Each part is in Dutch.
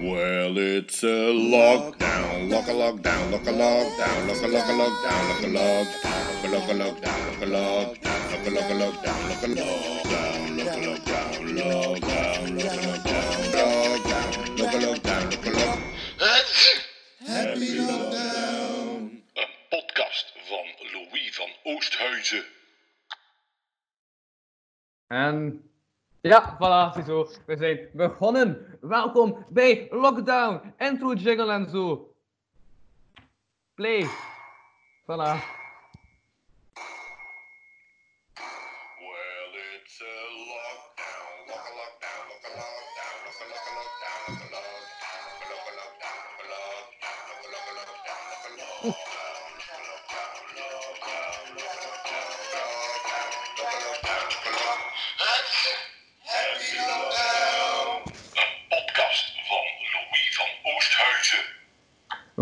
Well, it's a lockdown, lock a lockdown, lock a lockdown, lock a lock a lockdown, lock a lockdown, lock a lockdown, lock a lockdown, lock a lockdown, lock a lockdown, lock a lockdown. Happy lockdown. Een podcast van Louis van Oosthuizen. And. Ja, voilà, ziezo. We zijn begonnen. Welkom bij Lockdown. Intro, jingle en zo. Play. Voilà.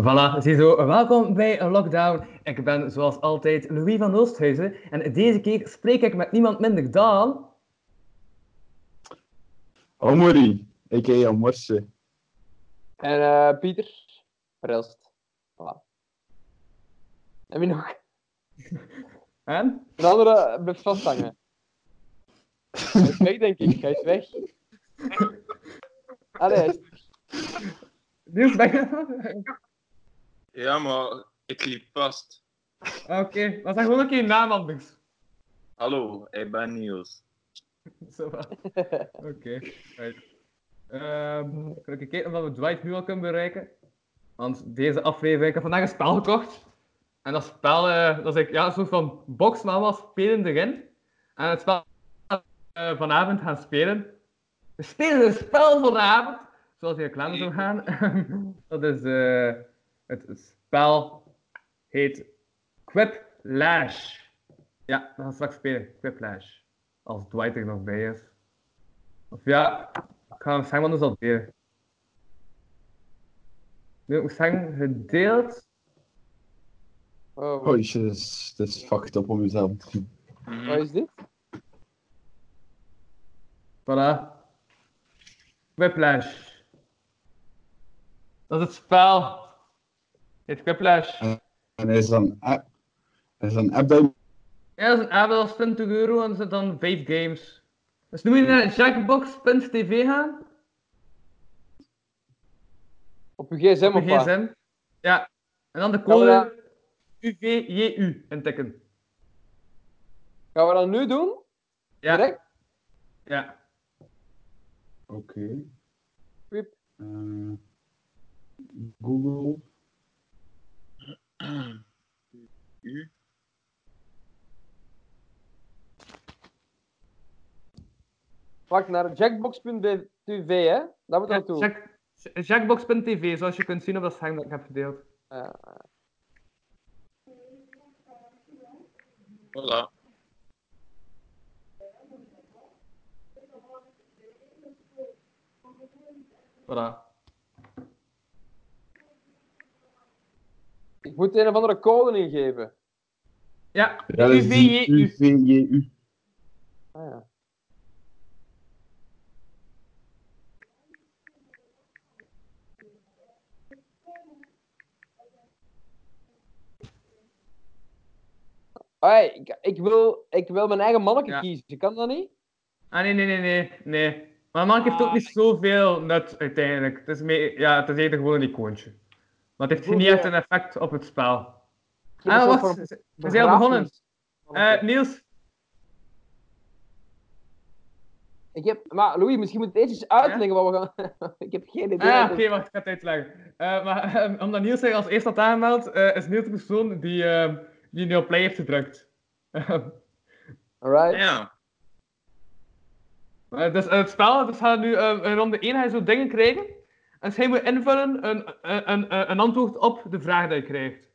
Voilà, ziezo, welkom bij een lockdown. Ik ben zoals altijd Louis van Oosthuizen en deze keer spreek ik met niemand minder dan... Omori, a.k.a. Morse. En eh, Pieter, Verelst. Voilà. En wie nog? En? Een andere blijft vasthangen. Hij is weg, denk ik. Hij is weg. Allee, hij is- Niels, ben je Ja, maar ik liep vast. Oké, dan zeg gewoon keer je naam anders. Hallo, ik ben Niels. Zo. Oké, right. Ehm, ik kijken of we Dwight nu al kunnen bereiken. Want deze aflevering, ik heb vandaag een spel gekocht. En dat spel, eh, dat is ik, ja, een soort van box, maar wel spelen erin. En het spel dat eh, vanavond gaan spelen. We spelen een spel vanavond, zoals je reclame zou gaan. dat is, eh, het spel heet Quiplash. Ja, dat gaan we straks spelen, Quiplash. Als Dwight er nog bij is. Of ja, ik ga hem anders al delen. Nu ik zeggen, gedeeld. Oh, Oh, jezus, het is fucked up om jezelf te doen. Mhm. wat is dit? Voilà. Quiplash. Dat is het spel. Quiplash. En is dan app, is dan app je- Ja, dat is een app, dat is 20 euro en zitten dan 5 games. Dus nu moet je naar jackbox.tv gaan. Op uw gsm Op of je wat? gsm. Ja. En dan de code UVJU intikken. Gaan we dat nu doen? Ja. Direct? Ja. Oké. Wiep. Eh, Google. U? Vlak naar jackbox.tv, hè? Dat moet Ja. Jack, Jackbox.tv, zoals je kunt zien op dat scherm dat ik heb gedeeld. Ja. Voilà. Voilà. Ik moet een of andere code ingeven. Ja, UVJU. UVJU. Ah, ja. Hey, ik, ik, wil, ik wil mijn eigen manneke Ja. kiezen. Kan dat niet? Ah, nee, nee, nee, nee. nee. Maar man heeft ook niet zoveel nut uiteindelijk. Het is, mee, ja, het is eerder gewoon een icoontje. Maar het heeft niet echt een effect op het spel. Ah, wacht. We zijn al begonnen. Eh, Niels, Ik heb, maar Louis, misschien moet je het eerst eens uitleggen wat we gaan. ik heb geen idee. Ah, wat oké, wacht, ik ga het uitleggen. Eh, maar eh, omdat Niels zich als eerste had aangemeld, eh, is Niels de persoon die, eh, die nu op play heeft gedrukt. Alright. Ja. Eh, dus het spel, dus gaat nu eh, in ronde 1 ga je zo dingen krijgen. En hij moet invullen een, een, een, een antwoord op de vraag die je krijgt.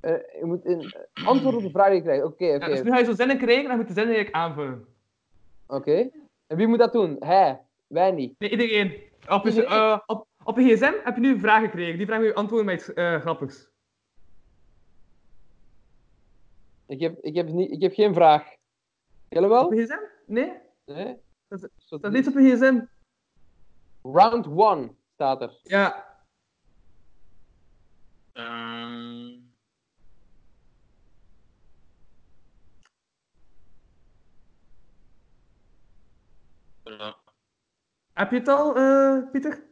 Eh, je moet een antwoord op de vraag die je krijgt. Oké, oké. dus nu ga je zo zinnen krijgen en je moet de zinnen eigenlijk aanvullen. Oké. En wie moet dat doen? Hij. Wij niet. Nee, iedereen. Op je, eh, op, op je gsm heb je nu een vraag gekregen. Die vraag moet je antwoorden met iets eh, grappigs. Ik heb, ik, heb niet, ik heb geen vraag. Jullie wel? Op je gsm? Nee? Nee? Dat- Dat is niet op je gsm. Round 1 staat er. Ja, Ehm. Heb je het al, eh, Pieter?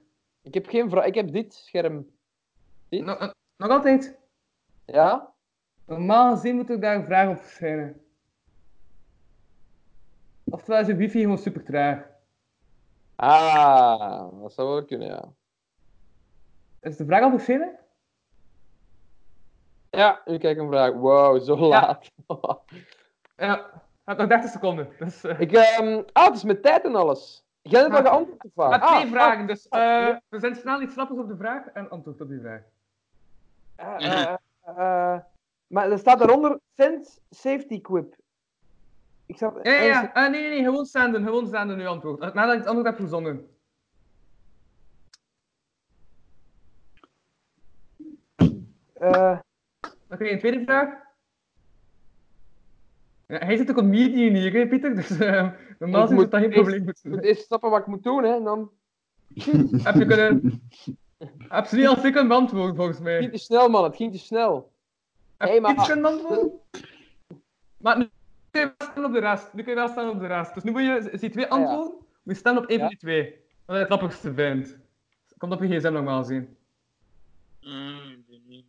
Ik heb geen vraag. Ik heb dit scherm. Dit? Nog, nog altijd? Ja? Normaal gezien moet er daar een vraag op verschijnen. Oftewel is je wifi gewoon super traag. Ah, dat zou wel kunnen, ja. Is de vraag al verschenen? Ja, nu kijk een vraag. Wow, zo laat. Ja, het nog 30 seconden. Dus, eh, ik, ehm ah, het is met tijd en alles. Jij hebt al geantwoord op vraag. Ah, twee vragen, dus ah, eh, ja. we zijn snel iets snappers op de vraag en antwoord op die vraag. Eh, maar er staat daaronder Sense Safety Quip. Ik zat... Ja, ja, ja. Eh, nee, nee, nee, gewoon zenden, gewoon zenden nu antwoord. Eh, Nadat ik het antwoord heb verzonnen. Eh, je een tweede vraag. Ja, hij zit ook op medium hier, hè, Pieter? Dus uh, normaal Ik is het dat geen probleem moet zijn. eerst snappen wat ik moet doen, hè. En dan... Heb je kunnen... Heb ze niet al kunnen beantwoorden, volgens Het ging mij. te snel, man. Het ging te snel. Heb Hey, je maar- iets kunnen beantwoorden? Maar kun je wel op de rest. Nu kun je wel staan op de rest. Dus nu moet je, zie twee Ah, ja. antwoorden, moet je staan op één Ja. van die twee. Wat je het grappigste vindt. Komt op je gsm normaal zien. Niet.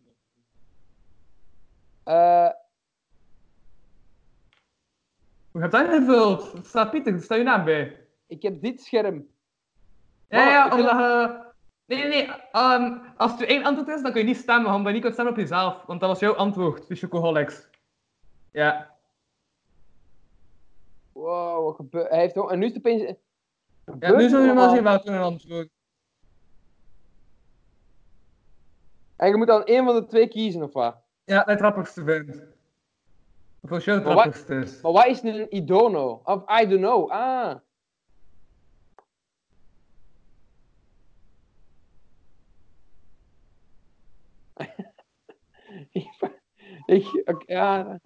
Eh, Hoe heb je dat ingevuld? Er staat Pieter, er staat je naam bij. ik heb dit scherm. Ja, ja, omdat je... Nee, nee, nee. ehm, als je één antwoord is, dan kun je niet stemmen, omdat je niet kunt stemmen op jezelf. Want dat was jouw antwoord, de chocoholics. Ja. Wow, wat gebeurt... Hij heeft ook... En nu is het opeens... ja nu zul je normaal zien wel kunnen antwoorden. En je moet dan één van de twee kiezen, of wat? Ja, dat het grappigste vindt. Of als wat- grappigste is. Maar wat is een idono? Of I don't know. Ah. ik, ik, ja.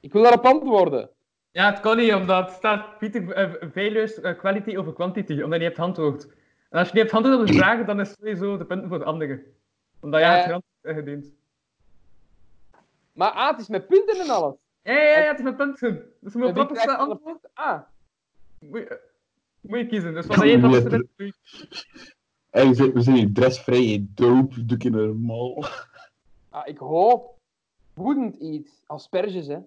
Ik wil daarop antwoorden. Ja, het kan niet, omdat het staat Pieter eh, Veilus eh, quality over quantity, omdat je niet hebt antwoord. En als je niet hebt antwoord op de vragen, dan is het sowieso de punten voor de anderen. Omdat jij Eh. hebt geen antwoord eh, gediend. Maar ah, het is met punten en alles. Ja, ja, ja, het is met punten. Dus je moet op antwoord? Ah. moet je, moet je kiezen. Dus wat het doe je. We zijn, we zijn hier dressvrij, dope, doe ik normaal. Ah, ik hoop. Wouldn't eat. Asperges, hè.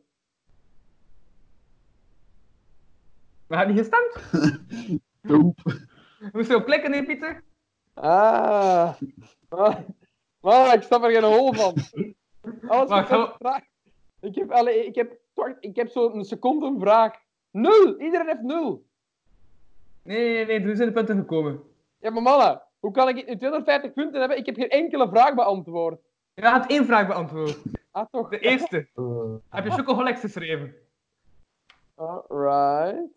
We hebben niet gestemd. Je op klikken, nee, Pieter? Ah. ah. Ah, ik snap er geen hol van. Alles wat vraag. Ik heb, alle, ik heb, toch- ik heb zo'n seconde een vraag. Nul! Iedereen heeft nul. Nee, nee, nee, er zijn de punten gekomen. Ja, maar mannen, hoe kan ik nu 250 punten hebben? Ik heb geen enkele vraag beantwoord. Je had één vraag beantwoord. Ah, toch? De eerste. Eh, Heb je chocoholics geschreven? Alright.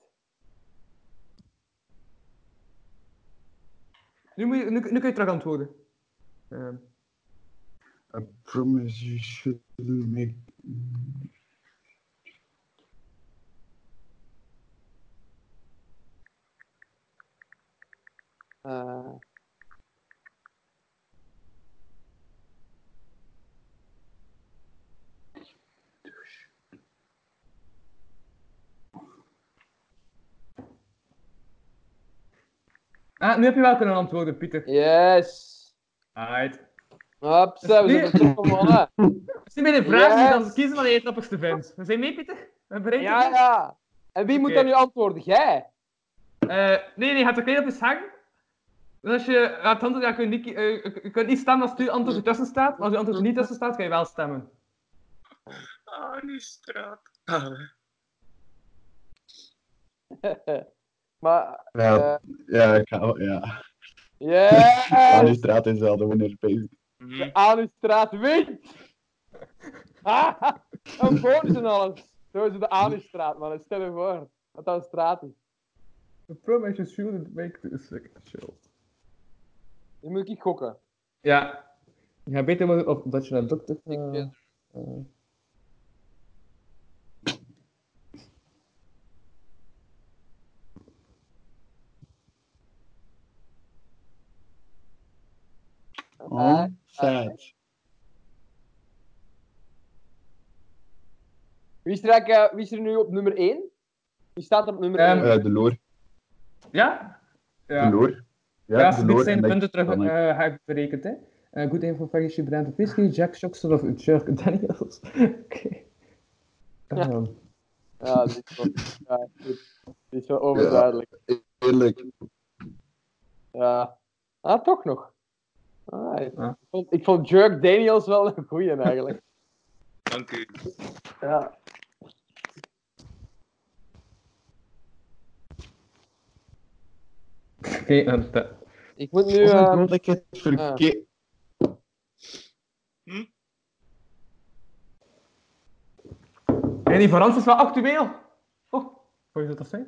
Nu, moet je, nu, nu kun je terug antwoorden. Ehm, I promise you shouldn't make... Eh, Ah, nu heb je wel kunnen antwoorden, Pieter. yes. Alright. Hupsa, we Nu- zijn. Als je bij de vraag dan Yes. kiezen wat je het grappigste vindt. We zijn mee, Pieter? Bereid? Ja, ja. En wie moet dan nu antwoorden? Jij? Eh, nee, nee, gaat er klein op scherm. Dus als je gaat antwoorden, ja, kun je, niet, eh, je- kunt niet stemmen als je antwoord ertussen staat. Als je antwoord er niet tussen staat, kan je wel stemmen. Ah, die straat. Ah, maar, Ja, eh, ja, ik ga wel- ja. yes! Aan die straat is wel de winner, bezig. mhm. De Anustraat wint! Ah, een bonus en alles. Zo is het de Anustraat, man. Stel je voor. Wat dat een straat is. The promise you shouldn't make the second show. Nu moet ik gokken. Ja. Je gaat beter worden op dat je een dokter... Eh, Sad. Wie is, er, eh, wie is er nu op nummer 1? Wie staat er op nummer Ehm, 1? Eh, de loor. Ja? De Ja. loor. Ja, de dit loor zijn de punten terug eh ik berekend, hè. Eh goed info, Fergie, Brand of Whisky, Jack Shockster of Jerk Daniels. Oké. Ehm, Ja, dit is wel, ja, dit, dit is wel overduidelijk. Eerlijk. Ja. Ah, toch nog. Ik, Ja. ik vond, ik vond Jerk Daniels wel een goeie eigenlijk. Dank u. Ja. Oké, en de- Ik moet nu... Eh, god, ik het verkeerd. En die verandert is wel actueel. Oh, hoe je dat dat zijn?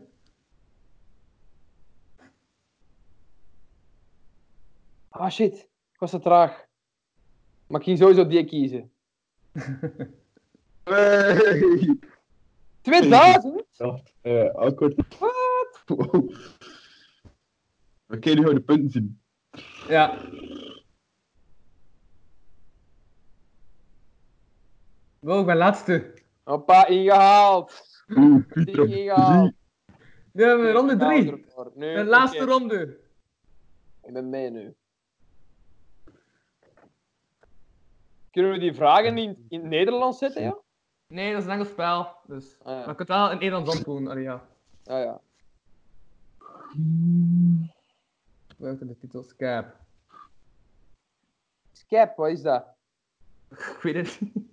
Ah, shit. Ik was te traag. Maar ik ging sowieso die kiezen. Hey. 2000? Ja, eh, awkward. Wow. Oké, nu gaan we de punten zien. Ja. Wow, ik ben laatste. Hoppa, ingehaald. Oeh, Pieter. ingehaald. We hebben ronde Nou, 3. ervoor. Nu, De laatste ronde. Ik ben mee nu. Kunnen we die vragen in, in het Nederlands zetten, ja? Nee, dat is een Engels spel. Dus. Ah, ja. Maar je kunt wel in Nederlands antwoorden, allee, ja. Ah, ja. Buiten de titel Scap. Scap, wat is dat? Ik weet het niet.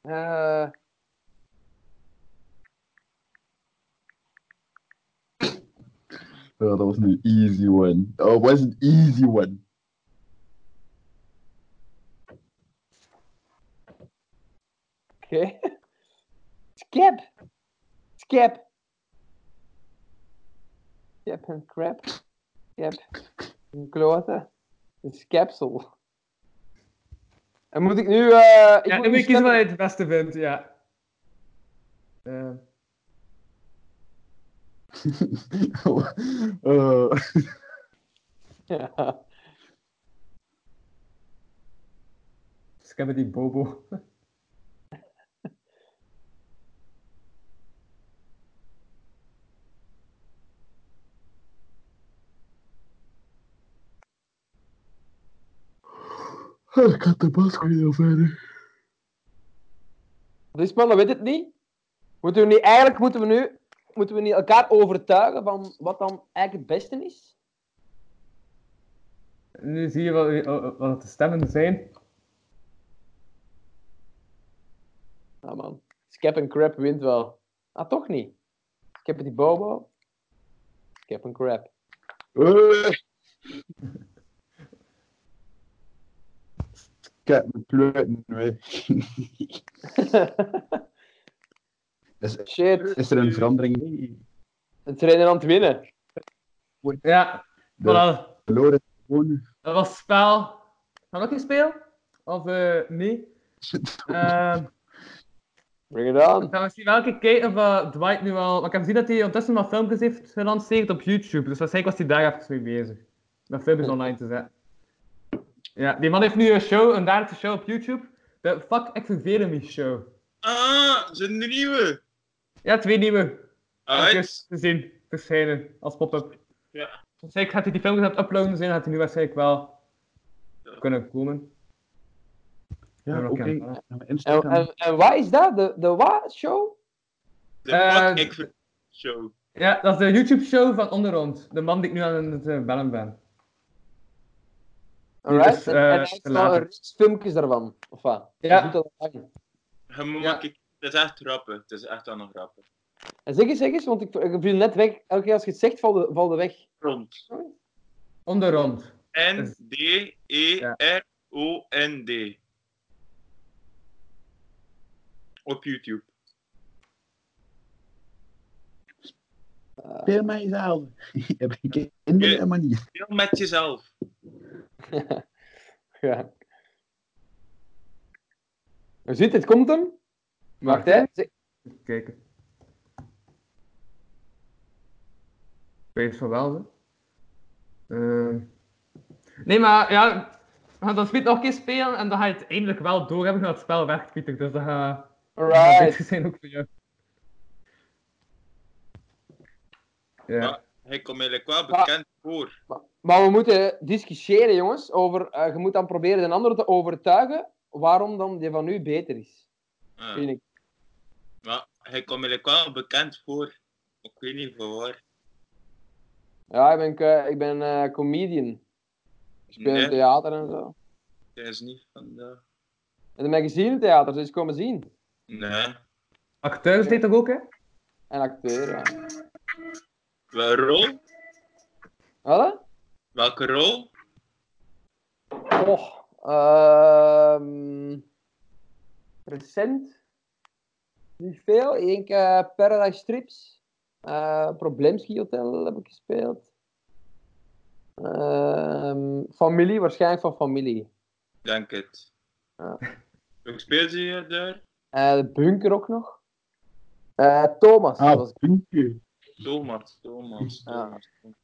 Eh, Oh, dat was een easy one. Oh, was een easy one. Oké. Scap. Scap. Scap en crap. Scap. Een klote. Een scapsel. En moet ik nu... eh ik Ja, moet nu moet nu je kiezen wat stemmen- je het beste vindt, ja. Eh, oh. Ja. Die Bobo. Ik had de bas weer verder. Dus man, dat weet het niet. Moeten we niet, eigenlijk moeten we nu moeten we niet elkaar overtuigen van wat dan eigenlijk het beste is? Nu zie je wat, wat de stemmen zijn. Ja man, Scap en Crap wint wel. Ah, toch niet? Ik heb die Bobo. Scap en Crap. Kijk, mijn pleuten is, Shit, is er een verandering? het trainen aan het winnen. Ja, De voilà. verloren gewoon. Dat was spel. Gaan we nog een speel? Of eh nee? Ehm Bring it on. ik ga misschien wel even kijken of Dwight nu al... Maar ik heb gezien dat hij ondertussen wat filmpjes heeft gelanceerd op YouTube. Dus waarschijnlijk was hij daar even mee bezig. Met filmpjes online te zetten. Ja, die man heeft nu een show, een dagelijkse show op YouTube. De Fuck Me Show. Ah, zijn de nieuwe. Ja, twee nieuwe. Filmpjes te zien verschijnen als pop-up. Ja. Zeker gaat hij die filmpjes aan het uploaden zijn, gaat hij nu waarschijnlijk wel Ja. kunnen komen. Ja, oké. En, Instagram. en, en wat is dat? De, de wat show? De Eh, Ik Ver- Show. Ja, dat is de YouTube-show van Onderrond. De man die ik nu aan het eh, bellen ben. Alright. Dus, en, eh, en hij heeft een reeks filmpjes daarvan. Of wat? Ja. Dat. Je Ja. kijken. Het is echt grappig. Het is echt wel nog grappig. En zeg eens, zeg eens, want ik, ik viel net weg. Elke keer als je het zegt, valt de, valt de weg. Rond. Onderrond. N-D-E-R-O-N-D. Op YouTube. Speel mij zelf. Heb ik kinderen en manier. Heel met jezelf. Ja. Je ziet, het komt hem. Wacht, hè. Even kijken. weet van wel. hè. Eh, Nee, maar ja, we gaan dat spel nog een keer spelen en dan ga je het eindelijk wel door hebben hoe dat spel werkt, Pieter. Dus dat gaat beter zijn ook voor jou. Ja. Ja. Hij komt eigenlijk wel bekend voor. Maar we moeten discussiëren, jongens, over... eh, je moet dan proberen de ander te overtuigen waarom dan die van u beter is. Ja. Vind ik. Maar hij komt eigenlijk wel bekend voor. Ik weet niet voor waar. Ja, ik ben, ke- ik ben eh, comedian. Ik speel in theater en zo. hij is niet van de... En de magazine theater, dus komen zien. Nee. Acteurs deed toch ook, hè? En acteur, ja. Welke rol? Wat? Welke rol? Oh, ehm recent. Niet veel. Eén keer Paradise Strips. eh Problemski Hotel heb ik gespeeld. Ehm, familie, waarschijnlijk van familie. Denk het. Ja. Hoe speelt hier daar? Eh, de bunker ook nog. Eh, Thomas. Ah, was puntje. Thomas, Thomas, Ja. Thomas.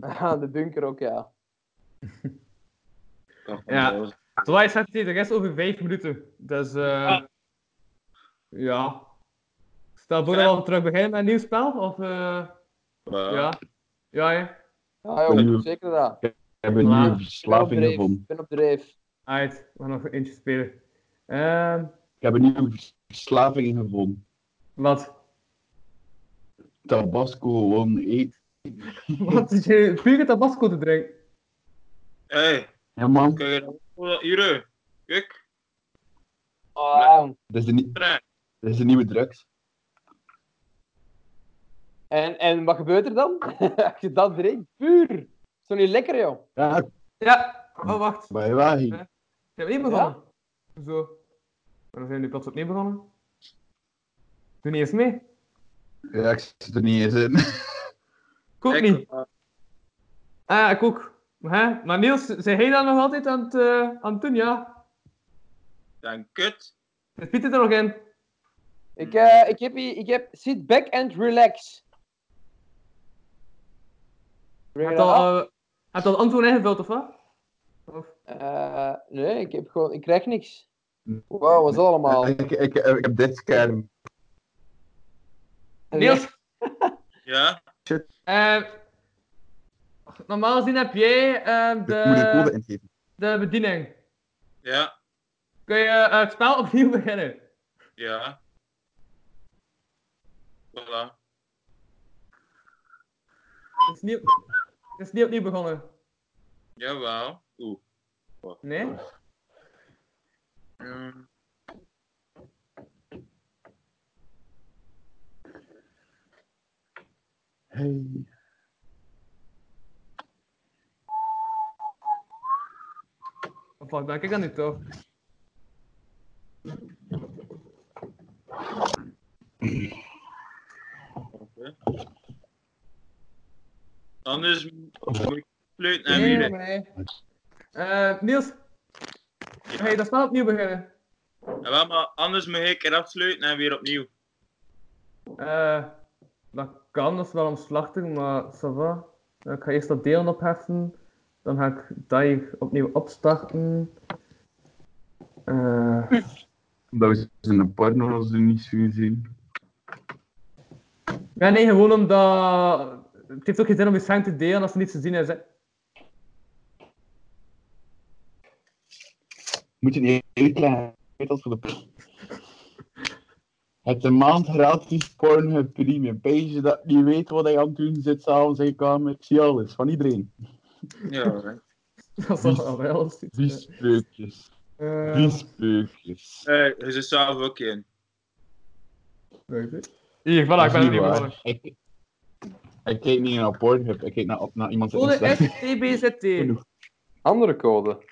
Ah, de bunker ook, ja. Ja. Twice zet hij de rest over vijf minuten. Dus eh Ah. Ja. Stel voor dat we terug beginnen met een nieuw spel? Of eh Maar- ja. Ja, ja. Ja, joh, zeker dat. Ik heb een nieuwe verslaving gevonden. Ik ben op dreef. Uit. We gaan nog eentje spelen. Ehm Ik heb een nieuwe verslaving gevonden. wat? Tabasco gewoon eet. Wat is je pure tabasco te drinken? Hey, Ja man, kijk? Hier, hè. kijk. Ah, dat is de, nie- Trek. Dat is de nieuwe drugs. en, en wat gebeurt er dan? Als je dat drinkt, puur. Is toch niet lekker, joh? Ja, Ja. Oh, wacht. bij waar Je hebt niet begonnen? Zo. Dan zijn we nu plots opnieuw begonnen. Doe niet eens mee. Ja, ik zit er niet eens in. Ik ook Ik- niet. Ah, ja, ik ook. Hè? Maar Niels, zei hij dan nog altijd aan het, eh, aan het doen? Ja. Dan kut. Zit Pieter er nog in? Ik, eh, ik, heb, hier- ik heb sit back and relax. Heb je al, eh, heb je al antwoord ingevuld of wat? Of? Eh, nee, ik heb gewoon, ik krijg niks. Wow, wat is dat allemaal? Ik, ik, ik, ik heb dit scherm. Niels, Ja? eh, normaal gezien heb jij eh, moet code de, ingeven. de bediening. Ja? Kun je eh, het spel opnieuw beginnen? Ja? Voilà. Het is niet, het is niet opnieuw begonnen. Jawel. Oeh. Nee? Mm. Hey. Wat ben ik dan niet toch? Anders moet ik fluiten en Nee, weer. nee. Eh, Niels, ga je dat spel opnieuw beginnen? Jawel, maar anders moet ik er afsluiten en weer opnieuw. Eh, dat kan, dat is wel omslachtig, maar ça va. Ik ga eerst dat delen opheffen, dan ga ik hier opnieuw opstarten. Eh, Dat we in een porno's er niet zo zien. Ja, nee, gewoon omdat... Het heeft ook geen zin om je scherm te delen als er niets te zien is, hè. Moet je niet uitleggen. Dat voor de Het een maand gratis Pornhub Premium. Page dat niet weet wat hij aan het doen zit s'avonds in je kamer. Ik zie alles, van iedereen. Ja, hè. Dat is wel wel eens iets, Die speukjes. Eh, Die speukjes. Hey, je zit zelf ook in. weet ik. Hier, voilà, ik ben er niet begonnen. Ik, ik kijk niet naar Pornhub, ik kijk naar, naar iemands Code Insta. is TBZT. Genoeg. Andere code.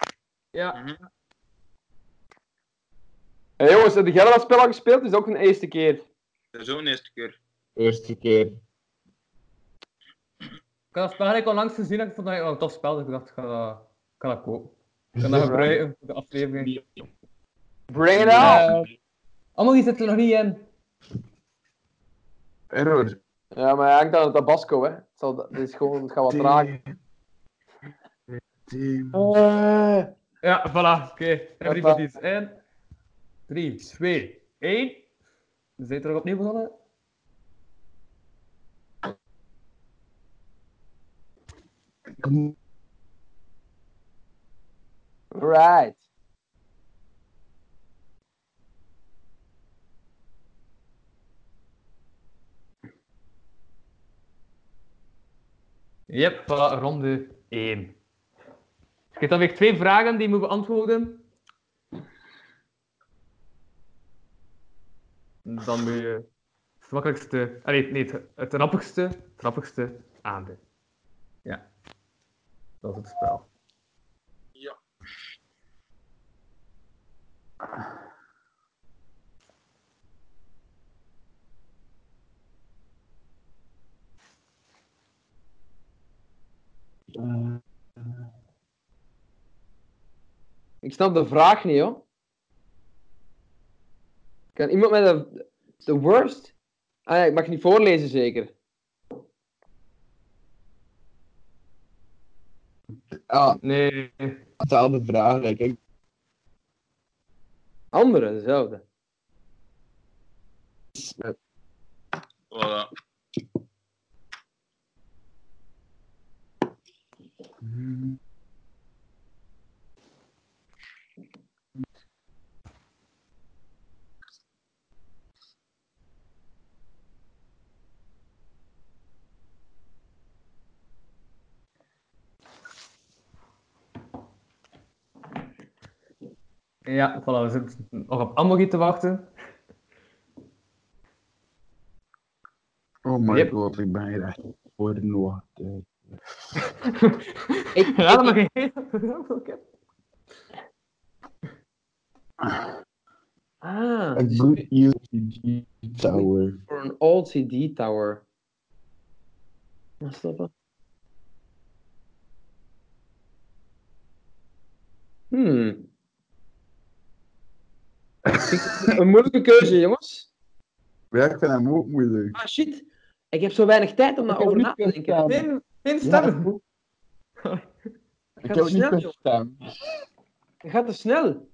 Ja. Mhm. Hey, jongens, heb jij dat spel al gespeeld? Het is ook een eerste keer. Dat is ook een eerste keer. Eerste keer. Ik had dat spel eigenlijk al langs gezien en ik vond dat eigenlijk wel een tof spel, dus ik dacht, ik ga dat, ik ga dat kopen. Ik kan dat gebruiken voor de aflevering. Bring it Eh, out! allemaal die zitten er nog niet in. Error. Ja, maar hij hangt aan het tabasco, hè. Het, zal, het, is gewoon, het gaat wat traag. Team. Eh, Ja, voilà. Oké. Everybody's in. 3, 2, 1. We zijn terug opnieuw begonnen. right. Yep, ronde 1. Je hebt dan weer twee vragen die je moet beantwoorden. Dan moet je het makkelijkste, allee, nee, het, het rappigste, het. Ja, dat is het spel. Ja. Eh, Ik snap de vraag niet, hoor. Kan iemand met de, de worst? Ah ja, ik mag niet voorlezen, zeker. ja, Nee, hetzelfde vraag. denk ik. Andere, dezelfde. Voilà. Ja, voilà, we zitten nog op Amogi te wachten. Oh my Yep. god, ik ben hier echt voor de wacht. Ik, Ja, dat ik, ah, A good UCG tower. voor een old CD tower. Wat is dat? dan? Hmm. een moeilijke keuze, jongens. Ja, ik vind hem ook moeilijk. Ah, shit. Ik heb zo weinig tijd om daarover na te denken. Geen, geen Ja, ik Gaat heb niet gaat te snel.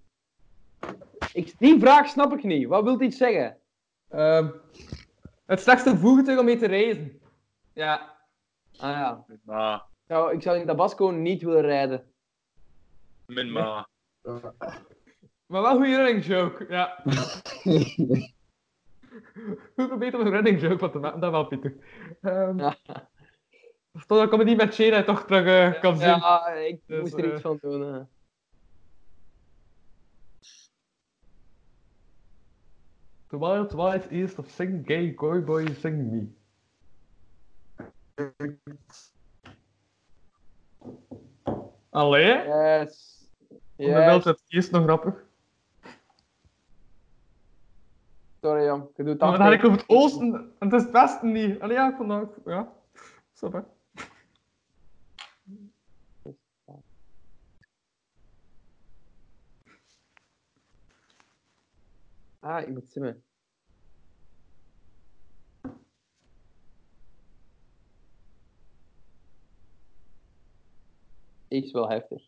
Ik, die vraag snap ik niet. Wat wilt iets zeggen? Ehm, het slechtste voertuig om mee te reizen. Ja, Ah ja. Nou, ik zou in Tabasco niet willen rijden. Min ma. maar wel een goede running joke. Ja, goed beter om een running joke van te maken. Dat wel, Pieter. Ehm Ja. Totdat ik comedy met Shane toch terug eh, kan zien. Ja, ik Dus, moest er eh, iets van doen. eh. The wild wild east of sing gay goy boy sing me. Allee? Yes. Yes. het eerst nog grappig. Sorry, jong. Je doet Maar dan had ik over het oosten en het is het westen niet. Allee, ja, ik vond dat ook- Ja, stop hè. Ah, ik moet simmen. Is wel heftig.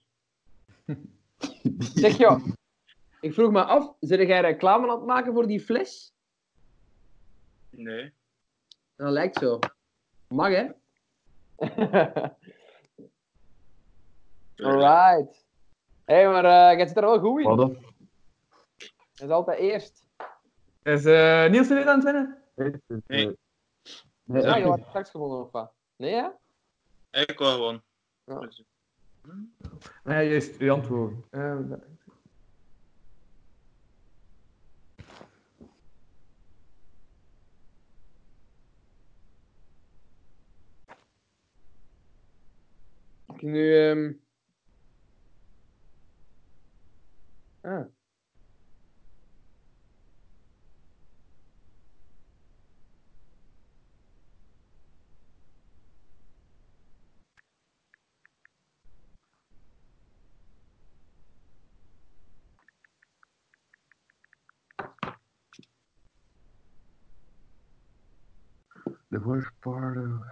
Zeg joh, ik vroeg me af, zit jij reclame aan het maken voor die fles? Nee. Dat lijkt zo. Mag hè? Alright. Hé, hey, maar eh jij zit er wel goed in. Wat? Dat is altijd eerst. Is eh Niels er weer aan het winnen? Nee. Nee, Ja, ik- je had straks gewonnen of wat? Nee, ja? Ik wil gewoon. Ja. Ah, ja, juist, uw antwoord. Eh, Ik nu... ehm Ah. The worst part of...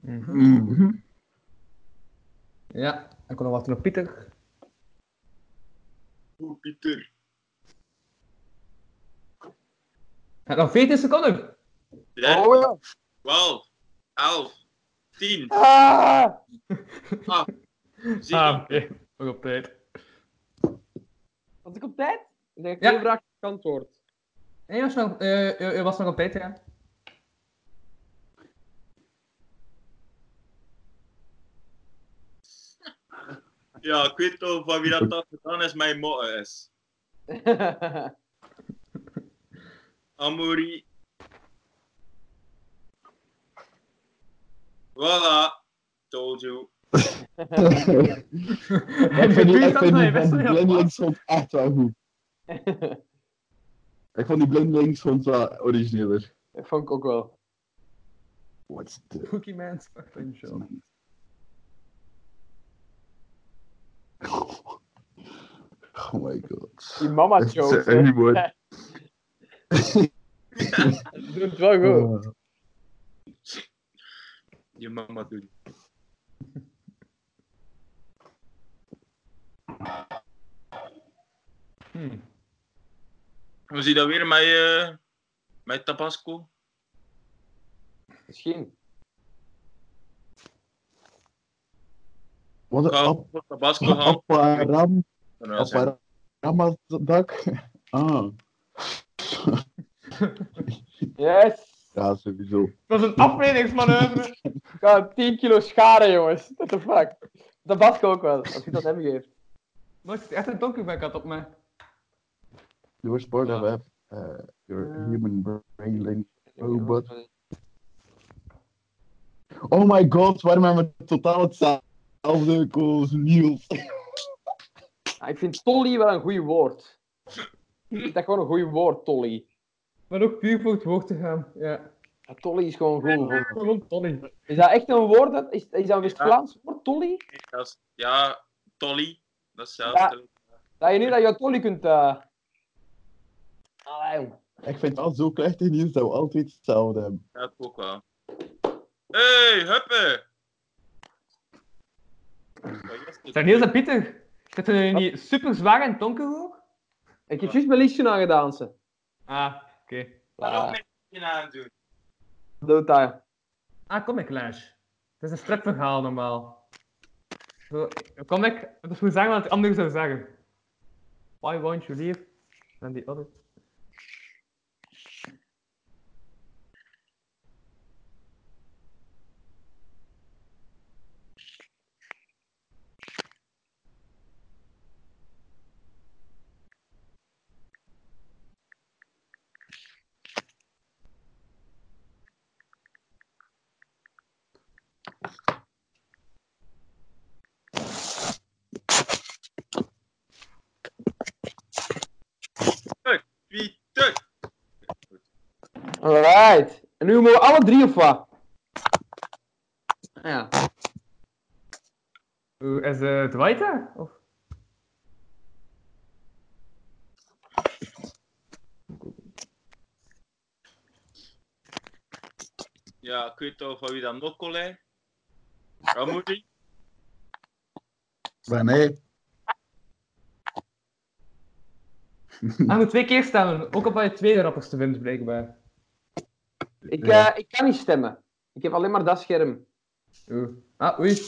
Mhm. Ja, en kon nog wachten op Pieter. Oeh, Pieter. En nog 14 seconden. Ja, Oh ja. 12, 11, 10, Ah! 8, 7, Ah, oké. Nog op tijd. Was ik op tijd? Ik denk Ja. vragen antwoord. En je was nog, eh, je, je was nog op tijd, ja. Ja, ik weet toch van wie dat, dat gedaan is, mijn motto is. Amori. Voilà. Told you. ik vind die, ik vind die van Blindelings vond echt wel goed. Ik vond die Blindelings vond wel origineler. Dat vond ik ook wel. What's the... Cookie Man Potential. Oh my god. Die mama Het is jokes. echt niet mooi. Doe het wel goed. Je mama doet. Hmm. Hoe zie je dat weer met, je met Tabasco? Misschien. Wat een Tabasco gaan. ramadak. Ah, Yes. ja, sowieso. Dat is een afleidingsmanoeuvre. Ik ga 10 kilo scharen, jongens. What the fuck. Dat past ook wel, als je dat hem geeft. Nooit echt een donkey back had op mij. The worst part of uh, your human brain link robot. Oh my god, waarom hebben we totaal hetzelfde als Niels? Ah, ik vind tolly wel een goed woord. Dat gewoon een goed woord, tolly. Maar ook puur voor het woord te gaan. Ja. Ja, tolly is gewoon een goed woord. Gewoon Tolly. Is dat echt een woord? Dat, is, is dat een West-Vlaams woord, tolly? Dat is- ja, Tolly. Dat is hetzelfde. Dat je niet dat je tolly kunt... eh Allee, jong. Ik vind het al zo plechtig Niels dat we altijd hetzelfde hebben. Ja, ik ook wel. Hey, huppe! Zijn Niels en Pieter? Zitten jullie niet super zwaar en donker ook? Ik heb juist mijn liedje aangedaan, ze. Ah, oké. Waarom Ah, je aan doen? doe dat. Ah, Comic Clash. Het is een stripverhaal normaal. Zo, comic, dat is moet zeggen wat het anders zou zeggen. Why won't you leave? En die other. Pieter! Alright. En nu mogen we alle drie of wat? Ja. Oeh, Is eh, het Dwight daar? Of? Ja, ik weet toch van wie dat nog. Wat moet ik? Maar nee, Hij moet twee keer stemmen, ook al bij je tweede rappers te vinden, blijkbaar. Ik, Ja. eh, ik kan niet stemmen. Ik heb alleen maar dat scherm. Oeh. Ah, oei.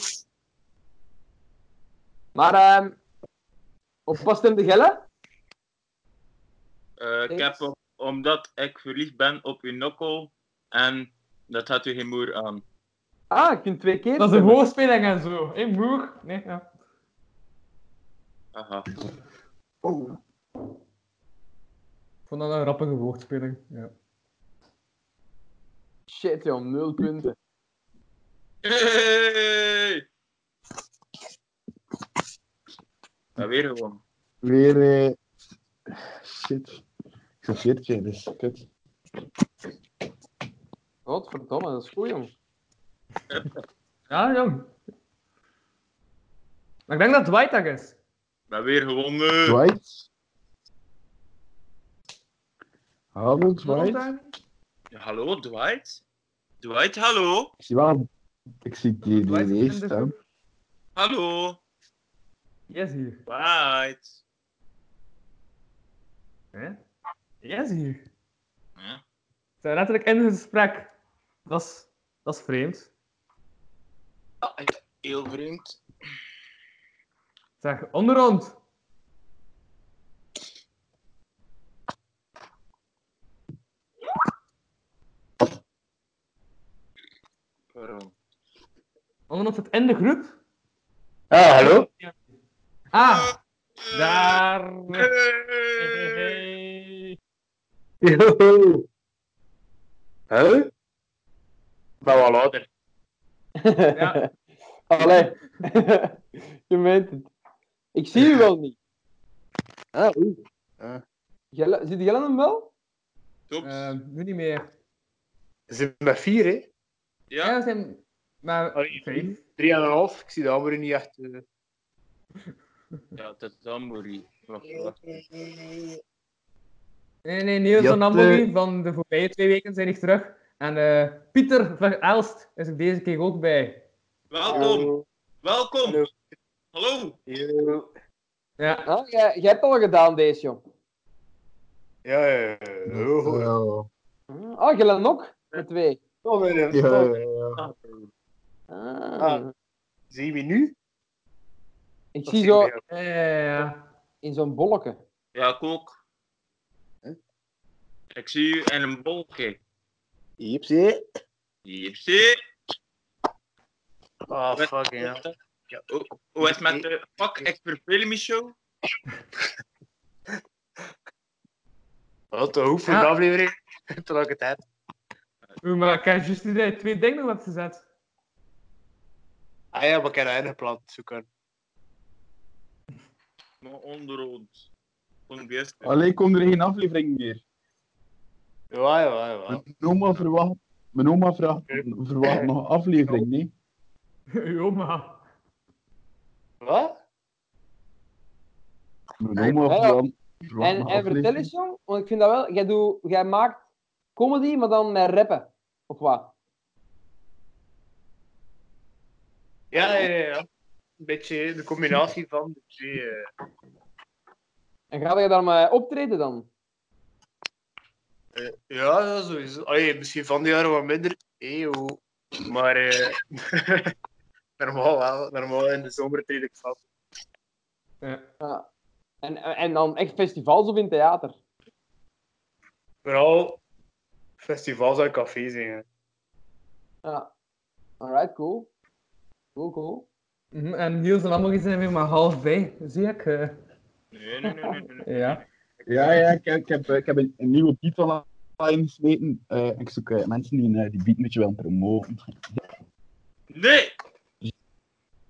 Maar, ehm op wat stemde Gelle? Eh, ik heb op- omdat ik verliefd ben op uw nokkel en dat had u geen moer aan. Ah, ik kunt twee keer Dat is een woordspeling en zo. Hé, moer? Nee, ja. Aha. oh, Ik vond dat een rappige woordspeling. Ja. Shit, joh, nul punten. Hey! Ja, weer gewoon. weer eh, shit. Ik zat 14, dus kut. Godverdomme, dat is goed, jong. Ja, jong. Maar ik denk dat Dwight dat is. We hebben weer gewonnen. Dwight? Hallo, Dwight? Hallo, Dwight? Dwight, hallo? Ik zie wel... Ik zie die de. Hallo? Yes, hier. Dwight? Hè? Yes, hier. Ja. We zijn letterlijk in gesprek. Dat is, dat is vreemd. Ah, echt heel vreemd. Zeg, onderhand. Waarom? Onderhand zit in de groep. Ah, hallo? Ah, daar. Hey. Hey. Yo. Huh? Ik ben wel ouder. Ja. Allee. je meent het. Ik zie u wel niet. Ah, oei. Jelle, zit Jelle hem wel? Tops. Ehm, nu niet meer. Ze zijn met vier, hè? Ja, ja, we zijn maar vijf. Drie en een half. Ik zie de anderen niet echt. eh. ja, dat is Amori. Wacht, wacht. Nee, nee, Niels Nambogi eh, van de voorbije twee weken zijn ik terug. En eh, Pieter van Elst is er deze keer ook bij. Welkom. Welkom. Hallo. Hallo. Yo. Ja, Ah, jij, jij hebt al gedaan deze, jong. Ja, ja, ja. Oh, Ja, nog? Met twee. oh, mijn ja. Ah. Ah. Zie je nu? Ik Of zie zo ja, ja, ja. in zo'n bolletje. Ja, ik ook. Huh? Ik zie u in een bolkje. Jepsie. Jipsie. Ah, fucking hell. Hoe hoe is het met de Fuck, ik verveel me show? Wat een hoef voor Ja. de aflevering. Tegelijkertijd. Oeh, maar ik heb juist die twee dingen nog wat gezet. Ah ja, maar ik heb een eigen plan zoeken. Maar onder ons. Alleen komt er geen aflevering meer. Ja, ja, ja. Mijn oma verwacht, mijn oma vraagt, verwacht nog een aflevering, nee? Joma. Wat? Mijn oma verwacht, verwacht En, nog en vertel eens, jong, want ik vind dat wel. Jij, doet, jij maakt comedy, maar dan met rappen. Of wat? Ja, ja. Een beetje de combinatie van de twee. eh. En ga je daar maar optreden dan? Eh, ja, ja, sowieso. Allee, misschien van die jaren wat minder. Eeuw. Maar eh, normaal wel. Normaal in de zomer treed ik vast. Ja. En, en dan echt festivals of in theater? Vooral festivals en cafés zingen. Ja. Alright, cool. Cool, cool. Mhm, En Niels en Nambogi zijn er weer maar half bij. Zie ik. eh. Nee, nee, nee, nee. nee. ja. Ja, ja, ik, heb- ik heb, ik heb een, een nieuwe beat online gesmeten. Eh, ik zoek eh, mensen die eh, die beat een beetje willen promoten. Nee!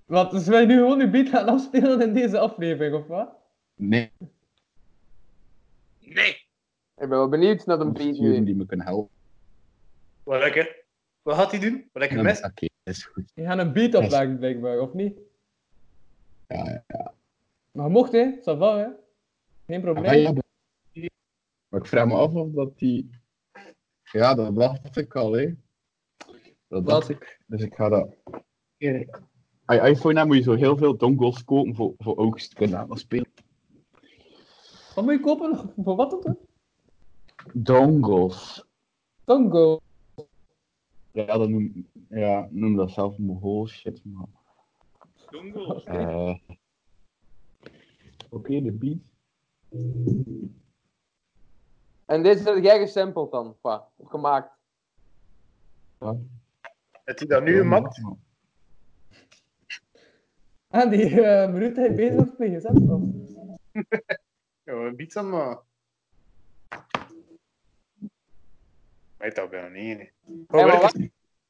Wat, dus wij nu gewoon uw beat gaan afspelen in deze aflevering, of wat? Nee, Nee! Ik ben wel benieuwd naar een beat die me kunnen helpen. Wat lekker. Wat gaat hij doen? Wat lekker mes? Oké, is goed. Je gaat een beat opleggen, blijkbaar, of niet? Ja, ja. Maar mocht, hè? Ça va, hè? Geen probleem. Ja, maar- ik vraag me af of dat die... Ja, dat dacht ik al, hè. Dat dacht ik. Dus ik ga dat... IPhone hebt, moet je zo heel veel dongles kopen voor, voor oogst te kunnen laten spelen. Wat moet je kopen? Voor wat dan? Dongles. Tongo. Ja, dat noem, ja, noem dat zelf Mongool shit, man. Jongens. Eh, Oké, de beat. En deze heb jij gesampled dan, of wat? Of gemaakt? Ja. Heeft hij dat nu gemaakt? Ah, die uh, minuut hij bezig was met gezet was. Ja, een beat aan maar. Weet dat bijna niet, nee. Hey, maar wat?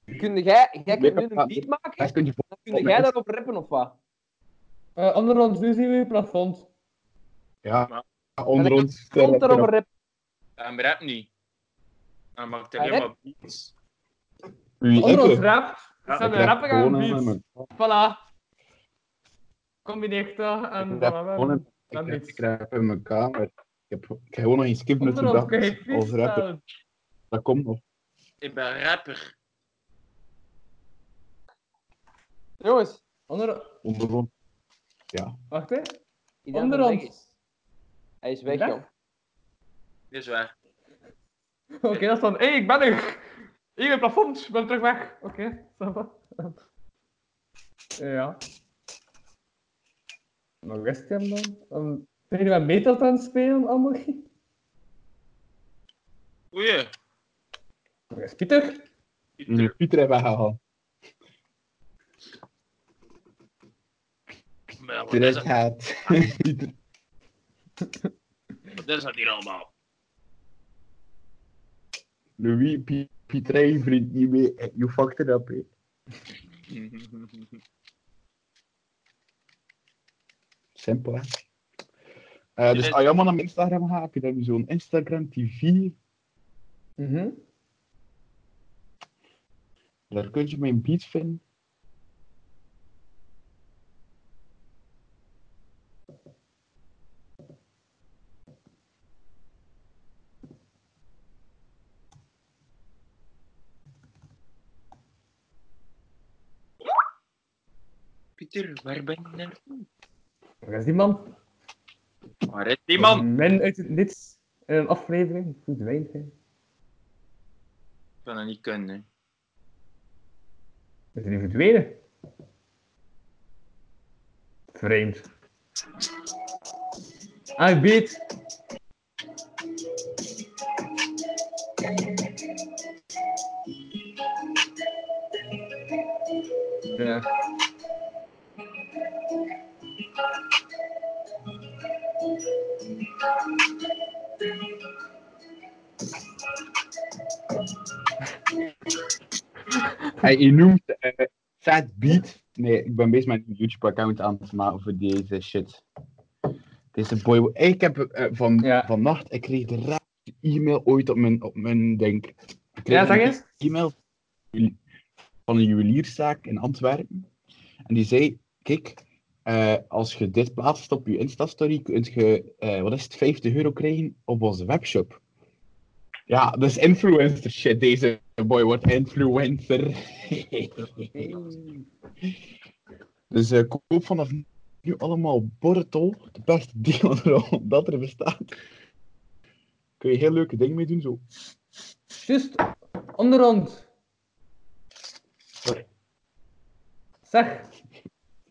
Kun jij, jij kunt nu een je- beat maken? Daar kun je Dan kun jij daarop rappen, of wat? Uh, Anderhand, nu zien we je plafond. Ja, onder ons. Komt er op een rip. En rap niet. En maakt Hij alleen maar beats. Onder ons rap. Ja, zijn rap rappen gaan beats. Voilà. Combineert dat en Ik rap voilà, ik ik rap in mijn kamer. Ik heb, ik heb gewoon nog geen skip met Onder ons kan je gedacht als rapper. Dat komt nog. Ik ben rapper. Jongens, Onder... Onder ons. Wacht hè. iedereen Onder weg ons. is. Hij is weg. Dit is waar. Oké, dat is dan... Hé, hey, ik ben er! Hier, het plafond, ik ben terug weg. Oké, ça va. Ja. Maar wist je hem dan? Um, zijn jullie met Metal aan het spelen, Amory? Oei. Waar is Pieter? Nu Pieter hebben weggehaald. Maar Wat Pieter dat- het. Pieter. wat is dat hier allemaal? Louis, Pie- Pieter, hey, vriend niet mee. You fucked it up, hè. Simpel, hè. Eh, dus als je allemaal naar mijn Instagram gaat, heb je dan zo'n Instagram TV. Mhm. Daar kun je mijn beats vinden. Pieter, waar ben je naartoe? Waar is die man? Waar is die man? Men uit het niets een aflevering verdwijnt hij. Ik kan dat niet kunnen. Is hij verdwenen? Vreemd. Ah, beat. Ja. Hey, je noemt eh Fat Beat. Nee, ik ben bezig met een YouTube-account aan te maken voor deze shit. Deze boy. Ik heb eh, van, Ja. vannacht, ik kreeg de raarste e-mail ooit op mijn, op mijn denk. Ik kreeg Ja, zeg een eens. E-mail van een juwelierszaak in Antwerpen. En die zei: Kijk, eh, als je dit plaatst op je Insta-story, kun je, wat is het, 50 euro krijgen op onze webshop. Ja, dat is influencer shit. Deze boy wordt influencer. dus eh, koop vanaf nu allemaal Borretol, de beste er- dat er bestaat. Kun je heel leuke dingen mee doen zo. Just onderhand. Zeg,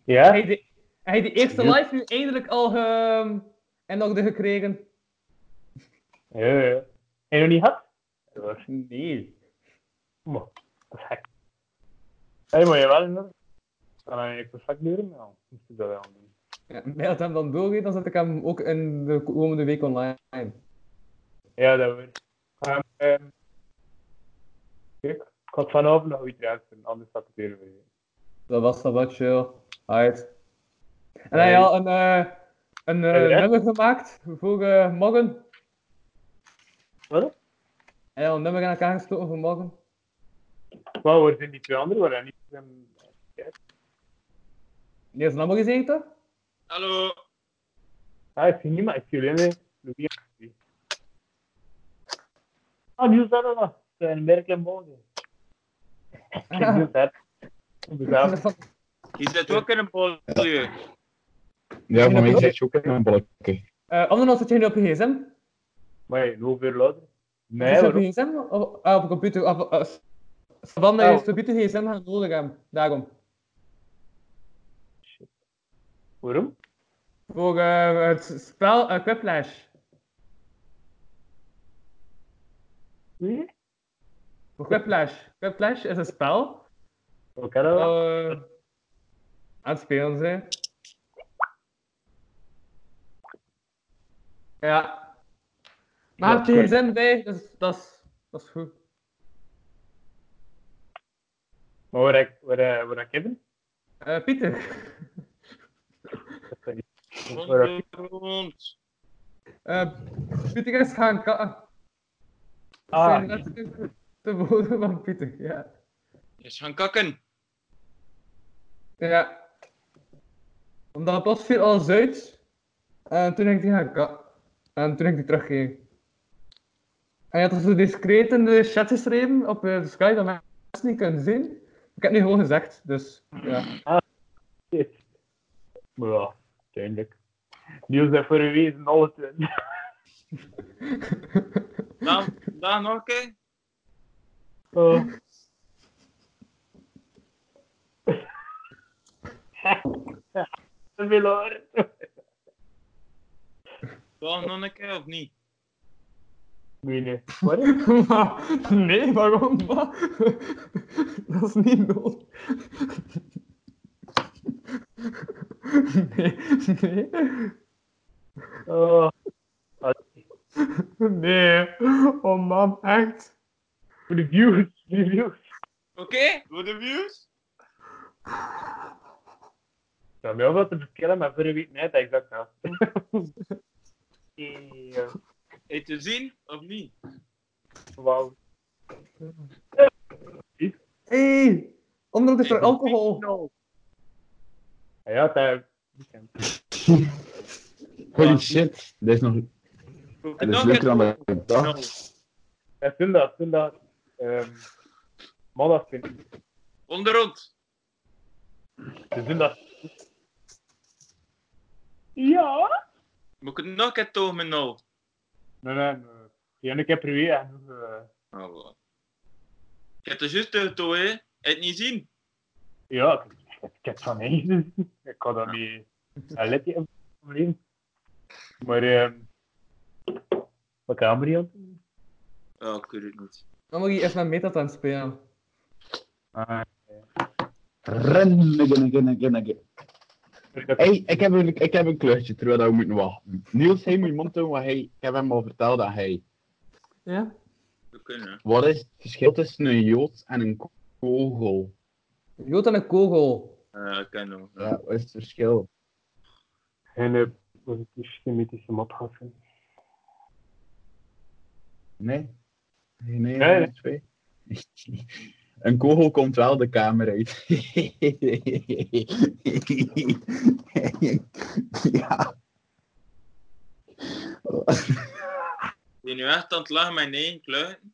Ja? heb je de, de eerste live nu eindelijk al ge, in orde gekregen? Ja, ja. Heb je nog niet gehad? Nee. maar, dat is gek. Hé, maar je wel in orde? Kan hij eigenlijk perfect leren? Ja, moest ik dat wel doen. Ja, mij dat hem dan doorgeeft, dan zet ik hem ook in de komende week online. Ja, dat weet ik. Ehm, ehm, kijk, ik ga het vanavond nog iets luisteren, anders staat het weer weer. Dat was dat wat chill. Right. En hij had een, eh een eh, ja. nummer gemaakt voor eh, morgen. Wat? Hij had een nummer in elkaar gestoken voor morgen. Maar waar zijn die twee anderen? Waar hij niet... Die is een nummer gezegd toch? Hallo. Ah, ik zie niemand. Ik zie alleen Louis. Ah, nieuws dat er nog. Zijn merk en boden. Ik doe dat. Ik doe dat. Je zit ook in een. Ja, voor mij zit je ook in een bolletje. Eh Anderland zit je nu op je gsm? Maar loopt weer later. Nee, Is het op gsm? Of, ah, op een computer? Of, uh, Savannah Oh. computer gsm gaan nodig hebben. Daarom. Waarom? Voor eh, het spel uh, Quiplash. Nee? Voor Quiplash. Quiplash is een spel. Oké, dat wel. eh aan het spelen zijn. Ja. Maar je Ja, gsm bij, dus dat is, dat is goed. Maar waar ik, waar, eh, waar ik Kevin? Eh Pieter. Eh Pieter is gaan kakken. Ah. De woorden van Pieter, ja. Is gaan kakken. Ja. Omdat het was veel al uit. En toen ging hij gaan kakken. En toen ging hij teruggeven. En je had het zo discreet in de chat geschreven op eh, de Sky dat mensen niet kunnen zien. Ik heb het nu gewoon gezegd, dus ja. Maar ja, uiteindelijk. Niels heeft voor een wezen alles in. Dan, dan nog een keer. Oh. Te veel hoor. Dan nog een keer of niet? Nee, nee. Wat? Maar, nee, waarom? Wat? Dat is niet nodig. Nee, nee. Oh. Nee. Oh man, echt. Voor de views. Voor de views. Oké, voor de views. Ik zou heel veel te verschillen, maar voor een week net exact na. Ja. Is te zien of niet? Wauw. Hé, onder is er alcohol. Ja, dat Holy shit. Dit is nog... En Dit is een dan ik dacht. Ja, zondag, zondag. Um, maandag vind ik. onder ons. De zondag. Ja? Moet ik het nog een keer tonen met nou? Nee, nee, nee. Ja, ik heb er weer en uh, Oh, wat. Ik heb het juist getoond, hè? Het niet zien. Ja, ik, ik, ik heb het van één. Ik kan dat niet. Een letje een probleem. Maar, ehm. wat kamer je aan? Oh, ik weet het niet. Dan moet je even met Metat aan het spelen. Ah, Rennen, rennen, rennen, rennen. Hey, ik heb, een, ik heb een kleurtje terwijl dat we moeten wachten. Niels, hij moet je mond doen, want hij, ik heb hem al verteld dat hij... Ja? We kunnen. Wat is het verschil tussen een jood en een kogel? Jood en een kogel. Eh, ik ken nog. Ja, wat is het verschil? En uh, positief chemische matgassen. Nee? Nee, nee, Nee, nee. Een kogel komt wel de kamer uit. ja. Ben je nu echt aan het lachen met één kluiten?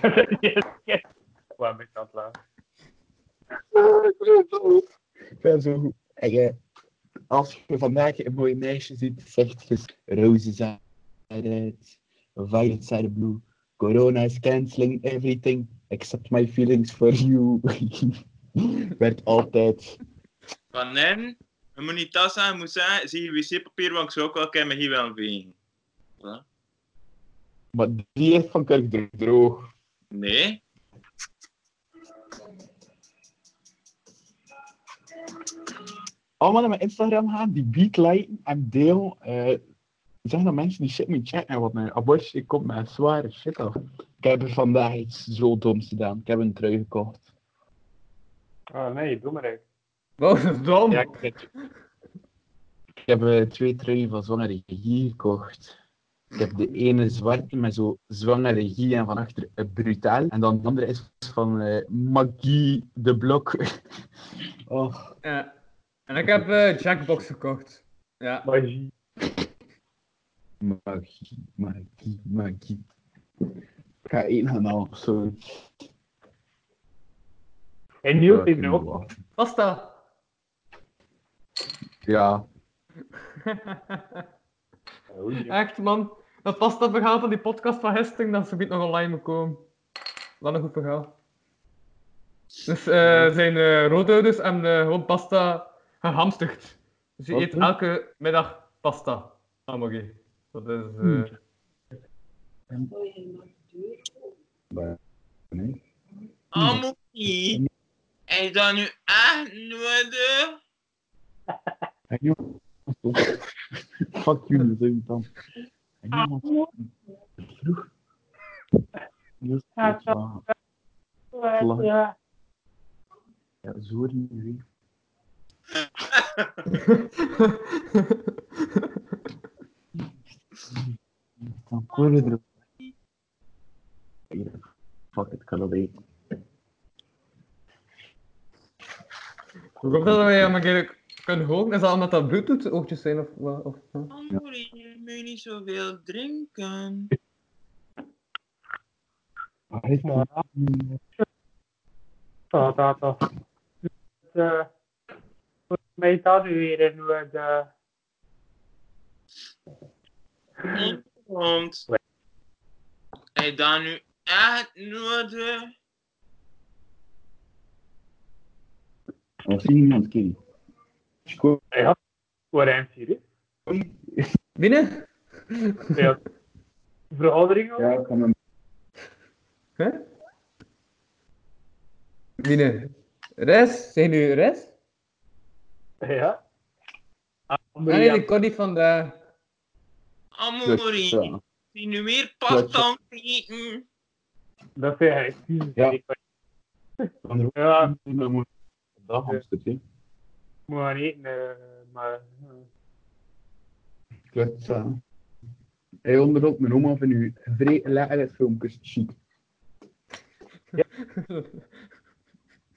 Waar ben ik aan het lachen? Ik ben zo goed. En, eh, als je vandaag een mooi meisje ziet, zegt je roses are red, violets are blue. Corona is cancelling everything except my feelings for you. Werd altijd. Van hen, je moet niet tas aan, je moet zeggen, zie je wc-papier, want ik zou ook wel een met hier wel. Wat? Maar die heeft van Kirk droog. Nee? Allemaal naar mijn Instagram gaan, die beat liken en deel. eh zeg dat mensen die shit moeten checken. Wat een abortus komt met zware shit af. Ik heb er vandaag iets zo doms gedaan. Ik heb een trui gekocht. Ah, nee, doe maar even. Wat is dom? Ja, ik heb, ik heb eh, twee truien van zwangere regie gekocht. Ik heb de ene zwarte met zo zwangere regie en van achter uh, brutaal. En dan de andere is van uh, Maggie de Blok. oh, Ja. En ik heb eh, Jackbox gekocht. Ja. Magie. magie, magie, magie. Ik ga één gaan of zo. En Niels Ja, heeft er kunnen we ook. Pasta. Ja. Echt man. Dat pasta verhaal van die podcast van Hesting, dat ze niet nog online moet komen. Wat een goed verhaal. Dus eh zijn uh, roodouders en eh, gewoon pasta gehamsterd. Dus je Wat? eet elke middag pasta. Hamburger. Dat is... eh, maar nee. Moet niet. Is dat nu echt nodig? En joh, Fuck you, dat is dan. En Ja, zo niet. Dan koren erop. Hier, Fuck it, ik kan dat eten. Hoe komt dat dat wij hem een keer kunnen horen? Is dat omdat dat bluetooth oogjes zijn of wat? Of, huh? Amorie, je moet niet zoveel drinken. Dus, eh, volgens mij staat u weer in de... Want. Hij dan nu nodig. Was hier niemand, Kenny? Schoon. Waar hij serieus? Binnen? Ja. Vergadering al? Ja, ik kan hem. Huh? Binnen. Res? Zijn nu Res? Ja. Ah, nee, ik kon niet van de... Amorie, Ja. die nu weer pasta eten. Dat zei hij. Ja. Ik Ja. Dat hamster, hè. moet gaan eten, maar... eh, Klut, ja. Hij onderhoudt mijn oma van uw vrij lekkere filmpjes. Chic.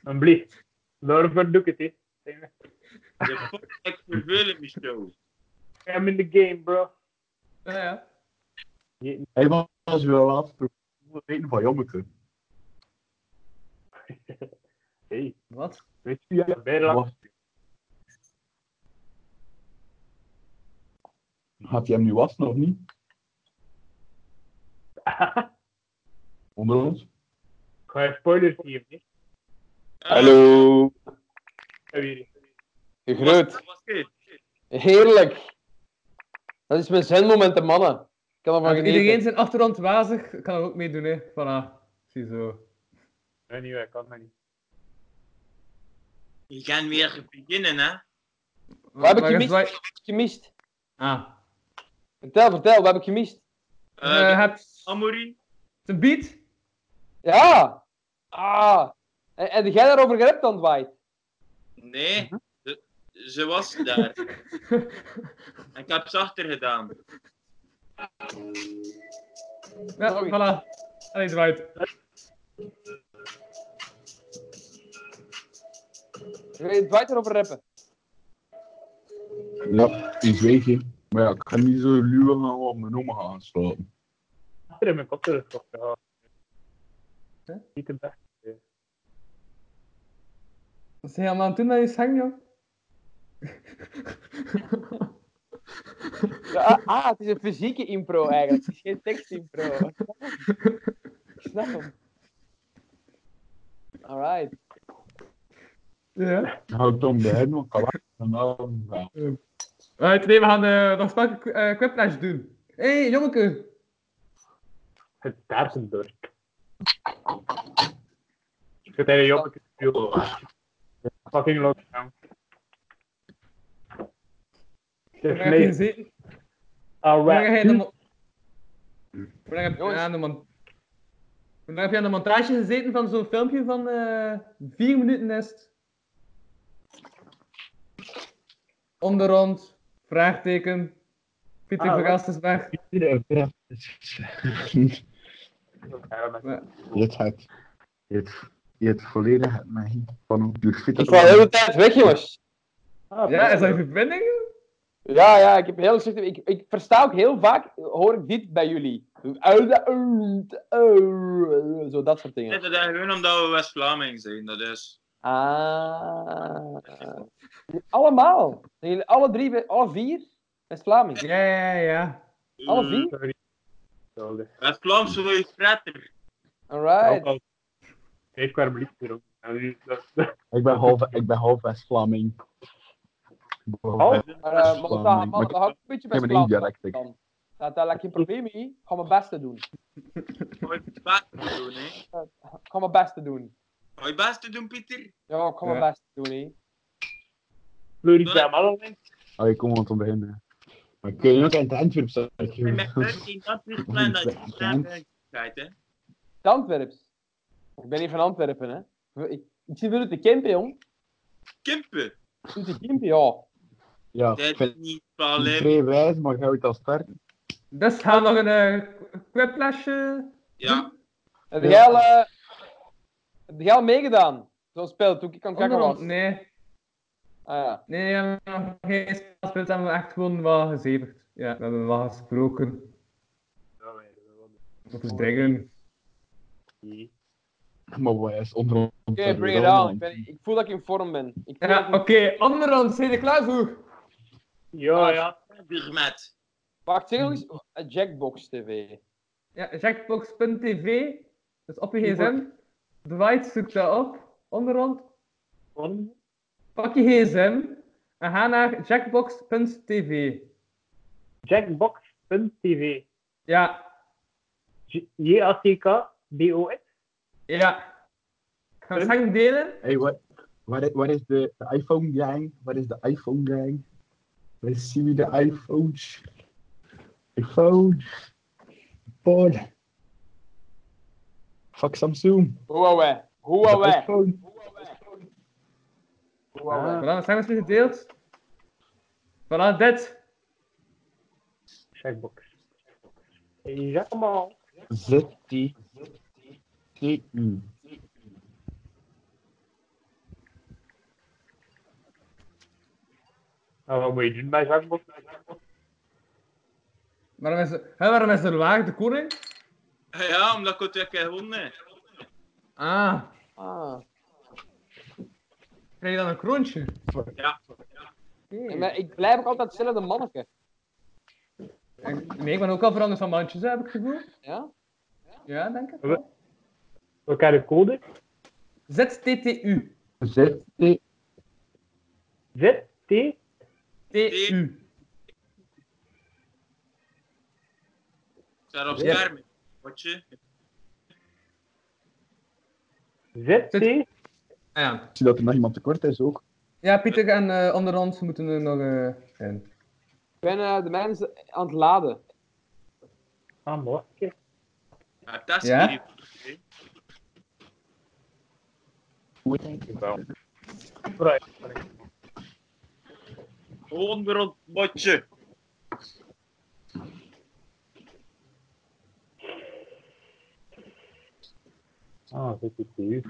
Een blik. Daarvoor doe ik het, hè. Ik verveel me zo. I'm in the game, bro. Ja, ja. Hij was wel laatst weten van Jommeke. Hey, Wat? weet je, ja, bij de hij hem nu wassen of niet? Onder ons? Ga je spoilers geven, hè? Hallo. Gegroet. Het? Heerlijk. Dat is mijn zenmoment, mannen. Ik kan ervan Als iedereen zijn achtergrond wazig, kan er ook meedoen, hè. Voilà. Ziezo. Nee, niet, ik kan dat niet. Je gaat weer beginnen, hè? Wat heb ik Maar gemist? Gemist. Ah. Vertel, vertel, wat heb ik gemist? Eh, Je de hebt Amorie. een beat. Ja. Ah. En, en jij daarover gerept dan, Dwight? Nee, ze, ze was daar. Ik heb ze achter gedaan. Ja, Sorry. voilà. Allee, Dwight. Ga je Dwight erover rappen? Ja, iets weet je. Maar ja, ik ga niet zo luwen gaan op mijn oma gaan slapen. Achter in mijn kop terug, toch? Niet de beste. Wat zijn je allemaal aan het doen met je zang, joh? Ja, ah, ah, het is een fysieke impro eigenlijk. Het is geen tekstimpro. Ik snap hem. Alright. Ja. Ga ik dan bij hem nog kan en dan ja. Right, nee, we gaan eh, nog spelke uh, quiplash doen. Hé, hey, jongeke. Het Darsendorp. Ik zit hele jobbeke speel. Fucking lockdown. Het is lang heb je mee. gezeten? Lang heb Alright. je aan de Hoe heb je aan de je de montage gezeten van zo'n filmpje van eh vier minuten is het? Onderrond, vraagteken, Pieter Ah, Vergast is weg. Je Ja, maar- hebt het. Je hebt, je hebt volledig het mij van fit Ik was de hele tijd weg, jongens. Ah, Ja, is dat je verbinding? Ja, ja, ik heb heel slecht... Ik, ik versta ook heel vaak, hoor ik dit bij jullie. Zo, dat soort dingen. Dat is gewoon omdat we West-Vlaming zijn, dat is. Ah. Allemaal. Alle drie, alle vier? West-Vlaming. Ja, ja, ja. Alle vier? Hetzelfde. West-Vlaams wil je. Alright. Nu- dat- dat- Ik ben half, ik ben half West-Vlaming. Ik ben half Oh, West- Maar, eh, maar dat, maar, Maar ik- dat had ik een beetje ik heb best ik. dan. Dat, daar lijkt geen probleem mee. Ik ga mijn best te doen. Ga je het best doen, hè? Ik ga mijn best te doen. Ga je best te doen, Pieter? Ja, ik ga mijn Ja. best te doen, hè. Floris bij Mallen. Oh, ik kom want om beginnen. Maar kun je ook in het Antwerp zijn? Ik ben in plan dat je het hè? Het Antwerps. Ik ben niet van Antwerpen, hè. Ik, ik zit weer de Kempen, jong. Kimpen. Uit de Kempen, ja. Ja, Dat ik is niet alleen. vrij wijs, maar ga je het al starten? Dus gaan we nog een eh, quiplash Ja, Heb jij al, eh, heb jij al meegedaan? Zo'n spel, toen ik aan het kakken was. Nee. Ah ja. Nee, we hebben nog geen spel gespeeld, we hebben echt gewoon wat gezeverd. Ja, we hebben wat gesproken over dingen. Maar wat is onder Oké, bring it on. Ik, ben, ik voel dat ik in vorm ben. Ik Ja, oké, ik- onderhand, zijn je klaar voor? Ja, ja. Durmet. Wacht, zeg nog eens. eh, Jackbox TV. Ja, jackbox.tv, dus op je gsm. Dwight zoekt dat op, onderhand. Van- Pak je gsm en ga naar jackbox.tv. Jackbox.tv. Ja, J- J-A-C-K-B-O-X. ja. Ik ga het delen. Hey, wat, wat, is, wat is de, de iPhone gang? Wat is de iPhone gang? Zien we de iPhones? iPhone. Paul. Fuck Samsung. Huawei. Huawei. iPhone. Huawei. Voilà, zijn we gedeeld. Voilà, dit. Jackbox. Jacques Z-T. T-U. Nou, wat moet je doen bij Jackbox? Waarom is, er, hè, waarom is er laag de koning? Ja, omdat ik het weer keer gewonnen heb. Ah, Ah. krijg je dan een kroontje? Ja. Oké. Maar ik blijf ook altijd hetzelfde manneke. En- Nee, ik ben ook al veranderd van mandjes, heb ik het gevoel. Ja? Ja, denk ik. We- Wat krijg je de code? ZTTU. Z-T. Z, T, TU. Staat op scherm. Watje. Z, T. Ah, ja. Ik zie dat er nog iemand tekort is ook. ja, Pieter en eh onderhand moeten er nog eh in. Ik ben eh, de mensen aan het laden. Ah, mooi. Ja, dat is Ja? hier. Vooruit. Gewoon botje. Ah, Z, T, U.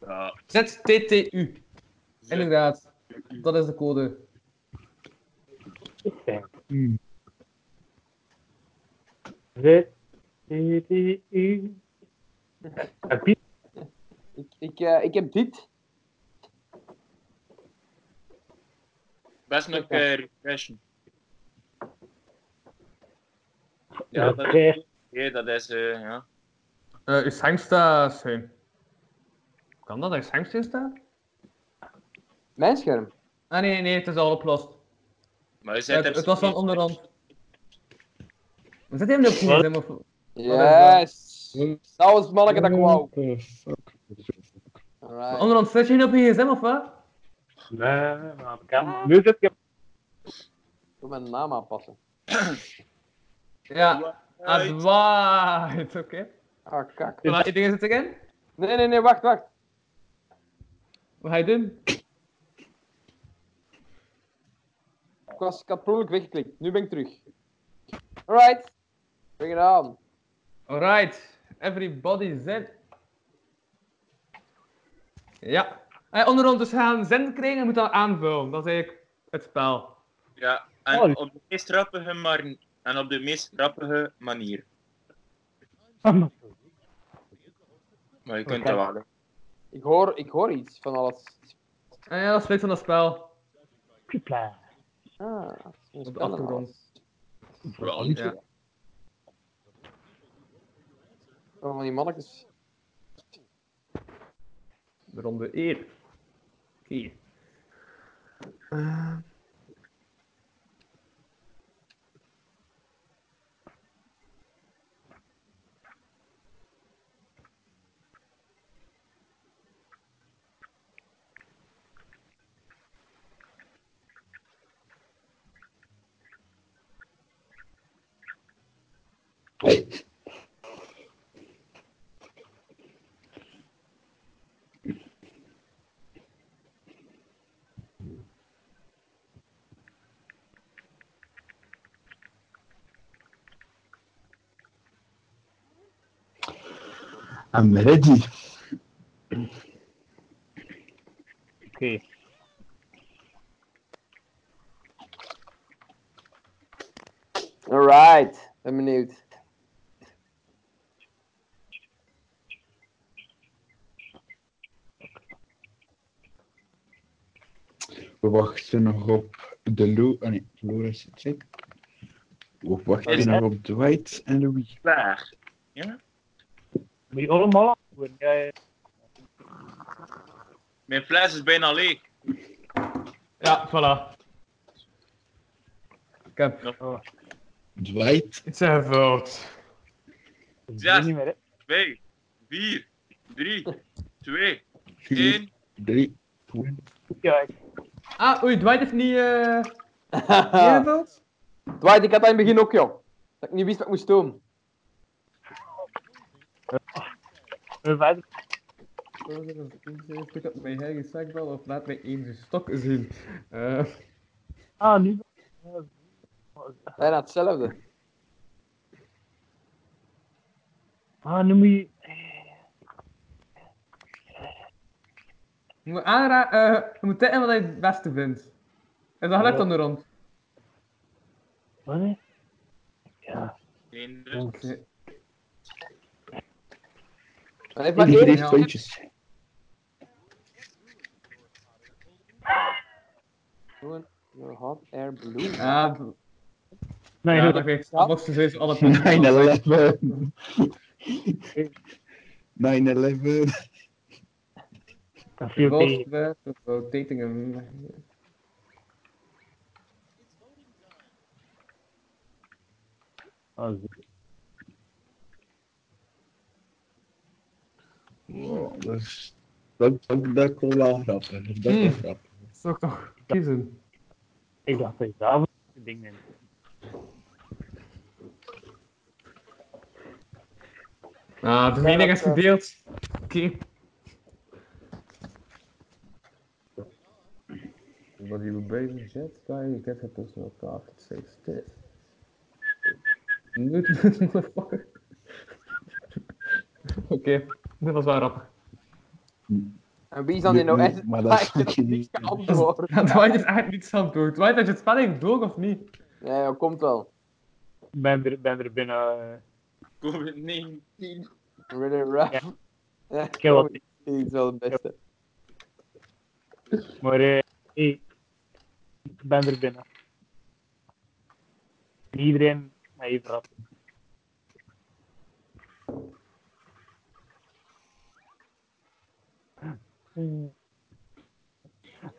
Ja. ZTTU. Inderdaad. Dat is de code. Oké. Z, T, T, U. En Piet, Ik, ik, eh, ik heb dit. Best nog eh, refreshen. Ja, dat oké. is, nee, dat is eh, ja. Eh uw schermsta zijn. Kan dat, je schermsteen staat? Mijn scherm. Ah nee, nee, het is al opgelost. Maar Het, er het was van onderhand. We zitten helemaal op gsm of... Yes. Dat was het manneke dat ik wou. Alright. Onderhand, zit je op je gsm of wat? Nee, maar ik kan. Nu zit ik. Ik mijn naam aanpassen. Ja. Adwaait, oké. Ah, kak. Voilà, je dingen zitten? Nee, nee, nee, wacht, wacht. Wat ga je doen? Ik, was, ik had per ongeluk weggeklikt. Nu ben ik terug. Alright. Bring it on. Alright, everybody zit. Ja. Eh, onderhand, dus gaan zin krijgen en moet dat aanvullen. Dat is eigenlijk het spel. Ja, en Oh. op de meest grappige, maar, en op de meest grappige manier. Maar je kunt Oké. dat wel. hè. Ik hoor, ik hoor iets van alles. En ja, dat is van dat spel. Kupla. Ah, dat Op de achtergrond. alles. Ja. Oh, van die mannetjes. De ronde see. Wait. I'm ready. Oké. Alright, ben benieuwd. We wachten nog op de Lou. Oh nee, Laura is het zeker. We wachten Is nog op Dwight en Louis. Klaar. Moet je allemaal antwoorden? Ja, ja. Mijn fles is bijna leeg. Ja, voilà. Ik heb Oh, Dwight. ingevuld. dat is Zes. niet meer, hè. 2, 4, 3, 2, vier, 1. drie, twee. Ja, ik- Ah, oei, Dwight heeft niet eh ingevuld? Dwight, ik had dat in het begin ook, joh. Dat ik niet wist wat ik moest doen. we verder. Pick up my eigen zakbal of laat mij één stok zien. Eh, Ah, nu. Bijna hetzelfde. Ah, nu moet je. je moet aanra eh, je moet tippen wat je het beste vindt. En dan gaat dan er rond. Wat? Ja. Geen dus. Hij heeft maar één. heeft puntjes. Your hot air balloon. Ah, Nee, ja, dat geeft Ja. boxen sowieso alle punten. 9-11. 9-11. dat viel tegen. Wolfsburg, rotating hem. Zo. Wow, dat. Dat, dat, dat kon wel grappig. Dat is wel Hmm. grappig. Zou ik toch kiezen? Ik dacht dat je daarvoor het ding neemt. Ah, de mening is gedeeld. Oké. What you based jet guy, you get a personal car that saves this. Nude motherfucker. Oké, dit was wel grappig. En wie is dan die nou Nee, echt? maar dat is niet- geantwoord. Ja, Dwight is echt niet aan het woord. Dwight, had je het spel eigenlijk door of niet? Ja, dat komt wel. Ik ben er, ben er binnen. eh, COVID-19. Really rough. Ja. Ja, Ik heb wat- die is wel het beste. maar eh, ik ben er binnen. Iedereen met even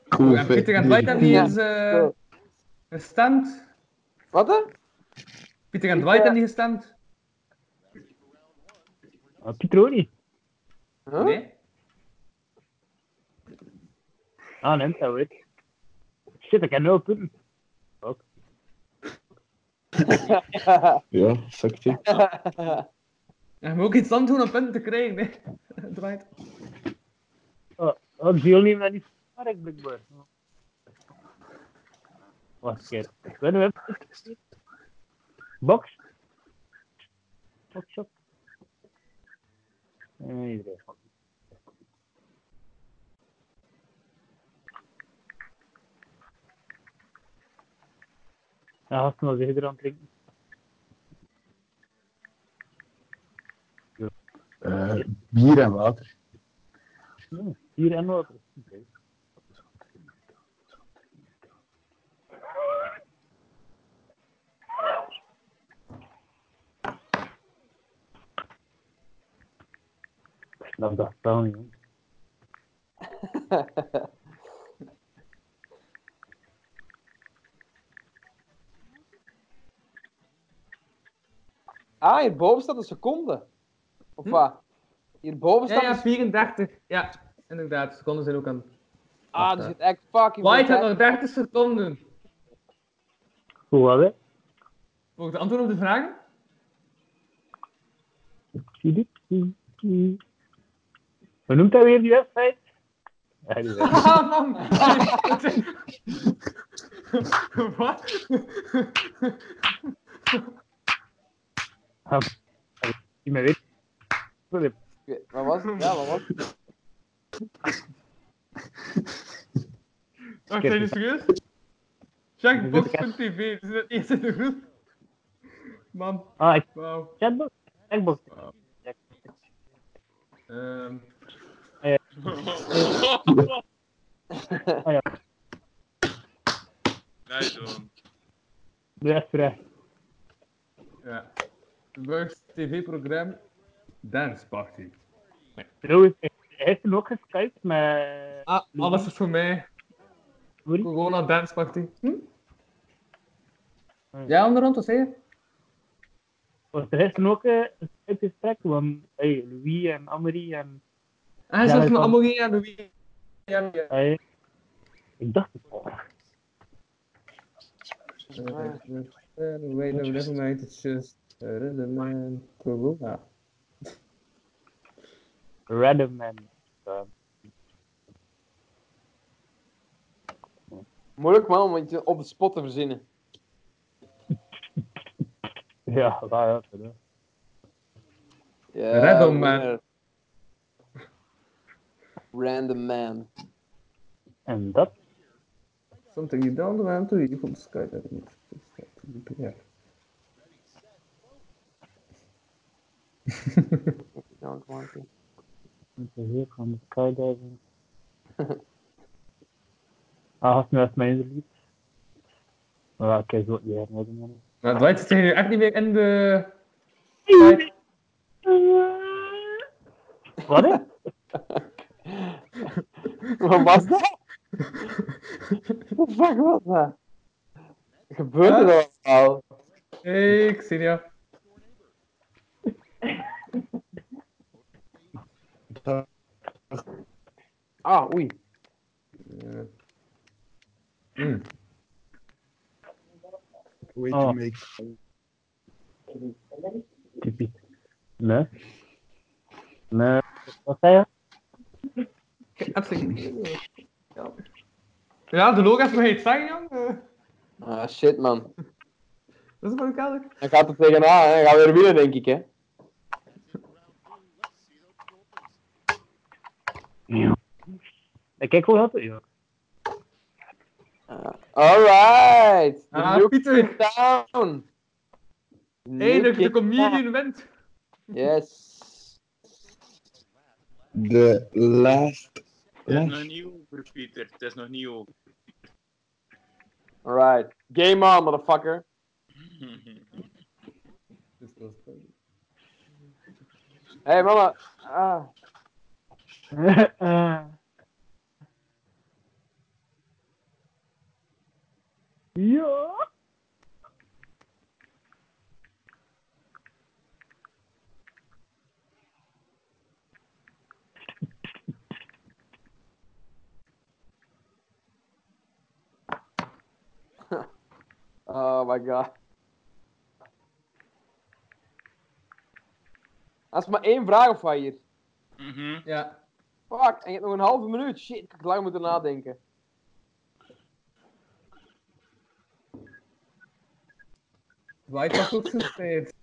Cool, En Pieter en Dwight hebben niet Ja. eens eh, Zo. gestemd. Wat hè? Pieter en Dwight hebben niet gestemd. Maar Pieter ook niet. Huh? Nee? Ah, nee, dat weet ik. Shit, ik heb nul punten. Ja, zakt ie. En je moet ook iets anders doen om punten te krijgen, nee. Dwight. De ziel neemt dat niet sterk, blijkbaar. Wacht een keer. We even... Box? Box shop? Nee, iedereen. Ja, het drinken. Eh, bier en water. Hier en. Ik snap dat spel niet. Ah, hierboven staat een seconde. Of Hm? wat? Hierboven Ja, staat ja, een 34. Ja, inderdaad. Seconden zijn ook aan. Ah, er zit echt fucking White had nog tijd. 30 seconden. Hoe was het? Volg de antwoord op de vragen? Hoe noemt hij weer die wedstrijd. Ah, man! Wat? Mij weet. weet- Wat was het? Ja, wat was het? Wacht, zijn jullie serieus? Checkbox.tv, het is het eerste de groep. Man, Ah, ik wauw. chatbox. Checkbox. Ehm, Ah ja, Nice man. de rest vrij. ja. Burgs tv-programma Dance Party. Trouwens, hij is ook geskypt met... Ah, alles is voor mij. Sorry? Corona Dance Party. Hm? Ja, onderhand, wat zei je? Was er gisteren ook eh, een Skype-gesprek van hey, Louis en Amory en... Ah, hij Ja, zat met. Amorie en Louis. Ja, ja. Hey. Ik dacht het al. Uh, wait, no, never mind, it's just a rhythm and corona. Random man. Uh, Moeilijk man, om iets op de spot te verzinnen. ja, dat ja. dat, hè. Ja, Random man. winner. Random man. En dat? Something you don't want to eat from the sky that be there. Don't want to. Met de heer van de skydiving. ah, had nu echt mijn lied. Maar ja, kijk, zo niet herinneren. man. Nou, Dwight zit echt niet meer in de... Wat was dat? Wat fuck was dat? Gebeurde er al? Hey, ik zie jou. Ah, oei. Ja. Hmm. Way Oh. to make. Nee. Nee. Wat zei je? Absoluut. Ja. Ja, de logo heeft me iets zeggen, jong. Ah, shit man. Dat is wel kelder. Dan gaat het tegenaan, hè. Dan gaan we weer winnen, denk ik, hè. Ik kijk hoe dat ja. Ah, Alright. The Ah, nuke Pieter. is down. Eindelijk, de Nuke is comedian wint. down. Yes. The last. Het is nog niet over, Pieter. Het is nog niet over. Alright. Game on, motherfucker. Hey, mama. Ah. Ja. Oh my god. Dat is maar één vraag of wat hier. Mhm. Ja. Fuck, en je hebt nog een halve minuut. Shit, ik heb lang moeten nadenken. Dwight was ook zijn tijd.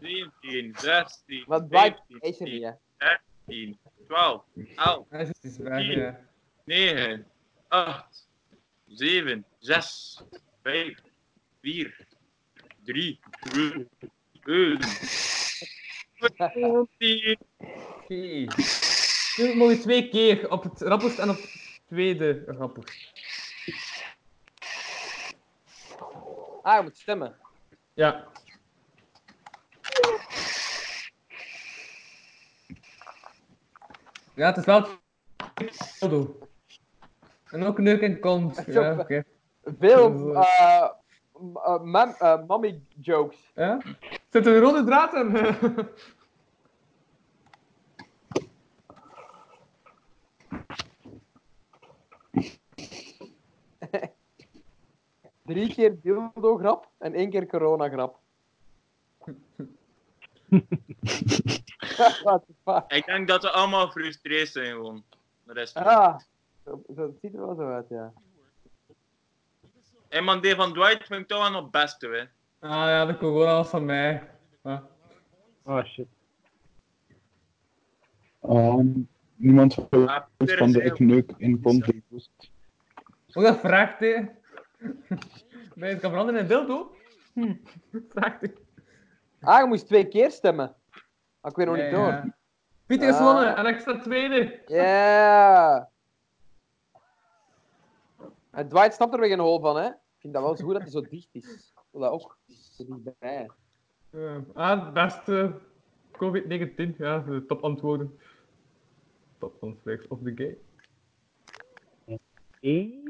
17, 16, Maar Dwight 17, is er niet, hè. 13, 12, 11, Hij is is weg, ja. 9, 8, 7, 6, 5, 4, 3, 2, 1. 10. Oké. Nu nog eens twee keer op het rappelst en op het tweede rappelst. Ah, je moet stemmen. Ja. Ja, het is wel. En ook in de kont. Ja, oké. Veel eh eh, mam- eh, mommy jokes. Ja? Zit er een rode draad in? Drie keer dildo grap en één keer corona grap. What the fuck? Ik denk dat we allemaal gefrustreerd zijn gewoon. De rest van- Ah, zo, ziet er wel zo uit, ja. Hey man, die van Dwight vind ik toch wel nog het beste, hè. Ah ja, de corona was van mij. Ah. Oh shit. Ehm, niemand van Ah, de van de ik neuk in Ponte. Ook dat vraagt, hè. Ben je het kan veranderen in beeld, hoor? Hm. Vraagt, hè. Ah, je moest twee keer stemmen. Ah, ik weet nog niet door. ja. Pieter is Ah. gewonnen, een extra tweede. Ja. En Dwight snapt er weer geen hol van, hè? Ik vind dat wel zo goed dat hij zo dicht is. Ik wil dat ook. Zo dichtbij. Eh, ah, beste COVID-19, ja, de topantwoorden. Top ontflex of the gay. Eén.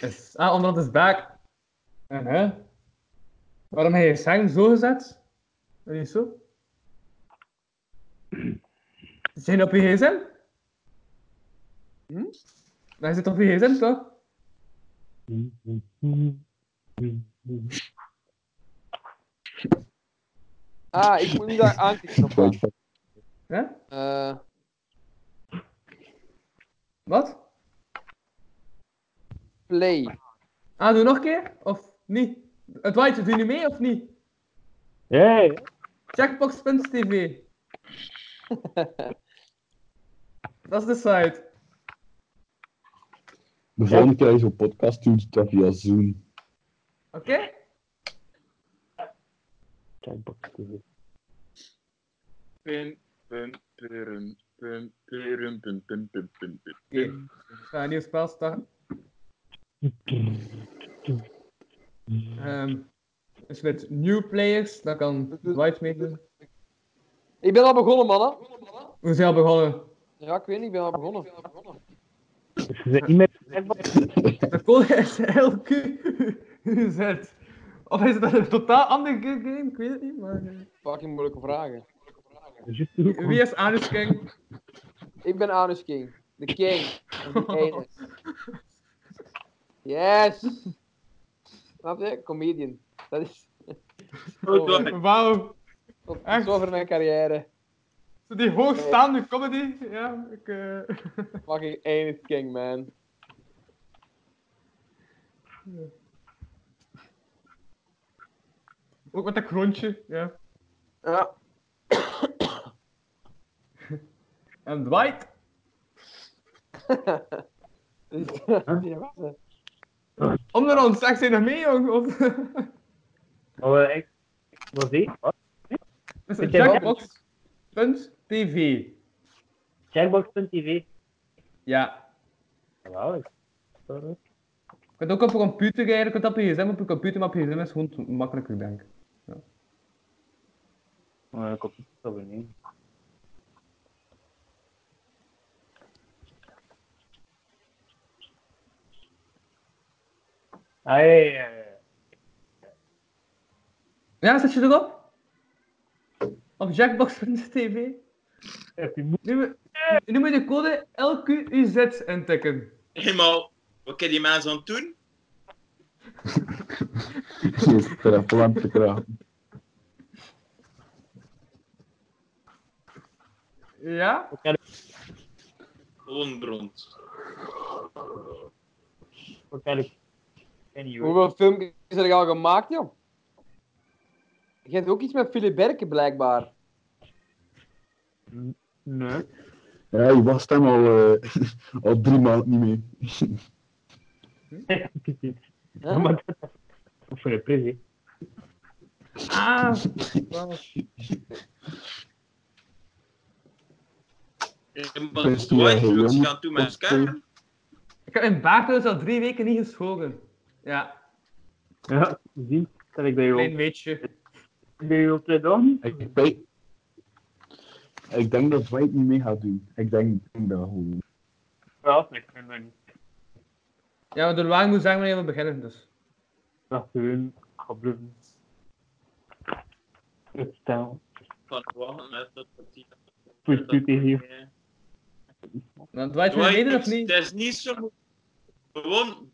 Is, ah, omdat het is back. En hè? Waarom heb je je scherm zo gezet? En niet zo? Zit je op je gsm? Hm? Je zit op je gsm toch? Ah, ik moet nu daar aanklikken op. Hè? Eh, Wat? Play. Ah, doe nog een keer? Of niet? Het white, doe je nu mee of niet? Ja, ja. Checkbox.tv. Dat is de site. De volgende keer als je zo'n podcast doet, dat via Zoom. Oké? Checkbox TV. Pum, pum, pum, pum, pum, pum, pum, pum. Oké. Ik ga een nieuw spel starten. Ehm dus met new players, daar kan Dwight meedoen. Ik ben al begonnen, mannen. We zijn al begonnen. Ja, ik weet niet, ik ben al begonnen. Dus ze zijn niet meer. De code is LQZ. Of is het een totaal andere game? Ik weet het niet, maar... eh, Fucking moeilijke vragen. Wie is Anus King? Ik ben Anus King. De king. De. Yes! Snap je? Comedian. Dat is hoor. Wauw. Echt? zover mijn carrière. Zo Die hoogstaande comedy. Ja, ik... eh, Fucking Anus King, man. Ook met dat kroontje, ja. Ja. En Dwight? Dus, ja, hè. Om de rond, zeg ze nog mee, jong? Of... Maar wel echt. Wat zie? Wat? Is wat? Jackbox.tv. Checkbox.tv. Ja. Geweldig. Je kunt ook op een computer rijden, je kunt op je gsm, op je computer, maar op je gsm is gewoon makkelijker, denk ik. Maar ik op het niet. Ah, ja, zet je erop? Op jackbox.tv. Nu, nu moet je de code LQUZ intikken. Eenmaal, wat kan die aan het doen? Je is er aan te krijgen. Ja? Gewoon rond. Wat kan ik? Anyway. Hoeveel filmpjes heb je al gemaakt, joh? Je hebt ook iets met Philip Berken, blijkbaar. Nee. Ja, je was hem al, eh, al drie maanden niet meer. Ja, maar dat is voor de prijs, hè. Ah! Wat jong. gaan doen met Of, scherm? Ik heb mijn baard dus al drie weken niet geschoren. Ja, Ja, zien dat ik dat je klein op, weetje. dat je op dagen. Ik, ik, ik denk dat Dwight niet mee gaat doen. Ik denk, ik denk dat gewoon. Ja, ik vind dat niet. Ja, maar door waar moet zeggen wanneer we beginnen, dus. Dat gewoon bluffen. Het stel. Van wachten met dat tegen je. Dan Dwight wil je of niet? Het is niet zo. Gewoon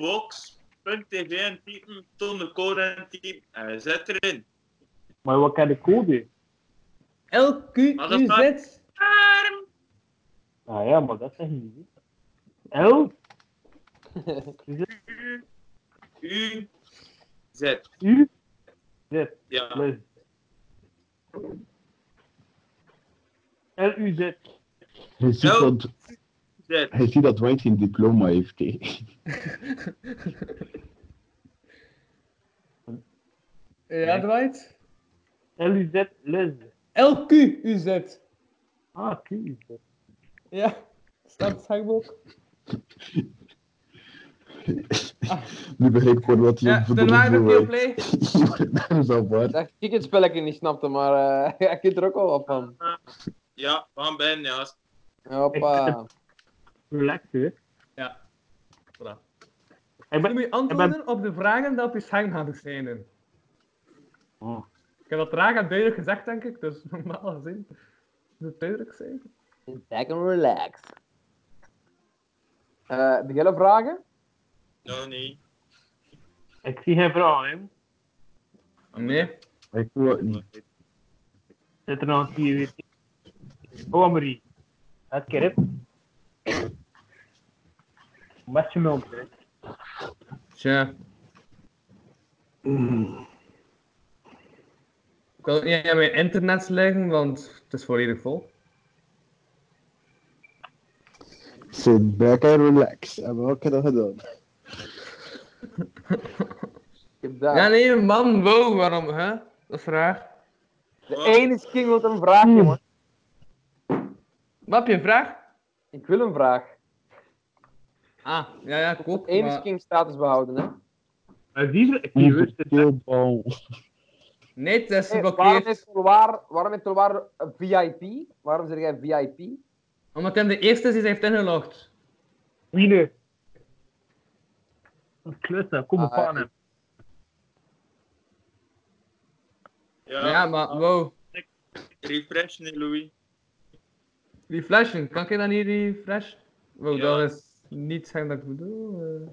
jackbox.tv en typen, toon de code en typen en zetten erin. Maar wat kan de code? Scherm! Ah ja, maar dat zeg je niet. L, U, Z. U, Z, Ja. plus. L-U-Z. Zet. hij ziet dat Dwight geen diploma heeft. Ja, Dwight? L-U-Z, les. LQ-UZ. Ah, Q. Ja, staat het hangboek. Nu begrijp ik gewoon wat hij Ja, waren we op play. Dat is al waar. Dat ik het spelletje niet snapte, maar eh ja, ik er ook wel wat van. Ja, van Ben, ja. Hoppa. Relax, hè. Ja. Voilà. Ik ben... moet je antwoorden op de vragen die op je scherm gaan verschijnen. Oh. Ik heb dat traag en duidelijk gezegd, denk ik, dus normaal gezien moet het duidelijk zijn. Back and relax. Eh heb jij nog vragen? Nog niet. Ik zie geen vrouw, hè. Nee. Ik wil het niet. Zit er nog een vier weer. Oh, Marie. Het keer, Met je. Tja. Ik wil het niet aan mijn internet leggen, want het is volledig vol. Sit back and relax. Wat ik dat gedaan? Ik heb dat. Ja, nee, man, wow, waarom, hè? Dat vraag. De ene is king wil een vraag, jongen. Wat heb je een vraag? Ik wil een vraag. Ah, ja, ja, is maar- king status behouden, hè? Maar rust in het. Nee, het is Hey, waarom geblokkeerd. is Tolwaar, waarom is Tolwaar een VIP? Waarom zeg jij VIP? Omdat hij de eerste is die heeft ingelogd. Wiene. Een klussen, kom op Ah, aan hem. Ja, Ja, maar wow. refresh nu, Louis. Refreshen, kan ik dat niet refresh? Wow, Ja. dat is niet zeggen dat ik bedoel. eh.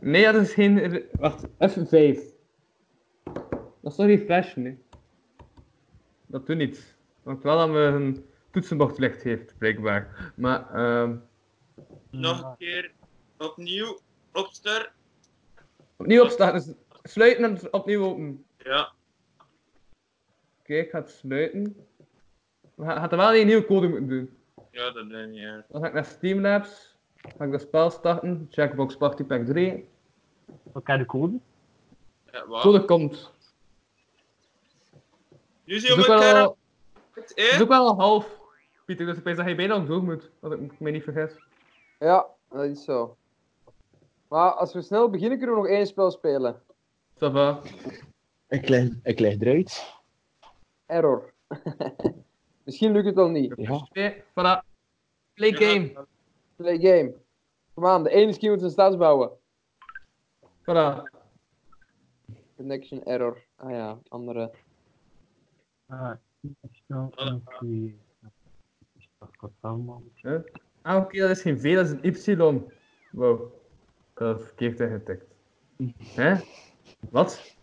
Nee, dat is geen. Wacht, F5. Dat is toch refreshen, nee? Dat doet niet. Want wel dat me een toetsenbord licht heeft, blijkbaar. Maar, ehm. Nog een keer opnieuw opstart. opnieuw opstarten. Dus sluiten en opnieuw open. Ja, Oké, ik ga het sluiten. We gaan er wel een nieuwe code moeten doen. ja dat niet erg. Dan ga ik naar Steamlabs. Ga ik dat spel starten. Checkbox Party Pack 3. Wat kan de code? Ja? Code komt. Nu ook elkaar wel, het, is ook wel al half. Pieter, dus ik weet dat hij bijna nog door moet. Als ik me niet vergis. Ja, dat is zo. Maar als we snel beginnen, kunnen we nog één spel spelen. Ça va. Ik leg, ik leg eruit. Error. Misschien lukt het wel niet. Ja. Voilà. Play game. Play game. Kom aan, de ene ski moet zijn stads bouwen. Voilà. Connection error. Ah ja, andere. Ah. Dat. Huh? Ah, oké, dat is geen V, dat is een Y. Wow. Ik had het verkeerd ingetikt. Hè? Wat?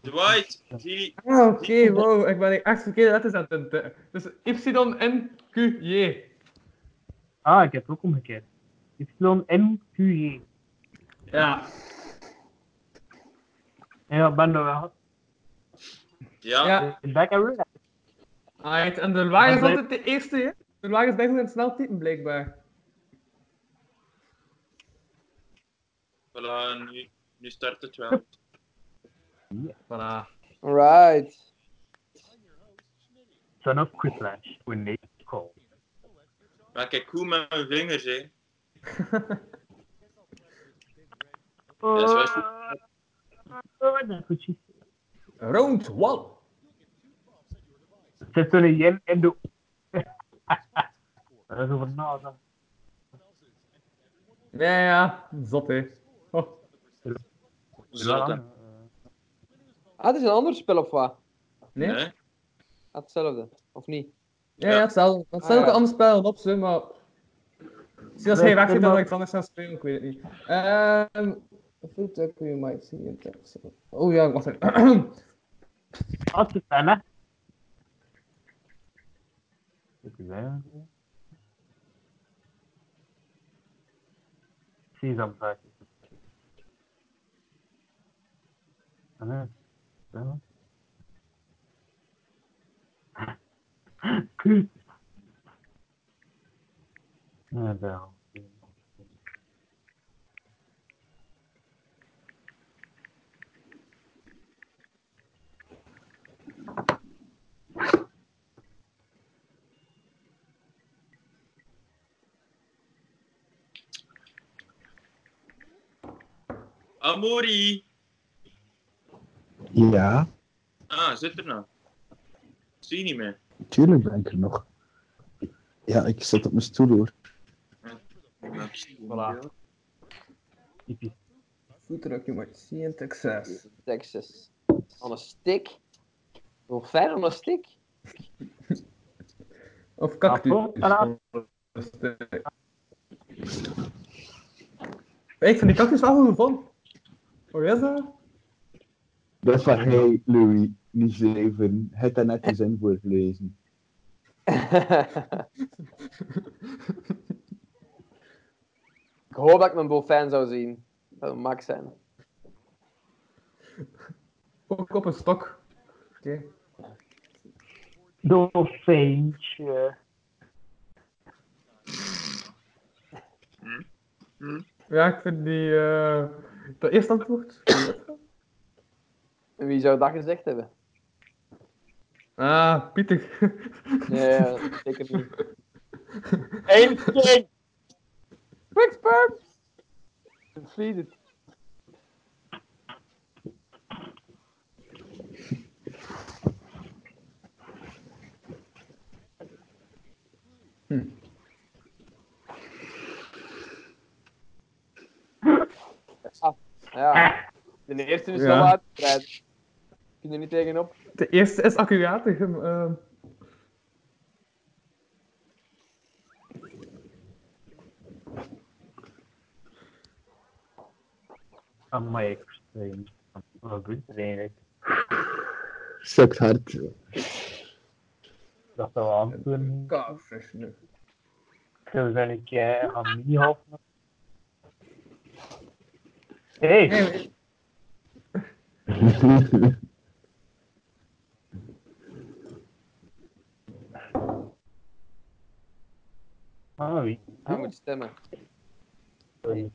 Dwight, zie. Ah, oké, wow. Ik ben echt verkeerde letters aan het. Dus Y N Q J. Ah, ik heb het ook omgekeerd. Y, N, Q, J. Ja. Ja, ben er wel. Ja, Ja. Back and relax. Alright, en de laag is altijd de eerste, hè? De laag is best wel snel typen, blijkbaar. voilà, nu, nu start het wel. Voilà. Alright. Son of Quiplash. When. Maar kijk goed met mijn vingers, hè. Oh, dat is wel oh, dat is goed. je- Round 1. Zet er een yen in de. Dat is over nadenken. Ja, ja, zot, hè. Oh. Zot, hè. Ah, het is een ander spel of wat? Nee? Nee? Ah, hetzelfde. Of niet? Ja, ja, hetzelfde. Het ook Ah, ja. een ander spel op ze, maar... Zie als hij weg zit, dan ik het anders gaan spelen, ik weet het niet. Ehm... Food that you might see in text. Oh ja, wacht even. Als het zijn, hè? Zijn. Sesamzaak. Ah, nee. Ja. Ja, wel. Amori. Ja, Ah, zit er nou. Zie je niet meer. Tuurlijk ben ik er nog. Ja, ik zit op mijn stoel hoor. Voilà. Typisch. Food accuracy in Texas. Texas. On een stick. Nog verder on een stick. Of cactus. Ik vind die cactus wel goed van. Hoe is dat? Dat is van, hey Louis, niet zeven. Het daar net de zin voor gelezen. ik hoop dat ik een dolfijn zou zien. Dat zou max zijn. Ook op een stok. Oké. Dolfijntje. Ja, ik vind die... eh dat eerste antwoord. En wie zou dat gezegd hebben? Ah, Pieter. Nee, zeker niet. Eén king! Quick sperm! Feed it. Ah, ja. De eerste is Ja. wel uitgebreid. Kun je er niet tegenop? De eerste is accuraat. eh, Amai, ik. Wat doet er eigenlijk? Sukt hard. Ik dat we antwoorden. Kafjes nu. Zo zijn ik eh, aan niet half. Hey, ah, wie? Hij moet stemmen. Sorry.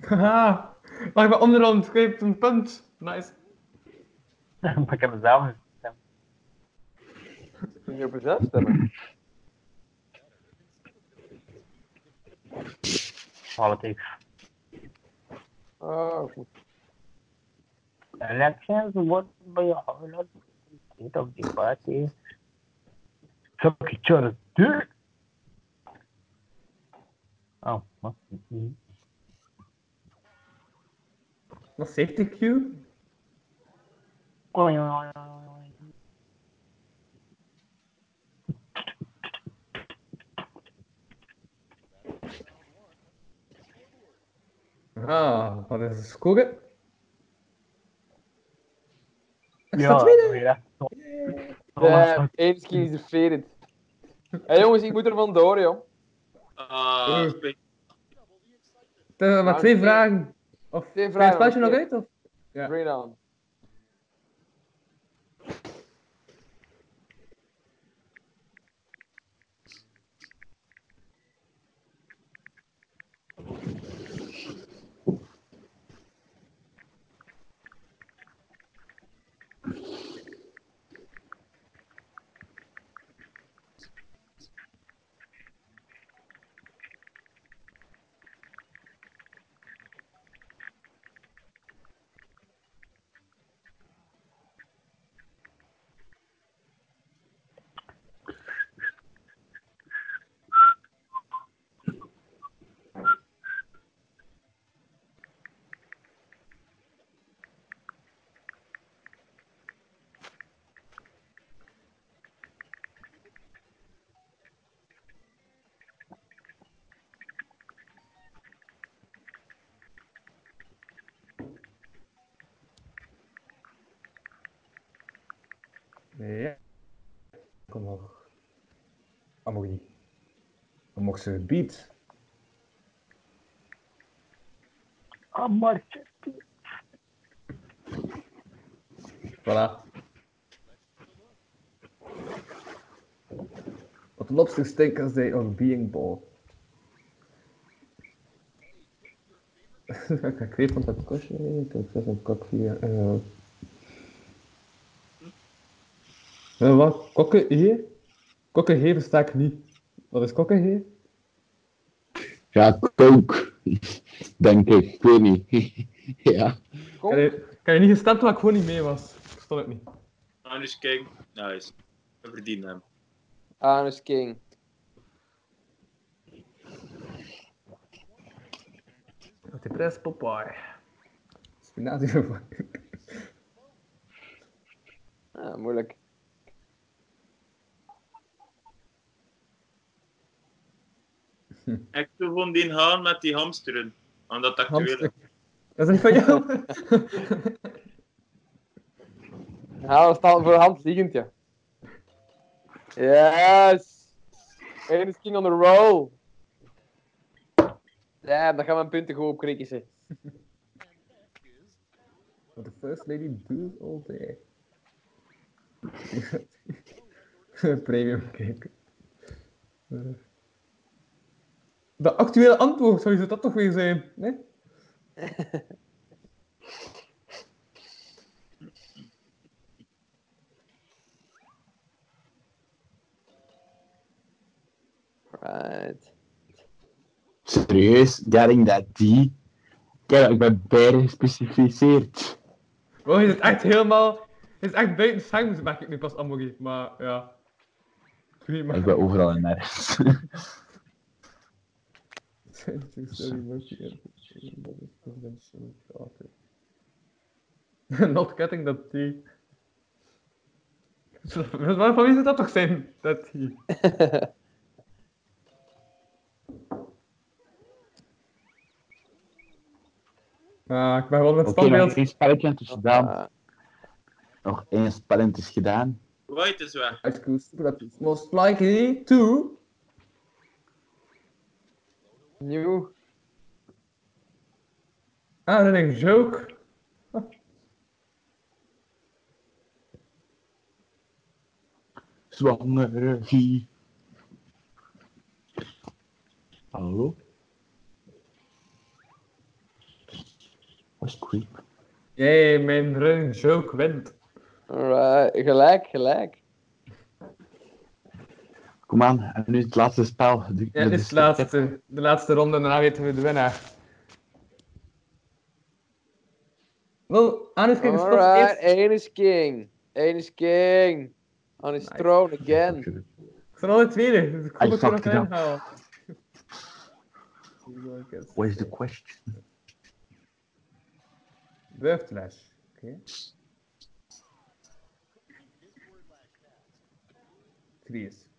Haha. Mag ik bij onderhand? Ik heb een punt. Nice. maar ik heb mezelf gestemd. Kun je op jezelf stemmen? Politics. Oh, goed. Elections wordt bij je houden. Niet op die party. Zou ik iets aan doen? Oh, wat? niet. Wat safety queue? Oei, oei, oei, oei. Ah, wat is de score? Ik sta Ja, tweede. ja. De één skin is defeated. Hé hey, jongens, ik moet er vandoor, joh. Ah, spe- Er zijn maar Nou, twee vragen. Of twee je vragen, spelletje nog oké. uit? Of? Ja. Bring it on. Ja. Kom nog. Amory. Dan mocht ze beat. Ah, Martje. Voilà. lobsters stink as they are being boiled. ik weet van dat kostje. Ik heb zelf een kok eh. Eh, wat? Kokken Kokkenhee versta ik niet. Wat is kokkenhee? Ja, kook. Denk ik. Ik weet niet. ja. Kan je, kan je niet gestemd omdat ik gewoon niet mee was? Ik verstond het niet. Anus King. Nice. We verdienen hem. Anus King. Prijs Popeye. Spinazie. Ah, moeilijk. Ik doe gewoon die gaan met die hamsteren. Aan dat actuele. Dat is niet van jou. Ja, we staan voor de hand liggend, ja. Yes! Anus King on the roll. Ja, dan gaan mijn punten gewoon opkrikken, zeg. What the first lady does all day. Premium kijken. De actuele antwoord, zou je dat toch weer zijn? Nee? Right. Serieus, getting that D. Kijk, ik ben bijna gespecificeerd. Oh, je zit echt helemaal... Je is echt buiten scherm, merk ik nu pas Amogi. Maar ja... Ik ben overal en nergens. Not cutting that tea. Van wie zou dat toch zijn? Dat tea. Ah, ik ben gewoon met het Oké, nog standbeeld. één spelletje is gedaan. Ah, Nog één spelletje is gedaan. White is weg. Excuse, but it's most likely to... nieuw. Ah, dat is een joke. Zwangere Guy. Hallo? Was creep. Jee, mijn running joke wint. Alright, gelijk, gelijk. Kom aan, en nu het laatste spel. De, Ja, dit is de laatste, de laatste ronde en daarna weten we de winnaar. Wel, Anus King Alright, eerst. Anus King. Anus King. On his Nice. throne again. Ik ben al de tweede, dus ik hoop dat ik er nog. What is the question? Oké. Chris. Hmm.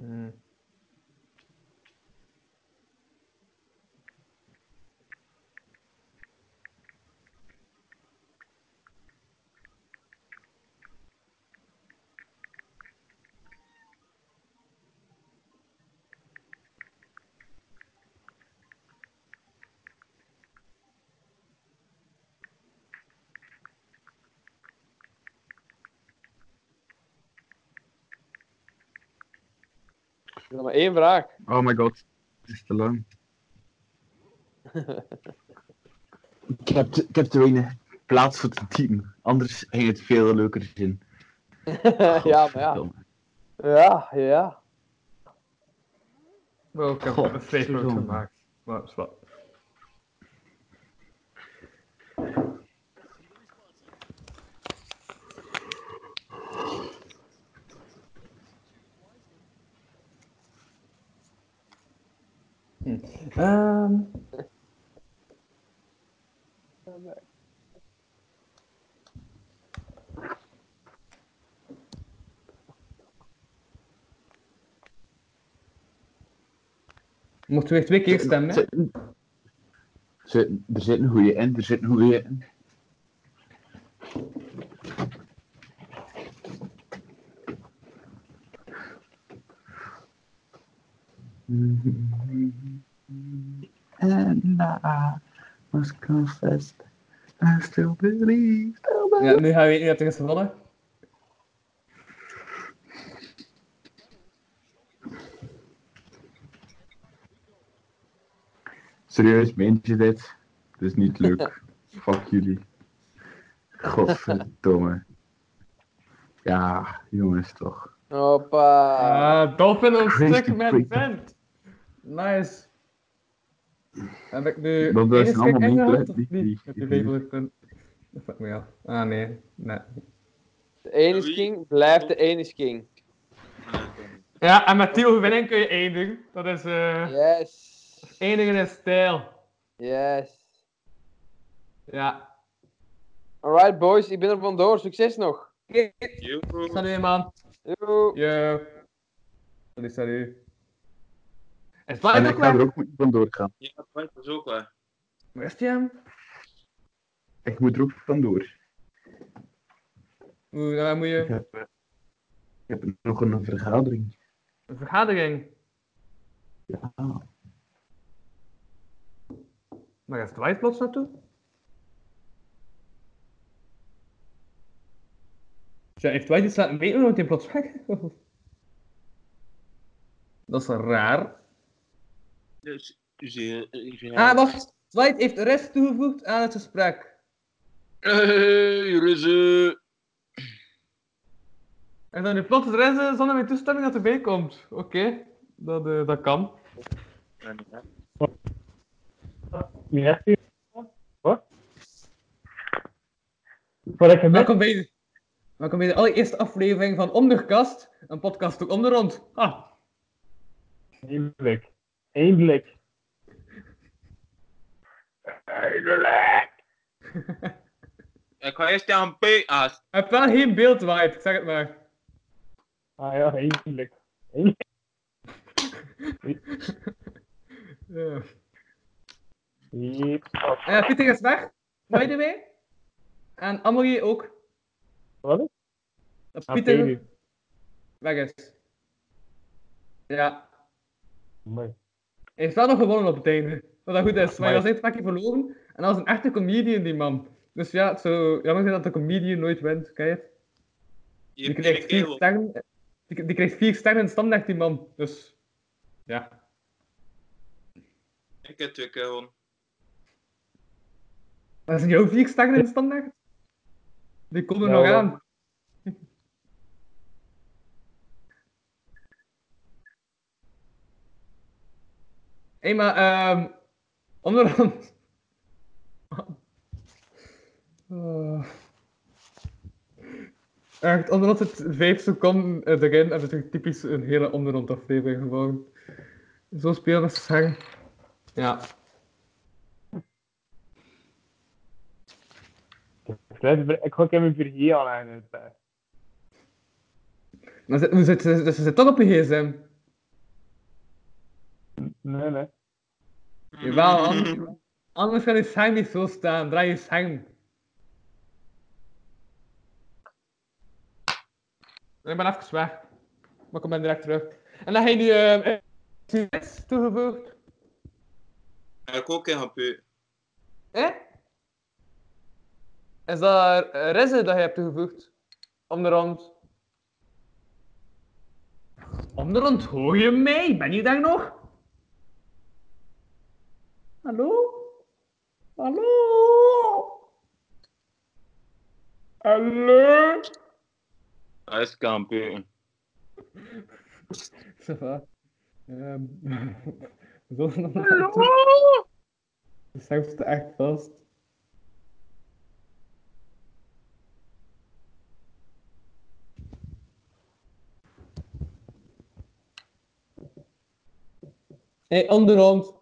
Er is nog maar één vraag. Oh my god, het is te lang. ik, heb te- ik heb te weinig plaats voor te typen. Anders ging het veel leuker zijn. ja, maar ja. Ja, ja. Wel, ik heb God, een verdomme. gemaakt. Maar is Ehm. Moeten we twee keer stemmen? hè? Er zit een goeie in, er zit een goeie in. And I must confess, I still believe. Still Ja, nu gaan we weten wie dat er is gewonnen. Serieus, meent je dit? Het is niet leuk. Fuck jullie. Godverdomme. Ja, jongens toch. Hoppa. Ah, Dolphin een stuk met vent. Nice. Heb ik nu Dat is allemaal niet ingehaald leuk, of die- niet? die- Met die die- 500 punten. Dat fuck me af. Ah nee, nee. De ene is king, blijft de ene is king. Ja, en met die overwinning kun je eindigen. Dat is eh Yes. eindigen in stijl. Yes. Ja. Alright boys, ik ben er vandoor. Succes nog. Salut man. Doei. Yo. Salut, salut. Is En ik ga er ook van doorgaan. Ja, dat is ook waar. Waar is die hem? Ik moet er ook vandoor. Oeh, dan moet Ik je heb, eh, ik heb nog een vergadering. een vergadering. Ja. Waar is Dwight plots naartoe? Ja, heeft Dwight iets laten weten, want hij plots weg? Dat is raar. Dus, dus, eh, Ah, wacht. Dwight heeft rest toegevoegd aan het gesprek. Hey, Rizze. En dan nu plots rest eh, zonder mijn toestemming dat erbij komt. Oké, dat, eh, dat kan. Wie heeft die? Wat? Wat ik gemist? Welkom bij, de, welkom bij de allereerste aflevering van Onderkast, een podcast ook om de rond. Ah, Eindelijk. Eindelijk. Eindelijk. Ik ga eerst aan P. Ah, ik heb wel geen ik zeg het maar. Ah ja, eindelijk. Eindelijk. Ja. Yep. En ja, Pieter is weg, by the way. En Amelie ook. Wat Dat Ah, Pieter weg is. Ja, Mooi. Hij heeft wel nog gewonnen op het einde. Wat dat goed is, maar hij was één pakje verloren. En dat was een echte comedian, die man. Dus ja, het zou jammer zijn dat de comedian nooit wint, kijk het? Die krijgt vier sterren. Die, die krijgt vier sterren in standaard, die man. Dus, ja. Ik heb twee keer gewonnen. Dat zijn jouw vier sterren in standaard? Die komen er Ja, nog wel. aan. Hé, hey, maar, ehm onderhand. Oh. Echt, onderhand het vijf seconden erin en het is typisch een hele onderhand aflevering gewoon. Zo spelen met zeggen. Ja. Ik ga even voor hier aan het. Maar ze, ze, ze, ze, ze zit toch op je gsm. Nee, nee. Jawel, anders, anders gaat je scherm niet zo staan. Draai je scherm. Ik ben even weg. Maar ik kom ben direct terug. En dan ga je nu uh, CS toegevoegd. Ik heb ook een P. Eh? Is dat Rizze dat je hebt toegevoegd? Om de rond. Om de rond, hoor je mij? Ben je daar nog? Hallo? Hallo? Hallo? Dat is kampioen. Ça va. We zullen nog Hallo? De stem zit echt vast. Hé, hey, onderhand.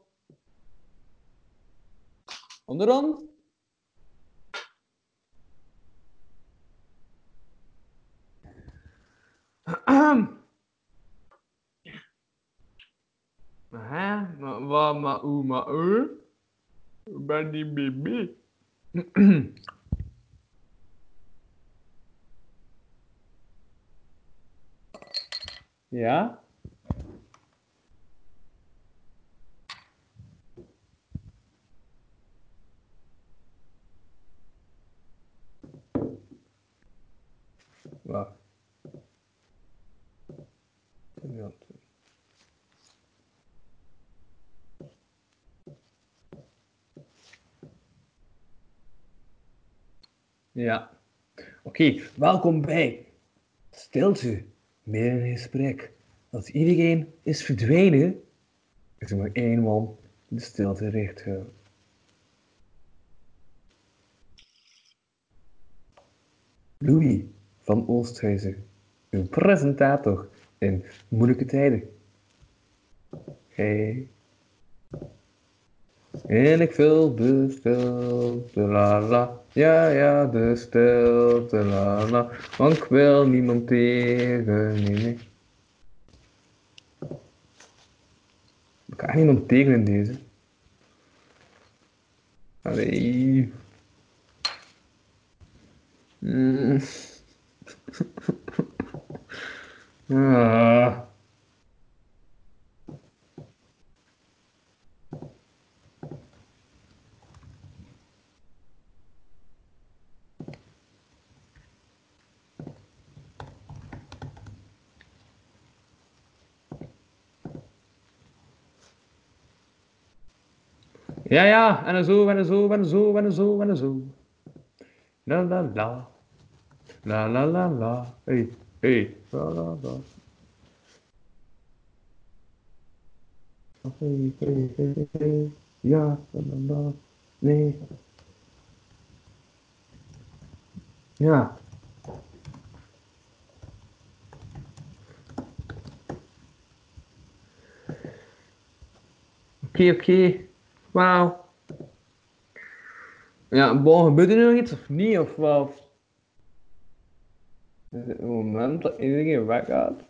Onderhand? Hè? Wat, maar hoe, maar hoe? Ben die baby. ja? Ja. Oké, welkom bij Stilte, meer een gesprek. Als iedereen is verdwenen, is er maar één man die de stilte houdt. Louis van Oosthuizen, uw presentator in moeilijke tijden. Hey. En ik vul de stilte, la la. Ja, ja, de stilte, la la. Want ik wil niemand tegen, nee, nee. Ik kan niemand tegen in deze. Allee. Mm. ah. Ja, ja, en zo, en zo, en zo, en zo, en zo. La la la. La la la la. Hey, hey. Hey, hey, hey, hey. Ja, la. Nee. Ja. Oké, oké. Wauw. Ja, bon, gebeurt er nog iets of niet? Of wat? Is het moment dat iedereen weggaat?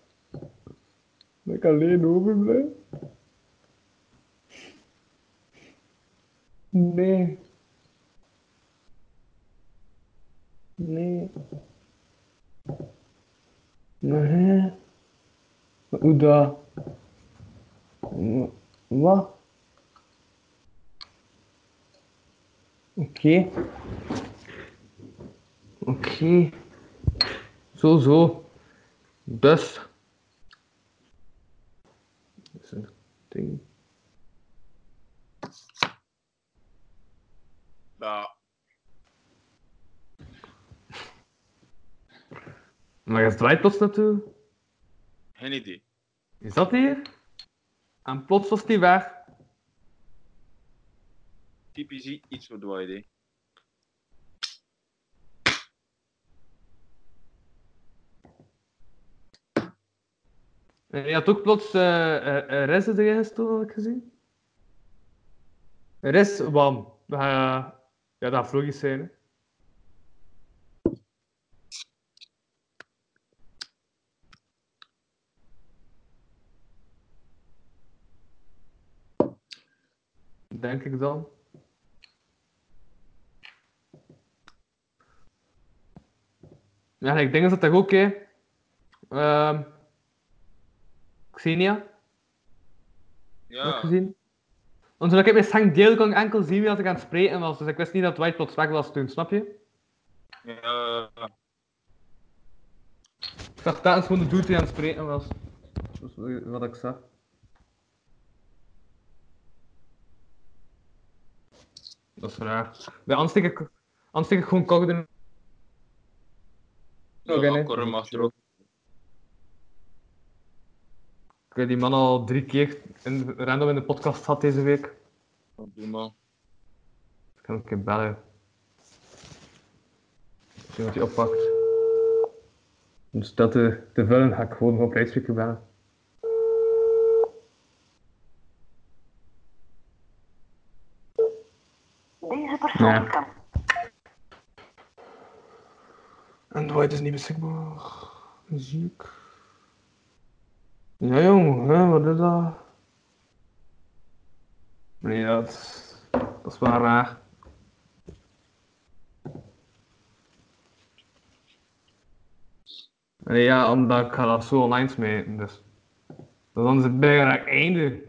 Dat ik alleen overblijf? Nee. Nee. Nee. Hoe dat? Wa- Wat? Oké. Oké. Zo, zo. Dus. Dat is een ding. Ja. Maar je draait plots naartoe. Geen idee. Is dat hier? En plots was die weg. Typisch iets wat wij je had ook plots eh uh, Res erin gestoken, had ik gezien. Res, wam. Uh, ja, dat vroeg is zijn. Hè. Denk ik dan. Ja, ik denk dat dat ook, hè. Ehm Xenia, Ja. gezien? Want toen ik met Sang deel kon ik enkel zien wie als ik aan het spreken was, dus ik wist niet dat Dwight plots weg was toen, snap je? Ja. Ik zag telkens gewoon de dude die aan het spreken was. Dat is wat ik zag. Dat is raar. Anders denk ik, anders denk ik gewoon koggen. Oké, Ja, nee. Ik heb die man al drie keer in, random in de podcast gehad deze week. Doe maar. Ik kan ook een keer bellen. Zien wat hij oppakt. Om dat te, te vullen ga ik gewoon op luidspreker bellen. Deze persoon Ja. kan En is niet beschikbaar. Ziek. Ja jong, hè, wat is dat? Nee, dat, dat is wel raar. Nee, ja, omdat ik ga dat zo online smeten, dus. Dan is het bijna het einde.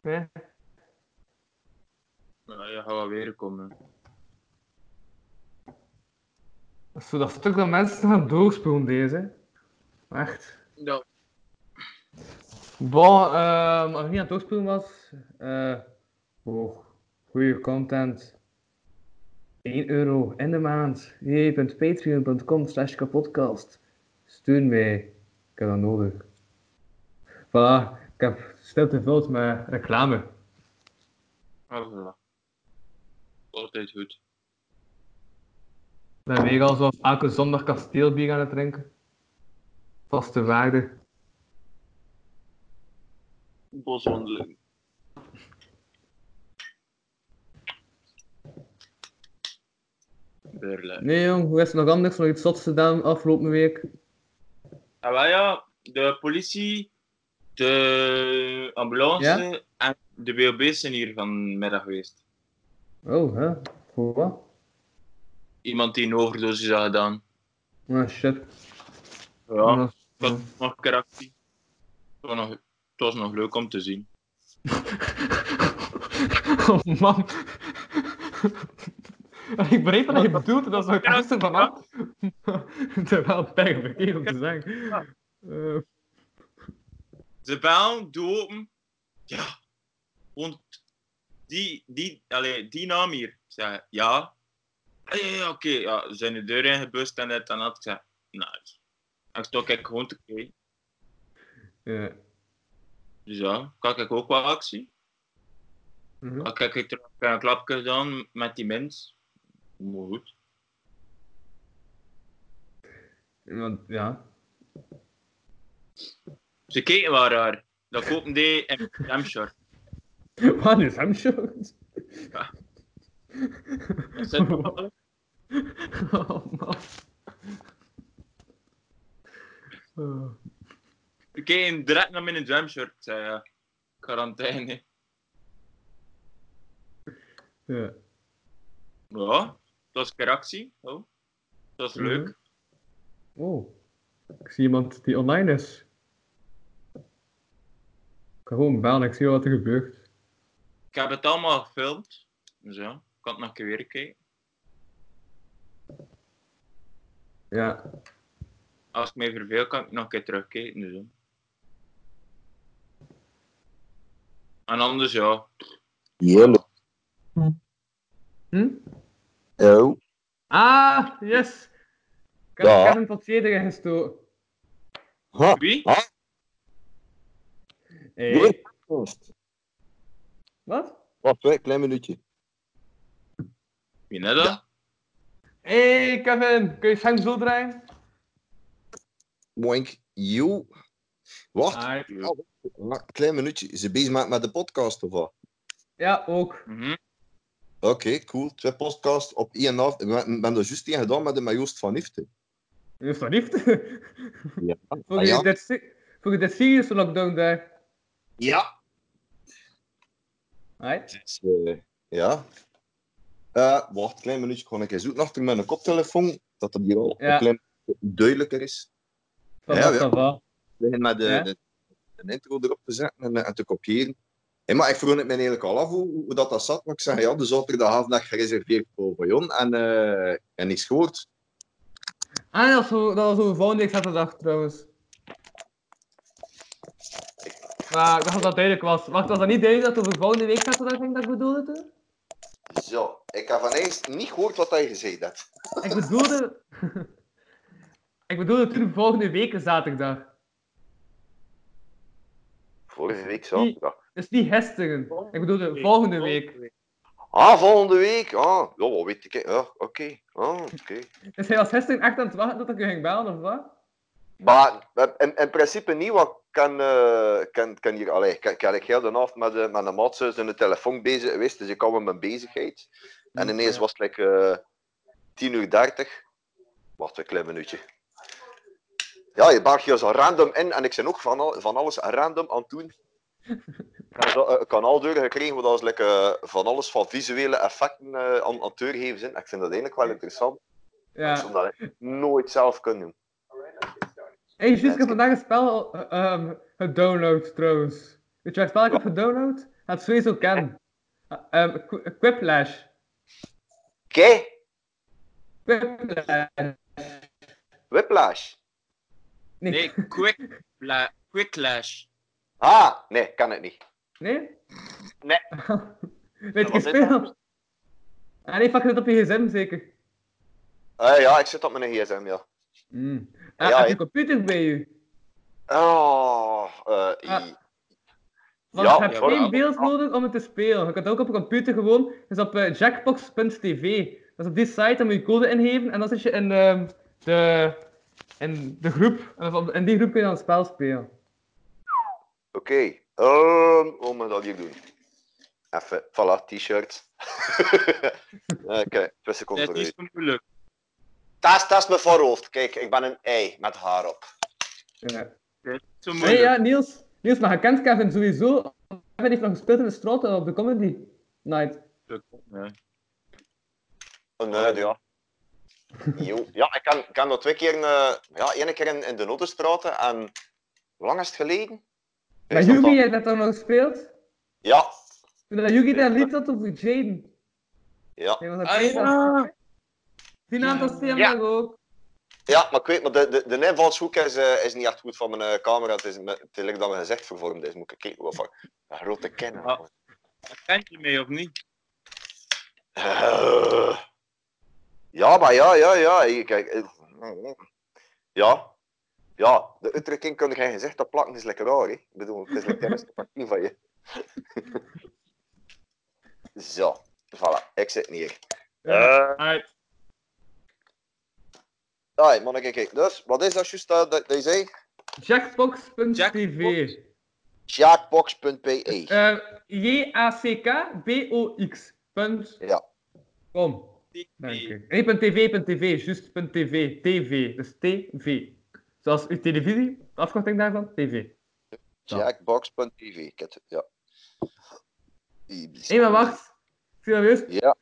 Hè? Ja, je gaat wel weer komen. Dat is zo dat stuk dat mensen gaan doorspoelen deze. Echt. Ja. Bon, ehm als ik niet aan het doorspelen was, eh oh, goede content. 1 euro in de maand. www.patreon.com slash kapodcast. Steun mij. Ik heb dat nodig. Voilà, ik heb stil gevuld met reclame. Ah, voilà. Altijd goed. Ik ben weer al zo elke zondag kasteelbier aan het drinken. Vaste waarde. Boswandeling. Berlijn. Nee jong, hoe is het nog anders? Nog iets zots gedaan afgelopen week? Ah, wel ja, de politie, de ambulance Ja? en de WOB zijn hier vanmiddag geweest. Oh, hè? Voor wat? Iemand die een overdosis had gedaan. Ah, shit. Ja, had nog was nog, was nog leuk om te zien. Oh man. ik begreep wat je bedoelt, dat is het ergste van al. Terwijl pijn verkeerd om te zeggen. Eh, Ze bellen, doe open. Ja, want die, die, allee, die naam hier. Zei, ja. Ja, ja, oké, ja, ze zijn de deur ingebust en dit en dat. Ik zei, nice. En ik stond ik gewoon te kijken. ja. Dus ja, kan ik ook wel actie. Mhm. Dan heb ik terug een klapje gedaan met die mens. Maar goed. Want, ja. Ze keken wel raar. Dat kopen die in Hampshire. Wat is hem zo? Dat zit wel- Oh man. Oh. Ze keken direct naar mijn. Ik zei ja, quarantaine. Ja. Ja, dat was een keer actie. Oh. Dat is leuk. Mhm. Oh. Ik zie iemand die online is. Ik ga gewoon bellen, ik zie wat er gebeurt. Ik heb het allemaal gefilmd. Dus ja, ik kan het nog een keer weer kijken. Ja. Als ik mij verveel, kan ik nog een keer terugkijken. Dus, ja. En anders ja. Jelle. Hm? Oh. Ah, yes! Ik heb. Kevin tot erin gestoken. Ha. Wie? Ha. Hey. Wat? Wacht, een klein minuutje. Wie net dat? Hey Kevin, kun je scherm zo draaien? Moink. Yo. Wacht, Ah, een klein minuutje. Is ze bezig met, met de podcast of wat? ja, ook. Mhm. Oké, cool. Twee podcasts op één af. Ik ben, ben er juist één gedaan met de met Joost van Ifte. Is dat lief? Ja. Voor Ah, je ja. dit se- voor je dit serious lockdown daar. Ja. Right? Dus, eh, ja. Eh, wacht, klein minuutje. Ik ga een keer zoeken achter mijn koptelefoon. Dat het hier al Ja. een klein beetje duidelijker is. Dat Ja, ja. Beginnen met de, Ja. de, de intro erop te zetten en, en te kopiëren. Hey, maar ik vroeg het me eigenlijk al af hoe, hoe dat, dat zat. Maar ik zei, ja, de zaterdagavond gereserveerd voor Bayon en, eh en niks gehoord. Ah, dat was zo, dat was zo volgende week zaterdag trouwens. Maar ik dacht dat dat duidelijk was. Wacht, was dat niet duidelijk dat over volgende week zaterdag ging dat ik bedoelde toen? Zo, ik heb van eens niet gehoord wat hij gezegd had. Ik bedoelde... ik bedoelde toen volgende week zaterdag. Vorige week zaterdag. Dus niet gisteren. Ik bedoelde volgende week. Ah, volgende week? Ah, ja, wat weet ik. Ja, oké. Ah, oké. Dus hij was gisteren echt aan het wachten tot ik je ging bellen, of wat? Maar in, in principe niet, want ik kan, eh, kan, kan hier, allee, ik, ik, ik heel de avond met, de, met een maatzus in de telefoon bezig geweest, dus ik had met mijn bezigheid. En ineens was het like, eh 10 uur 30. Wacht een klein minuutje. Ja, je bart hier zo random in en ik ben ook van, al, van alles random aan het doen. Ik heb een kanaal doorgekregen waar dat is like, eh, van alles van visuele effecten eh, aan, aan het zijn. Ik vind dat eigenlijk wel interessant. Ja. Omdat ik nooit zelf kan doen. Hey, juist, ik heb vandaag een spel ehm, gedownload trouwens. Weet je welk spel ik heb gedownload? Dat sowieso kennen. Uh, um, Qu- Quiplash. Oké, Quiplash. Whiplash. Nee. Nee, Quick, Fla- quick Clash. Ah, nee, kan het niet. Nee? Nee. Weet je is gespeeld? Ah nee, fuck het op je gsm zeker. Eh, ja, ik zit op mijn gsm, ja. Mm. Ah, Ja, heb je computer bij je? Oh, eh, Ah. Want Ja, je hebt ja, geen beeld nodig om het te spelen. Je kan het ook op een computer gewoon. Dus op eh, jackbox.tv. Dat is op die site, dan moet je code ingeven en dan zit je in de, de, in de groep. En dan- in die groep kun je dan het spel spelen. Oké. Ehm, hoe moet dat hier doen? Even, voilà, t-shirt. Oké, twee seconden Dat is moeilijk. Dat is, mijn voorhoofd. Kijk, ik ben een ei met haar op. Ja. Dat is zo Nee, ja, Niels. Niels, maar je kent Kevin sowieso. Kevin heeft nog gespeeld in de straat op de comedy night. Nee. Oh, nee, ja. Jo. Ja, ik kan, ik kan nog twee keer, eh, ja, één keer in, in de noten praten en hoe lang is het geleden? Maar dat Yugi dan- heeft dat toch nog gespeeld? Ja, Toen dat Yugi dat lied had over Jaden. ja. Nee, was dat Ah, ja. Die naam was hem Ja. nog ook. Ja, maar ik weet, maar de, de, de invalshoek is, eh, is niet echt goed van mijn eh, camera. Het is, met- het is dat mijn gezicht vervormd is. Moet ik kijken wat voor een grote kennen. Ah. Daar Kent je mee of niet? Ja, maar ja, ja, ja. Kijk, ja. Ja, de uitdrukking kun je geen gezicht op plakken is lekker raar. Hè? Ik bedoel, het is lekker partij van je. Zo, voilà, ik zit hier. Ja. Eh, Alright. ah, man, kijk, kijk. Dus, wat is dat juist dat, dat je zei? Jackbox.tv. Jackbox.pe. Eh, J-A-C-K-B-O-X. Punt. Ja. Kom. U. Nee, punt .tv, punt .tv. Juist punt .tv. TV. Dus TV. Zoals uw televisie. De afkorting daarvan. TV. Jackbox.tv. Ik heb het, ja. Hé, maar wacht. Serieus? Ja.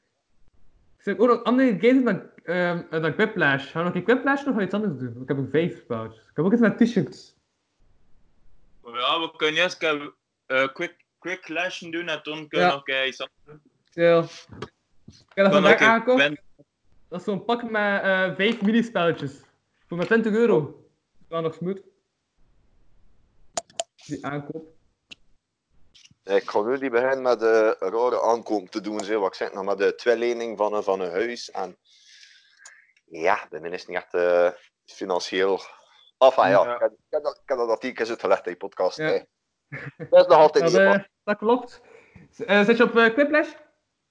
Ik zeg ook nog andere games dan, ehm dan Quiplash. Gaan we nog een Quiplash nog wel iets anders doen? Ik heb een vijf spelletjes. Ik heb ook iets met t-shirts. Ja, we kunnen eerst een eh, quick, quick Clash doen en toen kunnen we Ja. nog iets anders doen. Stil. Ik heb dat Dan vandaag aangekocht. Dat is zo'n pak met eh vijf minispelletjes. Voor maar 20 euro. Dat nog smooth. Die aankoop. Ik ga nu die beginnen met de rare aankoop te doen. Zo. Wat ik zeg, nog met de tweelening van een, van een huis. En ja, de is niet echt eh, financieel. Enfin ja, Ja. Ik, heb, dat, dat tien keer uitgelegd in je podcast. Ja. hè. Dat is nog altijd Dat, niet. eh, dat klopt. Z- zit je op Quiplash?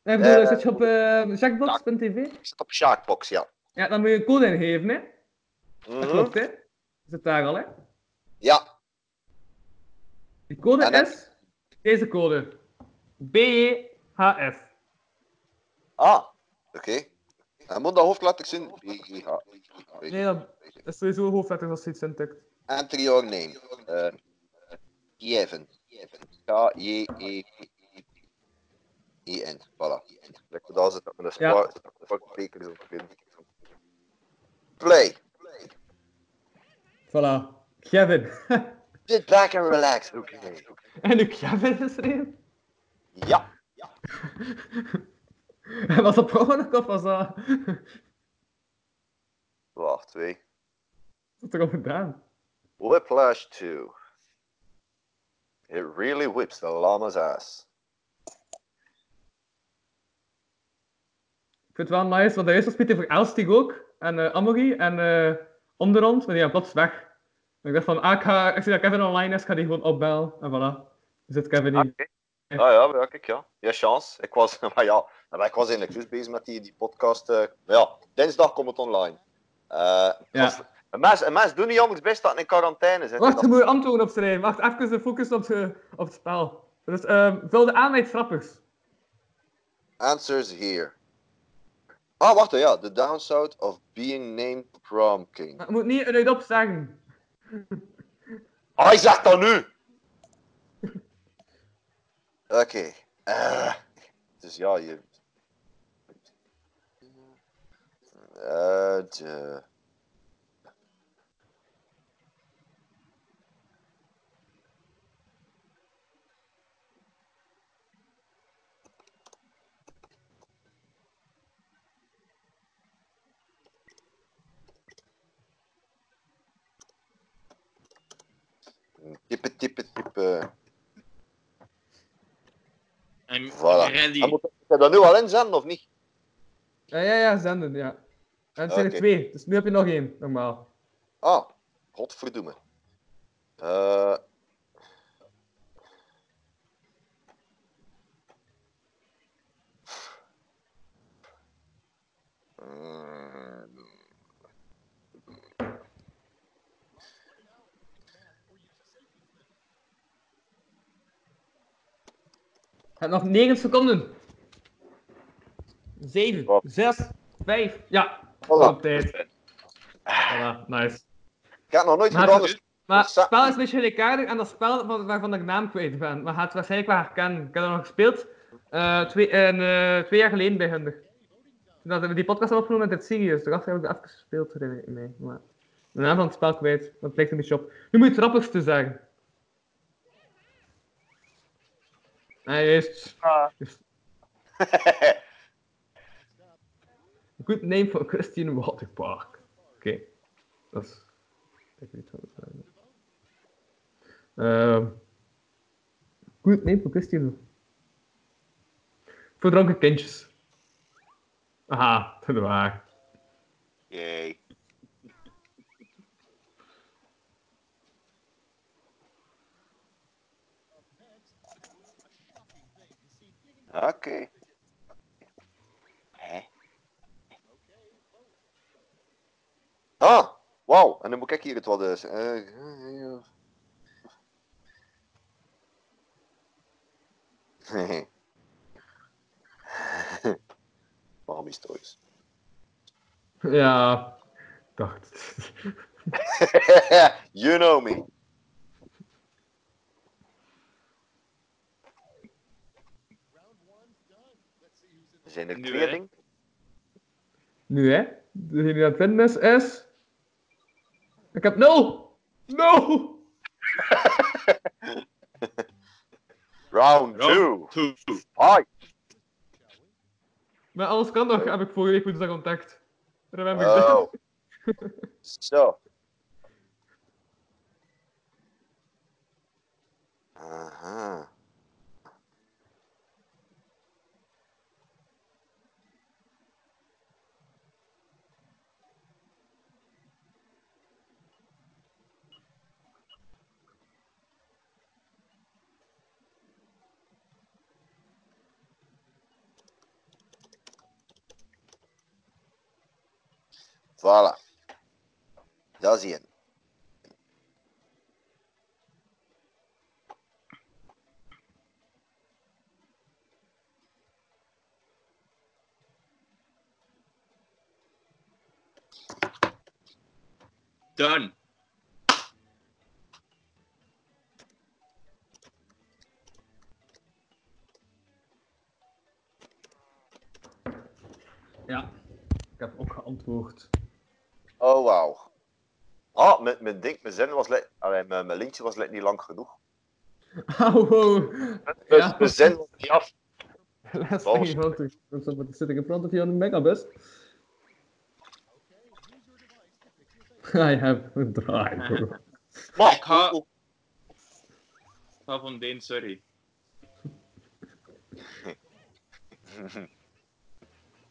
Ik bedoel, Eh, zit je op eh jackbox.tv? Ik zit op Sharkbox, ja. Ja, dan moet je een code ingeven, hè? Dat Mhm. klopt, hè? Zit daar al, hè? Ja, Die code En is deze code. B-E-H-F. ah, oké. En moet dat hoofd laten zien. Ja. Nee, dat is sowieso hoofdletters als je iets intikt. Enter your name. Uh, Kevin. K-J-E-E-N. Voilà. Lekker daar zit met een Ja. spa- fucking sprekers op. Play. Voilà. Kevin. Sit back and relax. Oké. en nu Kevin geschreven? Ja. En was dat per ongeluk of was dat... Wacht, twee. Wat er al gedaan? Whiplash 2. It really whips the llama's ass. Vind het wel nice, want de eerste speelt voor Elstig ook. En eh Amory en eh Onderhand, maar die gaan plots weg. En ik dacht van, ah, ik, ga, ik zie dat Kevin online is, ik ga die gewoon opbellen. En voilà. Dus zit Kevin hier. Ah ja, ja, kijk, ja. Ja, chance. Ik was, maar ja, maar ik was eigenlijk dus bezig met die, die podcast. eh, maar ja, dinsdag komt het online. Eh, Ja. als- Een mens, een mens doet niet anders best dat in quarantaine zit. Wacht, je moet je antwoorden opschrijven. Wacht, even de focus op, de, op het spel. Dus vul de aan met. Answers here. Ah, wacht, ja. The downside of being named prom king. Maar je moet niet uit op zeggen. Hij zegt dat nu! Oké. eh, dus ja, je... Eh, de... Type, type, type. En Voilà. ready. En moet ik dat nu al inzenden of niet? Ja, ja, ja, zenden, ja. En het zijn er twee, dus nu heb je nog één, normaal. Ah, godverdomme. Eh Je hebt nog 9 seconden. 7, Wat? 6, 5, ja, voilà. op tijd. Voilà, nice. Ik heb het nog nooit Maar- gedaan, dus Maar het spel is een beetje gelijkaardig aan dat spel van, waarvan ik de naam kwijt ben. Maar gaat het waarschijnlijk wel herkennen. Ik heb dat nog gespeeld eh, twee, en, eh, twee jaar geleden bij. Toen hadden we die podcast hebben opgenomen met het Sirius. Daarachter heb ik dat even gespeeld, herinner ik mij. Maar de naam van het spel kwijt, dat lijkt een beetje op. Nu moet je het rappigste zeggen. Ah, juist. Ah, Good name for Christian Waterpark. Oké. Dat is... Ik weet niet wat het is. Ehm. Good name for Christian. Voor dronken kindjes. Aha, dat is waar. Yay. Oké. Hè? Ah, wauw. En dan moet ik hier het wat eens. eh, Hehe. Mami stories. Ja. Dacht. you know me. Zijn er Nu, twee hè? dingen? Nu hè? Degene die aan het winnen is, is... Ik heb nul! No! Round Round two. two. Fight. Maar alles kan nog, heb ik vorige week zeggen ontdekt. Remember Oh. that? Zo. Aha. Voilà. Dat is één. Done. Ja. Ik heb ook geantwoord. Oh, wauw. Ah, mijn, mijn, ding, mijn zin was... li- Allee, mijn, mijn lintje was li- niet lang genoeg. Oh, wow. Dus Ja. mijn zin was niet af. Let's Balls. see, Hunter. I'm sitting in front of you on the megabus. I have a drive. Maar, Ik ga- Ga van Deen, sorry.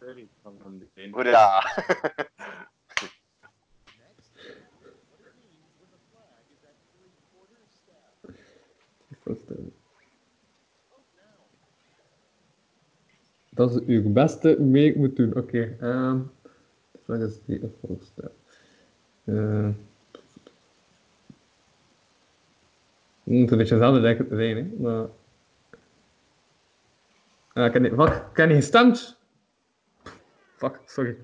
Sorry, ik van Deen. Hoera. Dat is uw beste mee moet doen. Oké. ehm Wat is die volgende? Eh Het moet een beetje hetzelfde lijken te zijn, hè. Maar... Ah, ik heb niet... Fuck, ik heb niet gestemd! Fuck, sorry.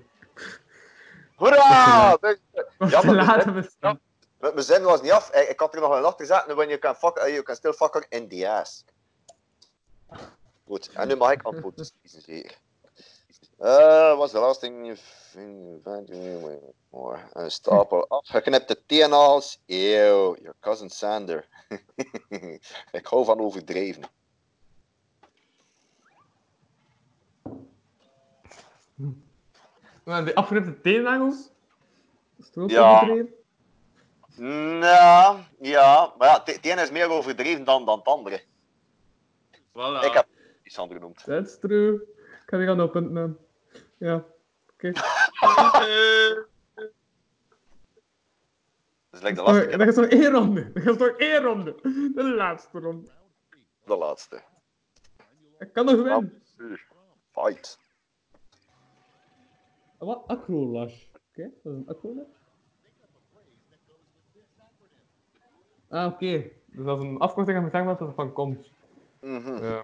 Hoera! Om te stemmen. Mijn mijn zin was niet af. Ik, ik had er nog een achter gezet. When you can, fuck, uh, you can still fuck her in the ass. Goed, en nu mag ik antwoorden kiezen, zeker. Eh, was de laatste ding? Een stapel afgeknipte teenhals. Eeuw, your cousin Sander. ik hou van overdreven. Maar die afgeripte teennagels? Is het ook Ja. overdreven? Nou, ja, maar ja, het ene is meer overdreven dan, dan het andere. Voilà. Ik heb iets anders genoemd. That's true. Ik ga die gaan oppunten. Ja, oké. Eh, Dat is like de laatste keer. is nog één ronde. Er is nog één ronde. De laatste ronde. De laatste. Ik kan nog winnen. Fight. Wat? Acrolash. Oké, dat is een acrolash. Ah, oké. Dus dat is een afkorting aan mijn wat er van komt. Mhm. Ja.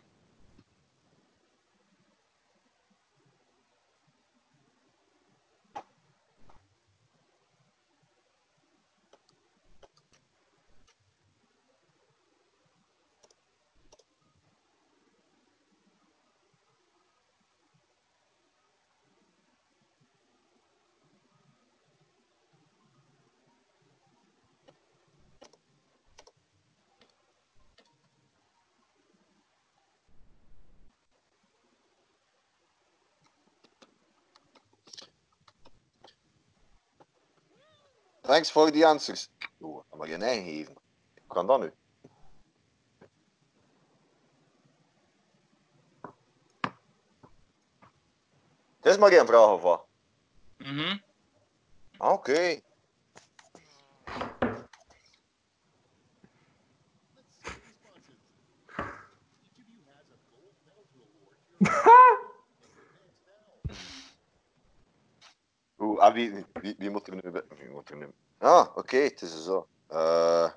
Thanks for the answers. Dat mag je eigen geven. Hoe kan dat nu? Het is maar geen vraag of wat? mhm. Ah, Oké. Oeh, ah, wie, wie, wie moet er nu bij? Wie moet er nu? Ah, oké, het is zo. Eh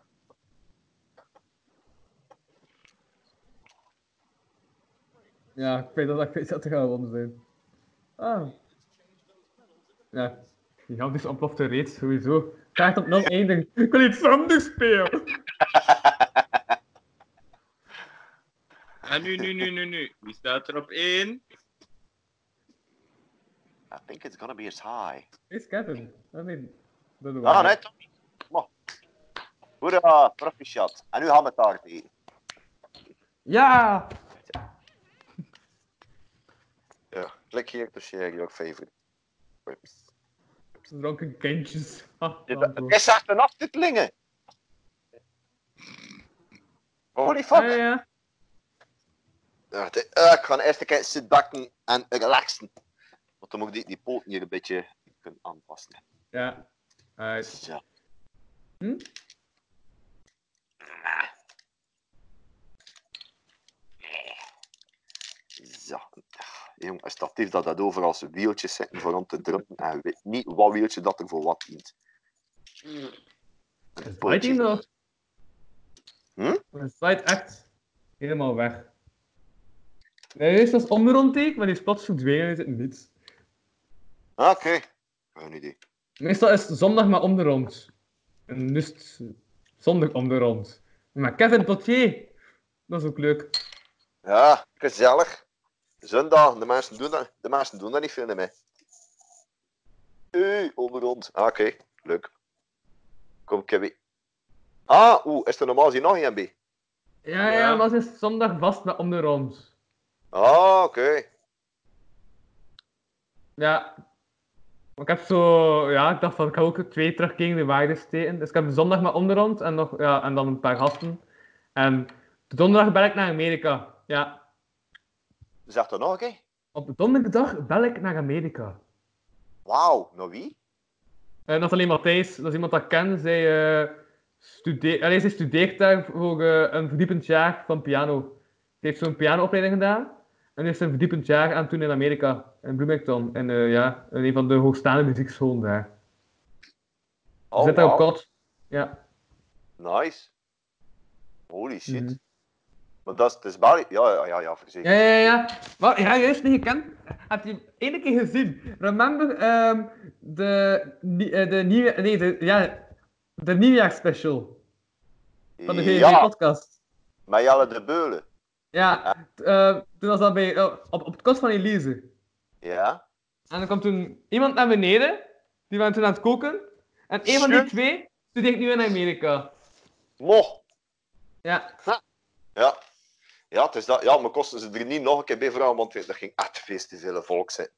Ja, ik weet dat ik weet dat er gaan gewonnen zijn. Ah. Ja. Gigantisch ontplofte reeds, sowieso. Gaat op nul eindigen. Ik wil iets anders spelen. En nu, nu, nu, nu, nu. Wie staat er op één? I think it's gonna be as high. Is Kevin. Nee. Dat doen we Ah, nee, toch niet. Maar. Hoera, proficiat. En nu gaan we het taart eten. Ja! Ja, klik hier to share your favorite. Whips. Dronken kindjes. Anto. het is echt een aftitelingen. Holy fuck. Ja, ja. Ik ga eerst een keer zitten en relaxen. Want dan moet ik die, die poten hier een beetje kunnen aanpassen. Ja. Uit. Zo. Hm? Zo. Jong, een statief dat dat overal zijn wieltjes zitten voor om te drukken. En je weet niet wat wieltje dat er voor wat dient. Een Slide nog? Hm? Slide echt helemaal weg. Nee, eerst was om de rondteken, maar die is plots verdwenen en is het niets. Oké. Geen idee. Meestal is het zondag maar om de rond. En nu is het zondag om de rond. Maar Kevin Potier, dat is ook leuk. Ja, gezellig. Zondag, de mensen doen dat, de mensen doen dat niet veel mee. Hey, onderhand. Ah, Oké, leuk. Kom, Kevin. Ah, oeh, is er normaal gezien nog een B? Ja, ja, maar het is zondag vast maar om de rond. Ah, oké. Ja. Maar Ik heb zo, ja, ik dacht van ik ga ook twee terugkeren de waarde steken. Dus ik heb zondag de rond en, nog, ja, en dan een paar gasten. En de donderdag bel ik naar Amerika. Ja, Zeg dat nog keer. op de donderdag bel ik naar Amerika. Wauw, naar wie? Eh Nathalie Matthijs, dat is iemand dat ik ken. Zij, eh studeert, allee, zij studeert daar voor eh, een verdiepend jaar van piano. Ze heeft zo'n pianoopleiding gedaan. En is een verdiepend jaar aan het doen in Amerika, in Bloomington. En eh, ja, een van de hoogstaande muziekscholen daar. Oh, zit daar op wauw. kot. Ja. Nice. Holy shit. Mhm. Maar dat is, is België. Ja, ja, ja, ja, verzekerd. Ja, ja, ja. Maar ja, juist niet gekend. Heb je één keer gezien? Remember ehm, de, nie- eh, de nieuwe, nee, de, ja, de nieuwjaarsspecial van de VVV Ja, podcast. met Jelle de Beulen. Ja, eh, toen was dat bij, eh, op, op het kot van Elise. Ja. En dan kwam toen iemand naar beneden, die waren toen aan het koken. En een van die twee studeert nu in Amerika. Mo. Ja, Ja. Ja, het is dat. ja, maar kosten ze er niet nog een keer bij vragen, want er ging echt veel te veel volk zijn.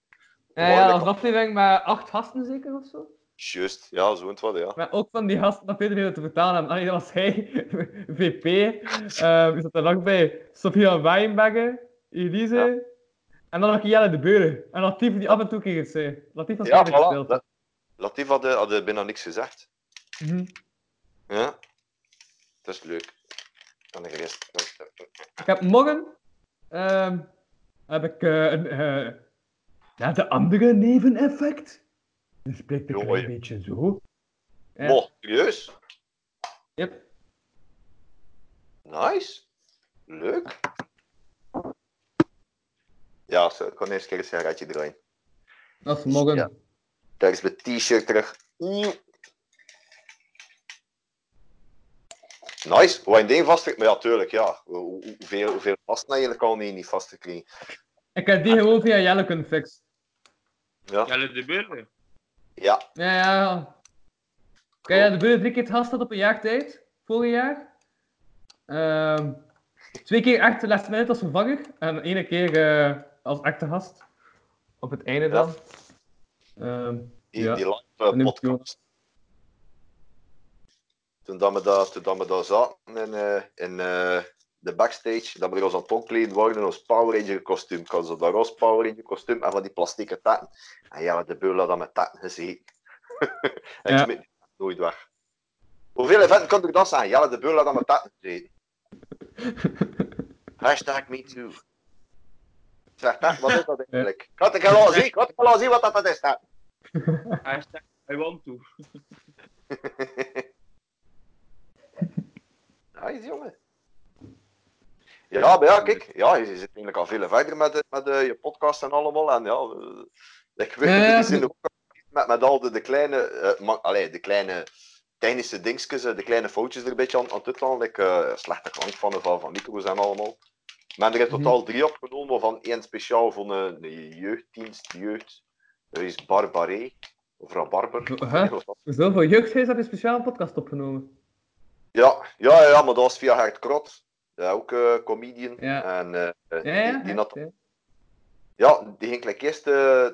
ja, ja dat was een aflevering met acht gasten zeker of zo. Juist, ja, zo wat, ja. Maar ook van die gasten dat Peter veel te vertalen hebben. Allee, dat was hij, VP. ehm is dat er nog bij? Sofia Wijnbergen, Elise. En dan nog Jelle de Beuren. En Latief die af en toe keer het zei. Latief was Ja, gespeeld. voilà. La- Latif had, eh, had eh, bijna niks gezegd. Mhm. Ja. Dat is leuk. Kan ik rest. Ik heb morgen ehm, heb ik eh, een, eh, ja, de andere neveneffect. Dus spreekt een klein je- beetje zo. Ja. Mo, serieus? Yep. Nice. Leuk. Ja, zo, ik kan eerst keer een sigaretje draaien. Dat is morgen. Ja. Daar is mijn t-shirt terug. Mm. Nice. Hoe een ding vast Maar ja, tuurlijk, ja. Hoe- hoe- Hoeveel, hoeveel vast eigenlijk al niet, niet vastgekregen? Ik heb die gewoon via Jelle kunnen fixen. Ja. Jelle de Burger. Ja. Ja, ja. Kijk, ja, de Beuren drie keer het gast had op een jaar tijd. Vorig jaar. Ehm, twee keer echt last minute als vervanger. En één keer eh, als echte gast. Op het einde dan. Ehm, Die, ja. die live nu- podcast. Toen, dat we, daar, toen dat we daar zaten in, eh, in eh, de backstage, dat we ons aan het omkleden in ons Power Ranger kostuum. Ik had zo dat roze Power Ranger kostuum en van die plastieke tatten. En ja, de beul had dat met tatten gezeten. en Ja. ik nooit weg. Hoeveel eventen kan ik dat zijn? Ja, de beul had dat met tatten gezeten. Hashtag me too. Zeg dat, wat is dat eigenlijk? Ik had ik al zien, ik had al zien wat dat dat is. Dat. Hashtag I want to. Nice, jongen. Ja, maar ja, kijk, ja, je zit eigenlijk al veel verder met, de- met de, je podcast en allemaal. En ja, eh, ik weet Ja, ja, ook met, met al de, de kleine, ma- allee, de kleine technische dingetjes, de kleine foutjes er een beetje aan, aan het doen. Like, slechte klank van, van, van micro's en allemaal. Hebben er in totaal drie opgenomen, van één speciaal voor een, een jeugddienst, jeugd. Er is Barbaré, of Rabarber. Huh? Voor jeugdhuis heb je een speciale podcast opgenomen. Ja, ja, ja, maar dat was via Hert Krot. Ja, ook eh comedian. Ja. En eh, eh, Ja, die, had, ja. die ging like eerst, eh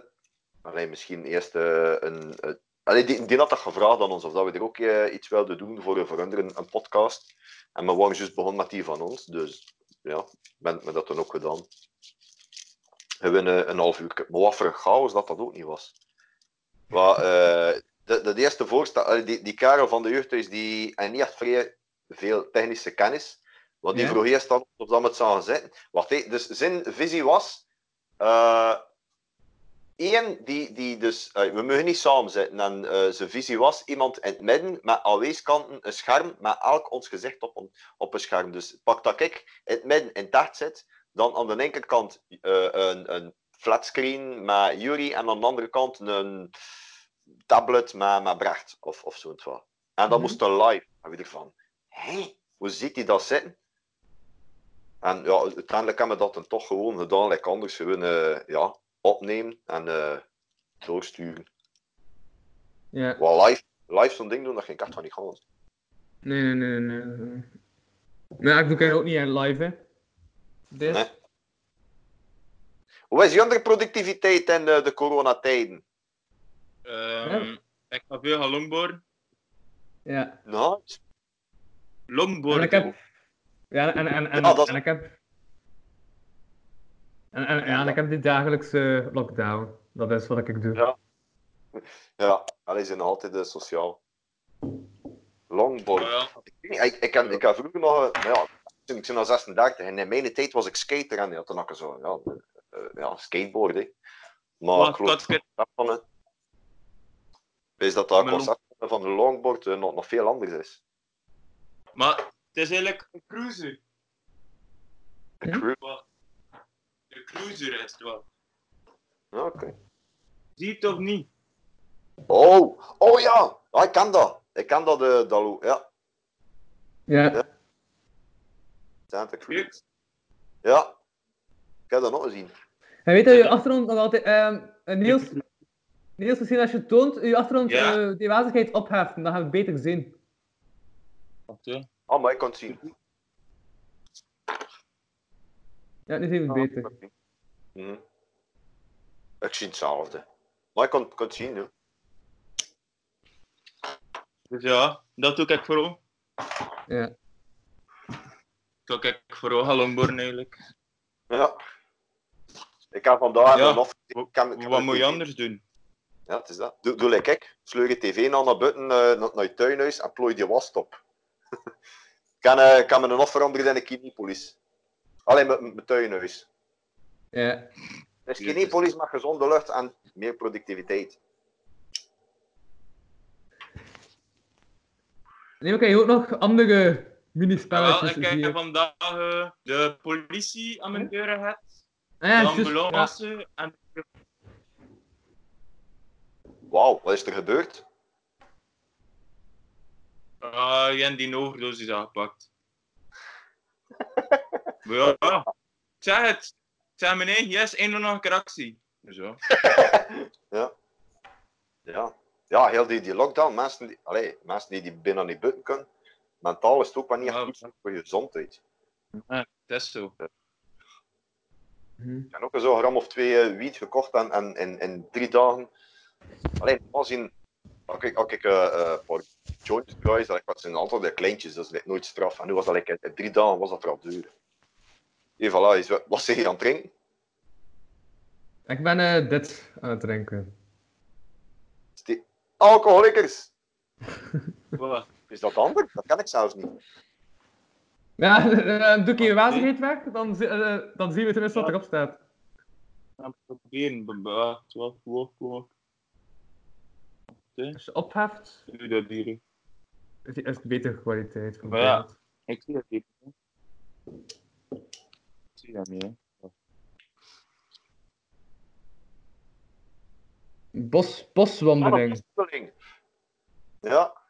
allee, misschien eerst eh, een, eh, allee, die, die had dat gevraagd aan ons, of dat we er ook eh, iets wilden doen voor, voor hun, een, een podcast. En we waren juist begonnen met die van ons, dus ja, ben me dat toen ook gedaan. We hebben een, een half uur, maar wat voor een chaos dat dat ook niet was. Maar, eh, de, de eerste voorstel, die, die Karel van de jeugdhuis, die en niet echt vrij veel technische kennis. Want die Ja. vroeg eerst dan of dat zouden zetten. Wat hij, dus zijn visie was. Eén, die, die dus, eh, we mogen niet samen zitten. En eh, zijn visie was iemand in het midden met aan weeskanten een scherm met elk ons gezicht op een, op een scherm. Dus pak dat ik in het midden in echt zit, dan aan de linkerkant eh, een, een flatscreen met Yuri en aan de andere kant een tablet met, met Brecht of, of wat. En dat Mhm. moest dan live. En we ervan, hé, hoe ziet hij dat zitten? En ja, uiteindelijk hebben we dat dan toch gewoon gedaan, like anders gewoon eh, ja, opnemen en eh, doorsturen. Ja. Wel live, live zo'n ding doen, dat ging ik echt van niet gaan. Nee, nee, nee, nee. nee. Nee, ik doe het ook niet in live, hè. Dit. Nee. Hoe is je andere productiviteit in eh, de coronatijden? Ehm, Ik ga veel gaan longboarden. Ja. Nice. En Longboarden. Ik. Ja, en, en, en, Ja, dat en ik heb... En, en, ja, en ik heb die dagelijkse lockdown. Dat is wat ik doe. Ja. Ja, dat is altijd uh, sociaal. Longboard. Ja, ja. Ik, ik, ik, ken, ik heb vroeger nog, eh, ja, toen ik toen al 36 en in mijn tijd was ik skater en ja, toen had ik zo, ja, eh, ja skateboard. Hè. Maar Wat, ik geloof dat het van het. Wees dat dat concept van de longboard eh, nog, nog veel anders is. Maar is eigenlijk een cruiser. Een Hm? cru- Wat? Een cruiser is het wel. Ja, oké. Zie je het of niet? Oh, oh ja, ja, ik kan dat. Ik kan dat, uh, Dalu. Ja, Ja. Santa Cruz. Ja, ik heb dat nog gezien. En weet dat je achtergrond nog altijd... ehm eh, Niels, Niels, misschien als je toont, je achtergrond Ja. eh, die wazigheid opheffen, dan gaan we het beter zien. Wat, hè? Oh, maar ik kan het zien. Ja, nu zien we het beter. Mhm. Ik zie hetzelfde. Maar ik kan, kan het zien, hè. Dus ja, dat doe ik vooral. Ja. Dat doe ik vooral Hallonborn eigenlijk. Ja. Ik kan vandaag Ja. nog... Ik kan, ik kan Wat moet je anders doen? Ja, het is dat. Doe, doe like ik. Sleur je tv nou naar buiten, eh, naar, naar je tuinhuis en plooi die was op. Ik kan, eh, kan me een offer veranderen in een Kinepolis. Alleen met mijn tuinhuis. Ja. Dus Kinepolis met gezonde lucht en meer productiviteit. Nee, maar kan je ook nog andere minispelletjes ik heb hier? vandaag eh, de politie aan mijn deuren gehad. Ah, ja, de en Wauw, wat is er gebeurd? Ah, je hebt die overdosis aangepakt. Maar ja, ja. Zeg het. Zeg meneer, yes, één nog een keer actie. Dus ja. Ja. Ja. Heel die, die lockdown, mensen die, allee, mensen die, die binnen niet buiten kunnen, mentaal is het ook wel niet goed voor je gezondheid. Ja, dat is zo. Mhm. Ik heb ook zo'n gram of twee eh, wiet gekocht en, en in, in drie dagen. Alleen, als in. Als ik, als ik eh, eh, een paar joints draai, dat was zijn altijd de kleintjes, dus like, nooit straf. En nu was dat like, in drie dagen was dat er al duur. Hier, voilà, is, wat zeg je aan het drinken? Ik ben eh, dit aan het drinken. Alcoholikers! Wat? Is dat anders? Dat kan ik zelfs niet. Ja, eh, doe ik je wazigheid weg, dan, eh, dan zien we tenminste wat erop staat. Gaan proberen. b- b- ah, Wacht, wacht, wacht. Als je opheft, Doe dat hier. is is het betere kwaliteit. van Maar ja, ik zie dat hier. Ik zie dat niet, hè. Bos, boswandeling. Wandeling. Ja. Ken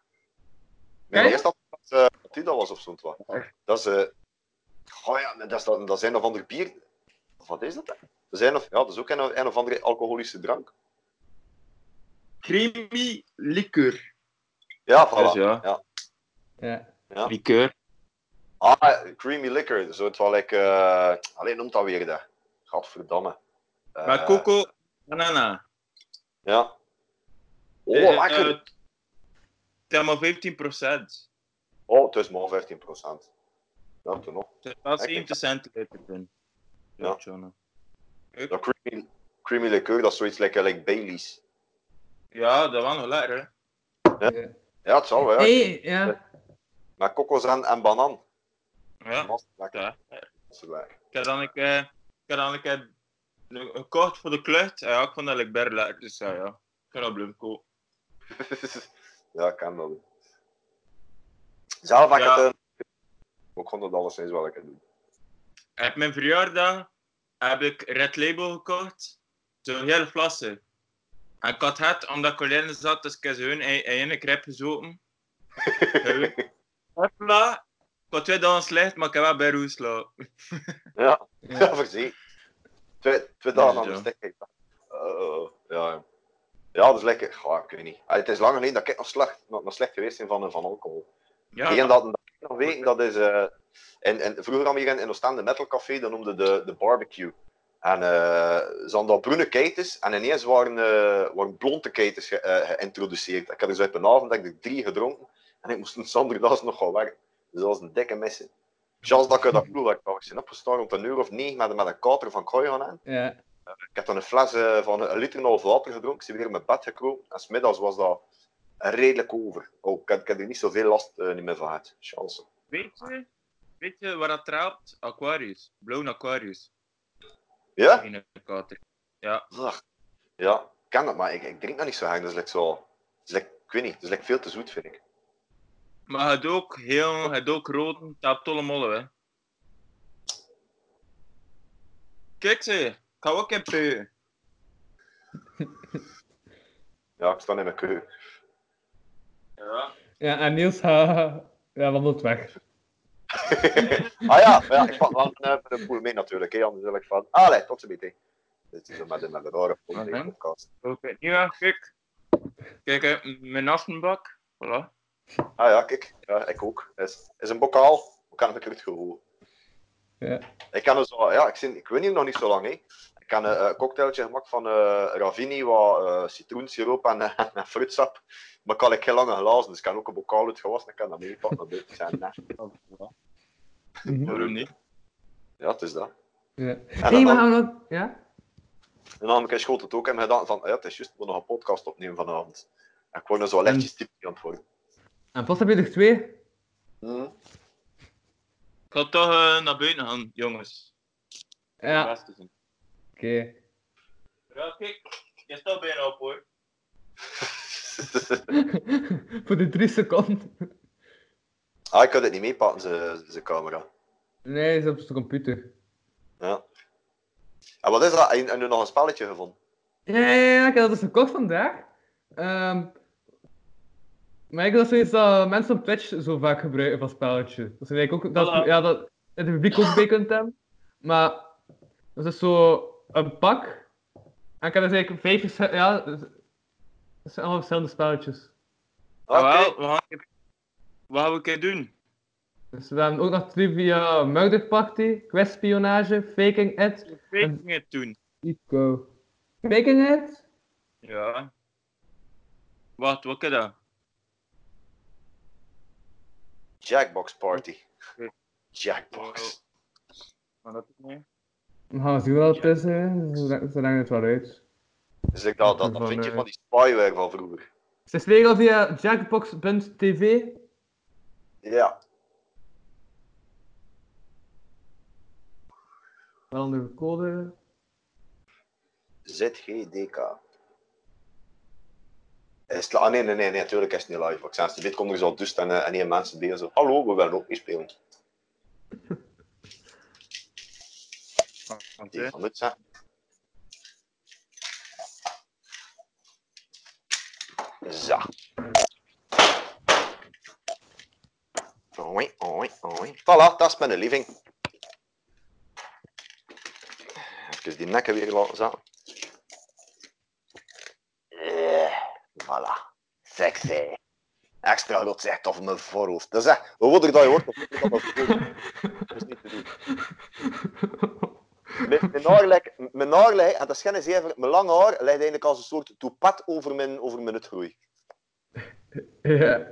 Nee, je? eerst dat dat, eh, dat die dat was of zo'n wat. Dat is. eh oh ja, dat is, dat, dat zijn of ander bier. Of Wat is dat? hè? Dat, zijn of, ja, dat is ook een, een of andere alcoholische drank. Creamy liqueur. Ja, voilà. Dus ja. ja. Ja. Ja. Liqueur. Ah, creamy liquor. Zo het wel like, eh alleen noemt dat weer dat. Gadverdamme. Eh, Maar coco, banana. Ja. Oh, Eh, lekker. Het is maar 15 procent. Oh, het is maar 15 procent. Ja, toen nog. Het is wel Lekker. 70 centiliter in. Ja. Dat creamy, creamy liqueur, dat is zoiets like, like Baileys. Ja, dat was nog lekker, hè. Ja, ja het zal wel. Ja. Hey, ja. Met kokos en, en banaan. Ja. Dat is lekker. Ja. Dat is lekker. Ik heb dan een keer, ik heb dan een keer gekocht voor de klucht. Ja, ik vond dat ik ber lekker. Dus ja, ja. Ik ga dat blijven kopen. ja, ik kan dat doen. Zelf heb ik Ja. het... eh, Ik vond het alleszins wel lekker doen. Op mijn verjaardag heb ik Red Label gekocht. Zo'n hele flassen. Ik had het omdat ik alleen zat, dus ik heb hun in een krep gezopen. Hopla. Ik had twee dagen slecht, maar ik heb wel bij roes geslapen. Ja, Ja. voorzien. Twee, twee dagen aan de stek. Uh, ja, ja. dat is lekker. Goh, ik weet niet. Ah, het is lang geleden dat ik nog slecht, nog, nog slecht geweest ben van, van alcohol. Ja, Eén dat, dat ik nog weet, dat is... eh en, en vroeger hadden we hier in, in Oostende Metal Café, dat noemde de, de barbecue. En eh ze hadden daar bruine keitens en ineens waren, eh waren blonde keitens ge- eh, geïntroduceerd. Ik had er zo op een avond dat ik er drie gedronken en ik moest een zondag nog gaan werken. Dus dat was een dikke missie. Chance dat ik dat voel, ik was opgestaan rond een uur of negen met, met een kater van kooi gaan aan. Ja. Ik heb dan een fles van een liter en een half water gedronken, ik ben weer in mijn bed gekropen en smiddags was dat redelijk over. Oh, ik, heb er niet zoveel last eh, niet meer van gehad. Chance. Weet je, weet je waar dat traapt? Aquarius. Blauw Aquarius. Ja? In een kater. Ja. Ach, ja, ik ken dat, maar ik, ik drink dat niet zo graag. Dat is like zo... Dat is like, ik weet niet, dat is like veel te zoet, vind ik. Maar het ook heel, het ook rood, heeft tolle mollen, hè. Kijk ze, ik ga ook in peuken. Ja, ik sta in mijn keuken. Ja. Ja, en Niels ha, ja, wandelt weg. Ah ja, maar ja, ik pak wel een, een poel mee natuurlijk. Hè. Anders wil ik van... Allee, tot ziens. hè. Dit is zo met, de- met rare podcast. Oké, ja, kijk. Kijk, hè, mijn aftenbak. Voilà. Ah ja, kijk. Ja, ik ook. Is, is een bokaal. Hoe kan ik het gevoel? Ja. Ik kan al- ja, ik, zin, ik weet niet nog niet zo lang. Hè. Ik ik heb een, een cocktailtje gemaakt van eh, Ravini, wat eh, citroensiroop en, eh, en fruitsap. Maar ik had ik heel lange glazen, dus ik kan ook een bokaal uitgewassen. Ik kan dat meepakken naar buiten. Ik nee. Waarom niet? Ja, het is dat. Ja. En maar gaan we nog... Ja? en dan heb ik schoot het ook en gedaan van, ja, het is juist, moet nog een podcast opnemen vanavond. En ik word er zo lichtjes typisch aan het worden. En pas heb je er twee. Hm. Ik ga toch eh, naar buiten gaan, jongens. Ja. Oké. Ja, kijk. Je staat bijna op hoor. Voor de drie seconden. Ah, ik kan het niet meepakken, zijn camera. Nee, is op zijn computer. Ja. En wat is dat? Je, heb je nog een spelletje gevonden? Ja, ja, ja, ik heb dat dus gekocht vandaag. Ehm maar ik dat zoiets dat mensen op Twitch zo vaak gebruiken van spelletjes. Dat is eigenlijk ook dat, ja, dat het publiek ook bij kunt hebben. Maar dat is zo een pak. En ik heb dus eigenlijk vijf verschillende, ja, dat zijn allemaal verschillende spelletjes. Oké. Wel, we gaan... Wat gaan we een keer doen? Dus we hebben ook nog trivia Murder Party, Questspionage, Faking It, Faking het doen. Eco. Faking It? Ja. Wacht, wat is dat? Jackbox Party. Ja. Jackbox. Maar dat is niet. We gaan zien wat het is, hè. Zo- zolang het wel uit. Dus ik dacht, dat, dat vind je eh, van die spyware van vroeger. Het is regel via jackbox.tv. Ja. Wel onder code. ZGDK. Is het, ah nee, nee, nee, nee, natuurlijk is het niet live. Ik zei, dit komt er zo dus en, eh, en één mensen bezig. Zo, Hallo, we willen ook niet spelen. Die van het zijn. Zo. Oei, oei, oei. Voilà, dat is mijn living. Even die nekken weer laten zaten. Eh, voilà. Sexy. Extra rot zegt over mijn voorhoofd. Dat is echt, hoe dat je wordt, hoe ouder dat mijn voorhoofd. Dat is niet te doen. Mijn, mijn haar lijkt, mijn haar lijkt, en dat is geen zever, mijn lange haar lijkt eigenlijk als een soort toepat over mijn, over mijn uitgroei. Ja.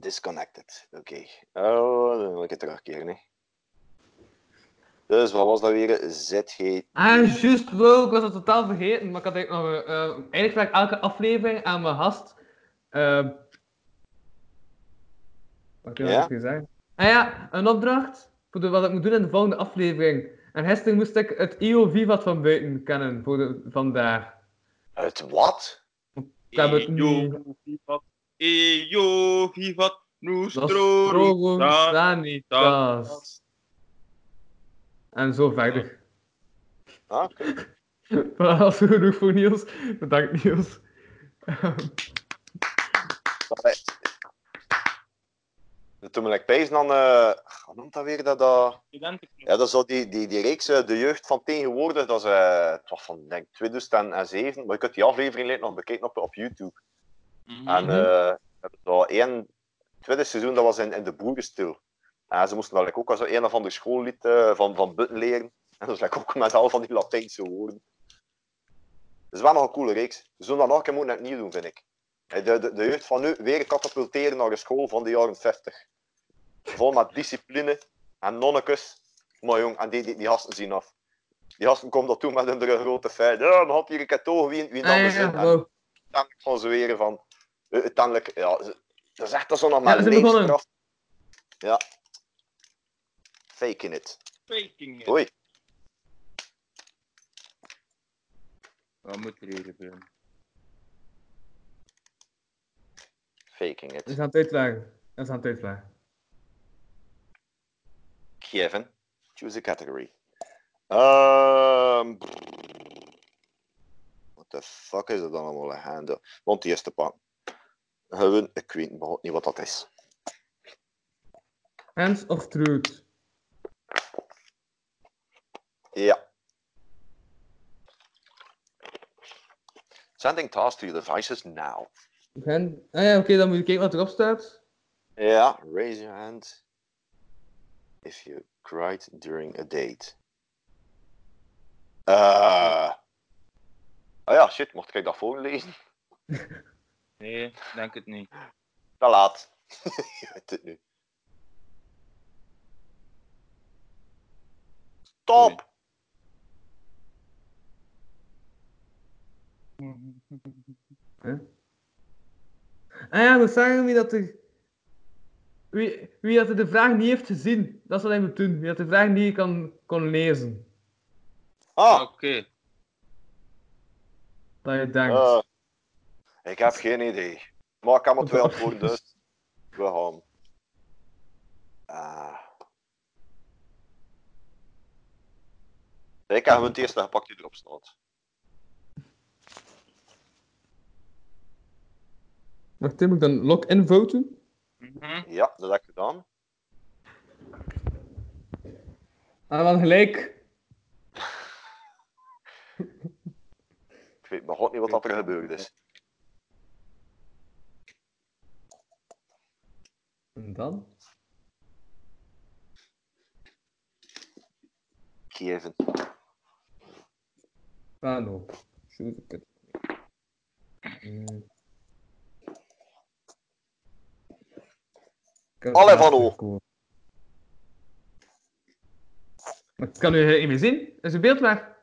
Disconnected. Oké. Oh, dan wil ik het terugkeren. Hè. Dus wat was dat weer? ZG. Ah, juist, wow, ik was het totaal vergeten. Maar ik had eigenlijk nog. eh, eh, eigenlijk vraag ik elke aflevering aan mijn gast. eh wat wil ik Ja? zeggen? Ah ja, een opdracht voor de, wat ik moet doen in de volgende aflevering. En gisteren moest ik het IO Vivat van buiten kennen voor de, vandaag. Het wat? Ik heb het Eyo, vivat. Eyo, vivat. Nostro. Sanitas. En zo verder. Ah, oké. Maar dat is genoeg voor Niels. Bedankt Niels. Toen ben ik bezig dan, eh wat noemt dat weer? Dat, dat... Ja, dat is zo die, die, die reeks eh, De Jeugd van Tegenwoordig. Dat is, eh, het was van denk, ik, 2007, maar je kunt die aflevering nog bekijken op, op YouTube. Mhm. En eh, er was zo één, tweede seizoen, dat was in, in de boerenstil. En ze moesten dan like, ook als een of ander schoollied eh, van, van Butten leren. En dat is like, ook met al van die Latijnse woorden. Het is wel nog een coole reeks. We zullen dat nog een keer moeten opnieuw doen, vind ik. Eh, De, de, de jeugd van nu weer katapulteren naar een school van de jaren 50. Vol met discipline en nonnekes. Maar jong, en die, die, die gasten zien af. Die gasten komen dat toe met hun grote feit. Ja, dan had hier een katoog wie, wie Ah, ja, anders ja, in. En wow. uiteindelijk van ze weer van. Eh, Uiteindelijk, ja, ze- dat is echt zo nog Ja, maar begonnen. levenskracht. Ja. Faking it. Faking it. Oei. Wat moet er hier gebeuren? Faking We it. gaan het uitleggen. We gaan het uitleggen. Kevin, choose a category. Um, what the fuck is het dan allemaal een hande? Want die eerste pak. Gewoon, ik weet überhaupt niet wat dat is. Hands of Truth. Ja. Sending tasks to your devices now. Hand... Ah ja, oké, dan moet je kijken wat erop staat. Ja, raise your hand if you cried during a date. Eh. Ah ja, shit, mocht ik dat voorlezen? Nee, denk het niet. Te laat. Je weet het nu. Stop! Ah ja, moet zeggen wie dat er... Wie, wie dat er de vraag niet heeft gezien, dat is wat hij moet doen. Wie dat de vraag niet kan, kon lezen. Ah, Oké. Dat je denkt. eh, ik heb geen idee. Maar ik kan maar twee antwoorden, dus we gaan. Ah. Ik heb het eerste gepakt die erop staat. Wacht, Tim, moet ik dan lock-in voten? Mhm. Ja, dat heb ik gedaan. Ah, dan gelijk. Ik weet nog god niet wat dat er gebeurd is. En dan? Kevin. Ah, no. Heb het Allee, laatst Van O. kan u niet meer zien. Is uw beeld weg?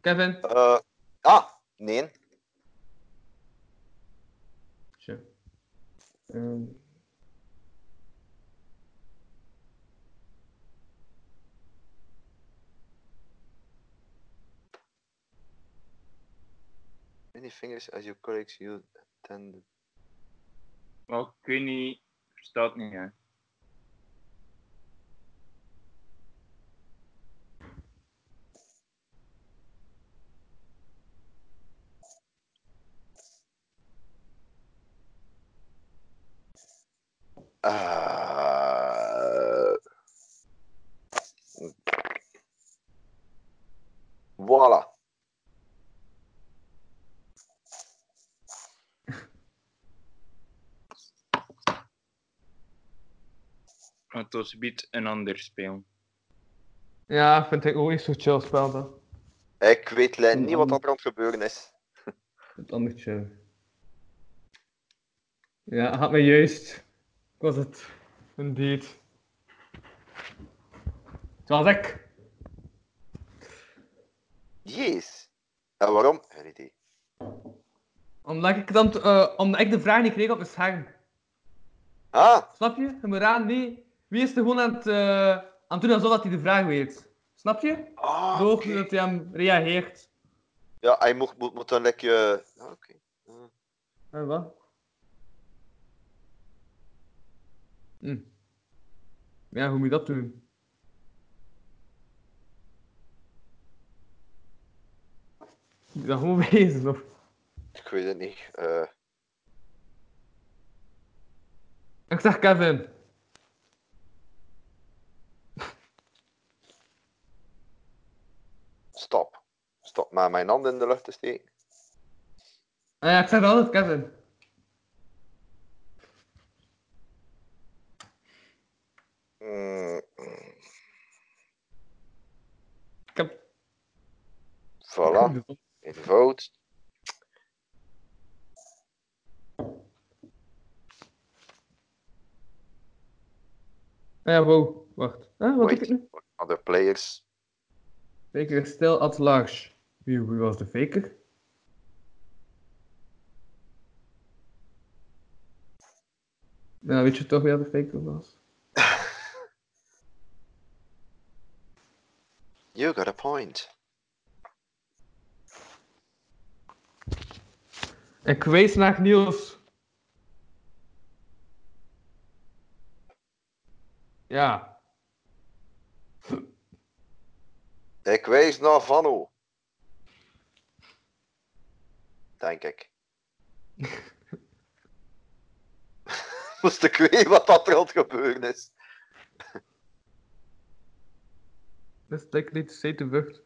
Kevin? Eh, ah, nee. Tja. Ehm. Many fingers as your colleagues you tend. Weet niet, verstaat niet, hè. Uh, voilà. Het was biedt een ander speel. Ja, vind ik ook niet zo chill spel dan. Ik weet niet wat er aan het gebeuren is. Het ander chill. Ja, had mij juist. Was het. Indeed. Het was ik. Jeez. En waarom? Geen idee. Omdat ik, dan, eh, omdat ik de vraag niet kreeg op mijn scherm. Ah, Snap je? Je moet raden wie, wie is er gewoon aan het, eh, aan het doen alsof dat hij de vraag weet. Snap je? ah dat hij hem reageert. Ja, hij moet, moet, moet dan lekker... ah, Oké. En wat? Hm. Ja, hoe moet je dat doen? Moet je dat gewoon wezen, of? Ik weet het niet. Eh, Ik zeg Kevin. stop. Stop maar mijn hand in de lucht te steken. Ah ja, ik zeg altijd Kevin. Mm, mm, Ik heb... voilà. In vote. Ah ja, wow. Wacht. Huh? wat heb ik Wait. nu? Other players. Faker is still at large. Wie, wie was de faker? Ja, weet je toch wie de faker was? You got a point. Ik wees naar Niels. Ja. Ik wijs naar Vano. Denk ik. Moest ik weten wat dat er aan het gebeuren is. Dat is lekker niet te te vucht.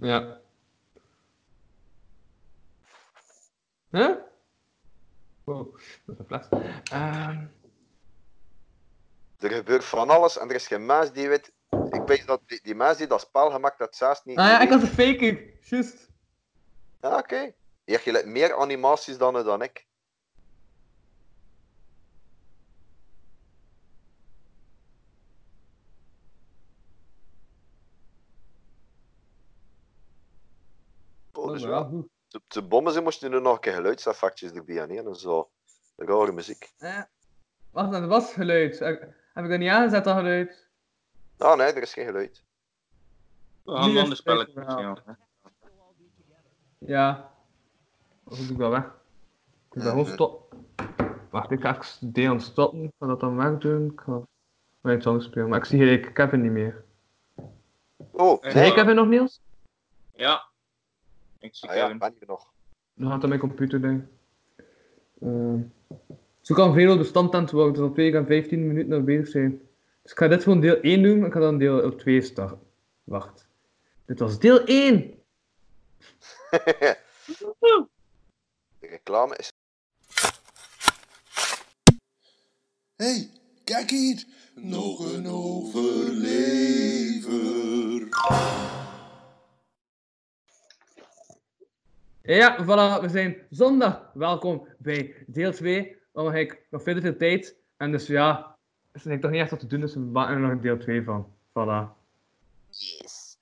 Ja. Huh? Wow. Oh, dat is een fles. Ehm, Er gebeurt van alles en er is geen mens die weet. Ik weet dat die, die mens die dat spel gemaakt heeft, zelfs niet. ah ja, ik had een faker. Juist. Ja, oké. Je hebt meer animaties dan, dan ik. Dus Oh, ja. ja, te bommen ze moesten er nog een keer geluidseffectjes erbij aan en zo. Rare muziek. Eh, wacht, dat was geluid. Eh, Heb ik dat niet aangezet, dat geluid? Ah nee, er is geen geluid. We gaan Nu een ander spelletje spelen. Ja. Of doe ik dat weg? Ik gewoon stop. Wacht, ik ga even D aan het stoppen. Ik ga dat dan wegdoen. Ik ga mijn song spelen. Maar ik zie gelijk Kevin niet meer. Oh, Eh, Zie nee. je Kevin nog, Niels? Ja. Ah ja, Kevin. nog. Dan gaat dat mijn computer ding. Ehm zo kan veel bestand aan het worden. Dus op 2 en 15 minuten nog bezig zijn. Dus ik ga dit gewoon deel 1 doen. en Ik ga dan deel 2 starten. Wacht. Dit was deel 1! De reclame is. hey, kijk hier. Nog een overlever. Ja, voilà, we zijn zondag. Welkom bij deel 2. Dan heb ik nog verder veel tijd. En dus ja, er is toch niet echt wat te doen, dus we maken er nog een deel 2 van. Voilà. Yes.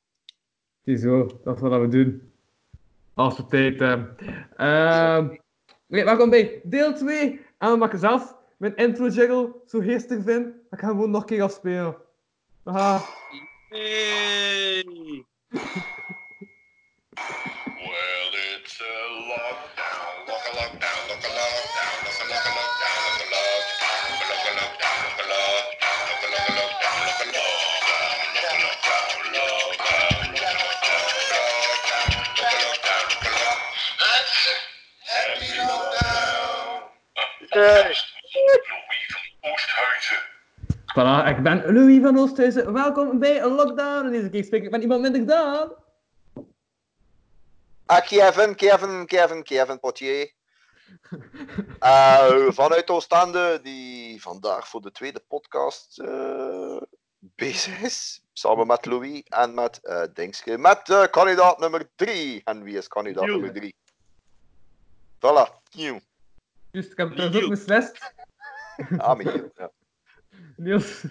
Ziezo, dat is wat we doen. Als we tijd hebben. Ehm oké, welkom bij deel 2. En we maken zelf mijn intro jiggle zo geestig vind. Dan gaan we gewoon nog een keer afspelen. Haha. Hey! Louis van Oosthuizen. Voilà, ik ben Louis van Oosthuizen. Welkom bij een lockdown. En deze keer spreek ik met iemand minder dan. Ah, Kevin, Kevin, Kevin, Kevin Potier. Eh, vanuit Oostende, die vandaag voor de tweede podcast eh, bezig is. Samen met Louis en met eh Dingske. Met eh, kandidaat nummer 3. En wie is kandidaat Nieuw. nummer 3? Voilà, nieuw. Juist, ik heb het ook beslist. Ah, Michiel. Ja. Niels.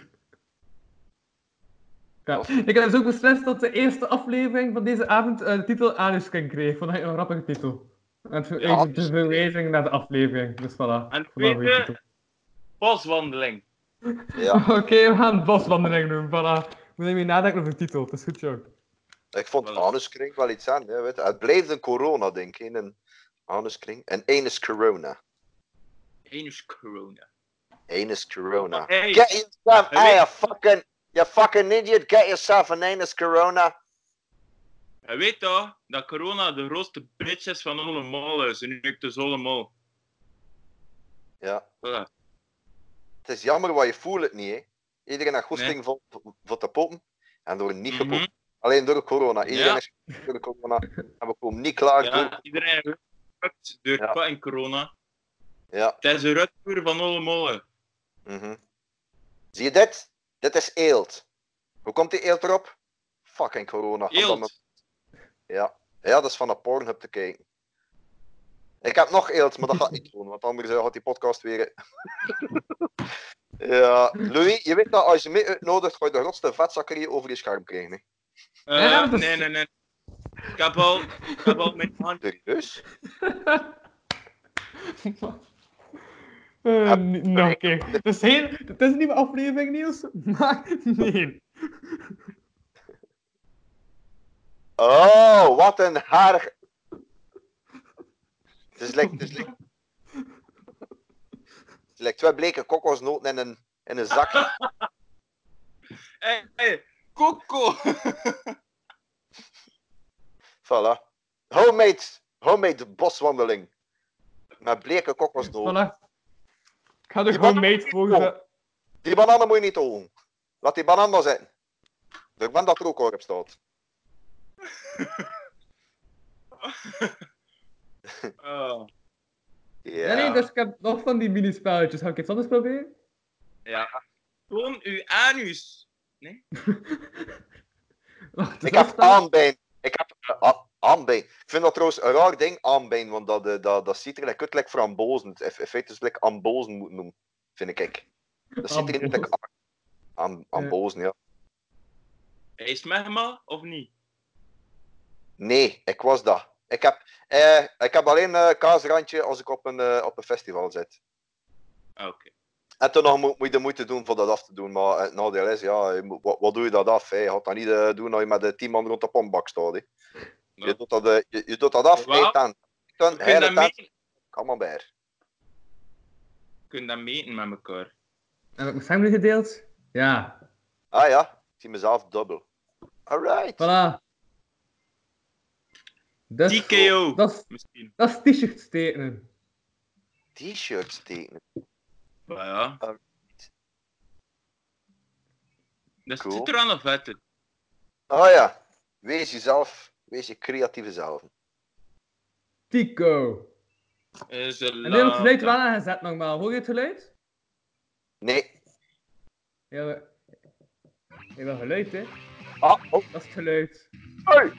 Ja, ik heb dus ook beslist dat de eerste aflevering van deze avond eh, de titel Anusking kreeg. Vond ik een grappige titel. En het Ja, de verwijzing naar de aflevering. Dus voilà. En dat tweede, boswandeling. ja. Oké, we gaan boswandeling doen. Voilà. Moet je nadenken over de titel. Het is goed, joh. ik vond Voilà. anuskring wel iets aan. Hè, weet je. Het blijft een corona, denk ik. Een anuskring. En één is corona. Is corona. Is corona. Hey, Get yourself, Hey, you fucking, you fucking idiot, get yourself an anus corona. je weet toch dat corona de grootste bitch is van allemaal is. En nu ik dus allemaal. Ja, Voilà. het is jammer, maar je voelt het niet, hè. Iedereen heeft goesting voor, voor te poppen, en door niet Mhm. gepopt. Alleen door corona. Iedereen Ja. is door de corona, en we komen niet klaar door. Iedereen is door Ja. corona. Ja, Het is een rutvoer van allemaal. mhm. Zie je dit? Dit is eelt. Hoe komt die eelt erop? Fucking corona. Eelt. me- Ja. ja, dat is van de Pornhub te kijken. Ik heb nog eelt, maar dat gaat niet doen, want anders eh, gaat die podcast weer... ja, Louis, je weet dat als je mee uitnodigt, ga je de grootste vetzakkerie over je scherm krijgen. Hè. Eh, Nee, nee, nee. Ik heb al, ik heb al mijn hand. Serieus? N- nog een keer. Het is, heel, het is een nieuwe aflevering, Niels. Maar nee. Oh, wat een haar. Het is like, het is like, het is like twee bleke kokosnoten in een, in een zak. Hé, hey, Coco! Voilà. Homemade, homemade boswandeling. Met bleke kokosnoten. Voilà. Ik ga er gewoon mee voor Die bananen moet je niet doen. Laat die banaan maar zitten. Ik ben dat er ook al op staat. Oh. Ja. Ja, nee, dus ik heb nog van die minispelletjes. Ga ik iets anders proberen? Ja. Toon uw anus. Wacht, Ik heb dat- aanbeen. Ik heb aanbeen. Ik vind dat trouwens een raar ding, aanbeen, want dat, eh, dat, dat ziet er like uit like frambozen. In feite is het ambozen moeten noemen, vind ik. Dat ziet er niet am, ambozen, ja. Is magma of niet? Nee, ik was dat. Ik heb, eh, ik heb alleen eh kaasrandje als ik op een, eh, op een festival zit. Oké. En toen nog moet, moet je de moeite doen voor dat af te doen. Maar het nadeel is, ja, moet- wat, wat doe je dat af? Hè? Je gaat dat niet eh, doen als je met de tien man rond de pompbak staat. Hè? Je, doet dat, eh, je, je doet dat af, dat tent, meten, kom maar bij. we kunnen dat meten met elkaar. Heb ik mijn nu gedeeld? Ja. Ah ja, ik zie mezelf dubbel. Alright. Voilà. Dus, TKO. dat is, Misschien. dat is t-shirts tekenen. T-shirts tekenen. Maar ja. Alright. Dat Cool. ziet er aan of uit. Ah ja, wees jezelf, wees je creatieve zelf. Tico. Is een En nu heb ik het geluid wel aangezet nogmaals. Hoor je het geluid? Nee. Ja, we... Je wil geluid, hè? Ah, oh, Dat is het geluid. hey.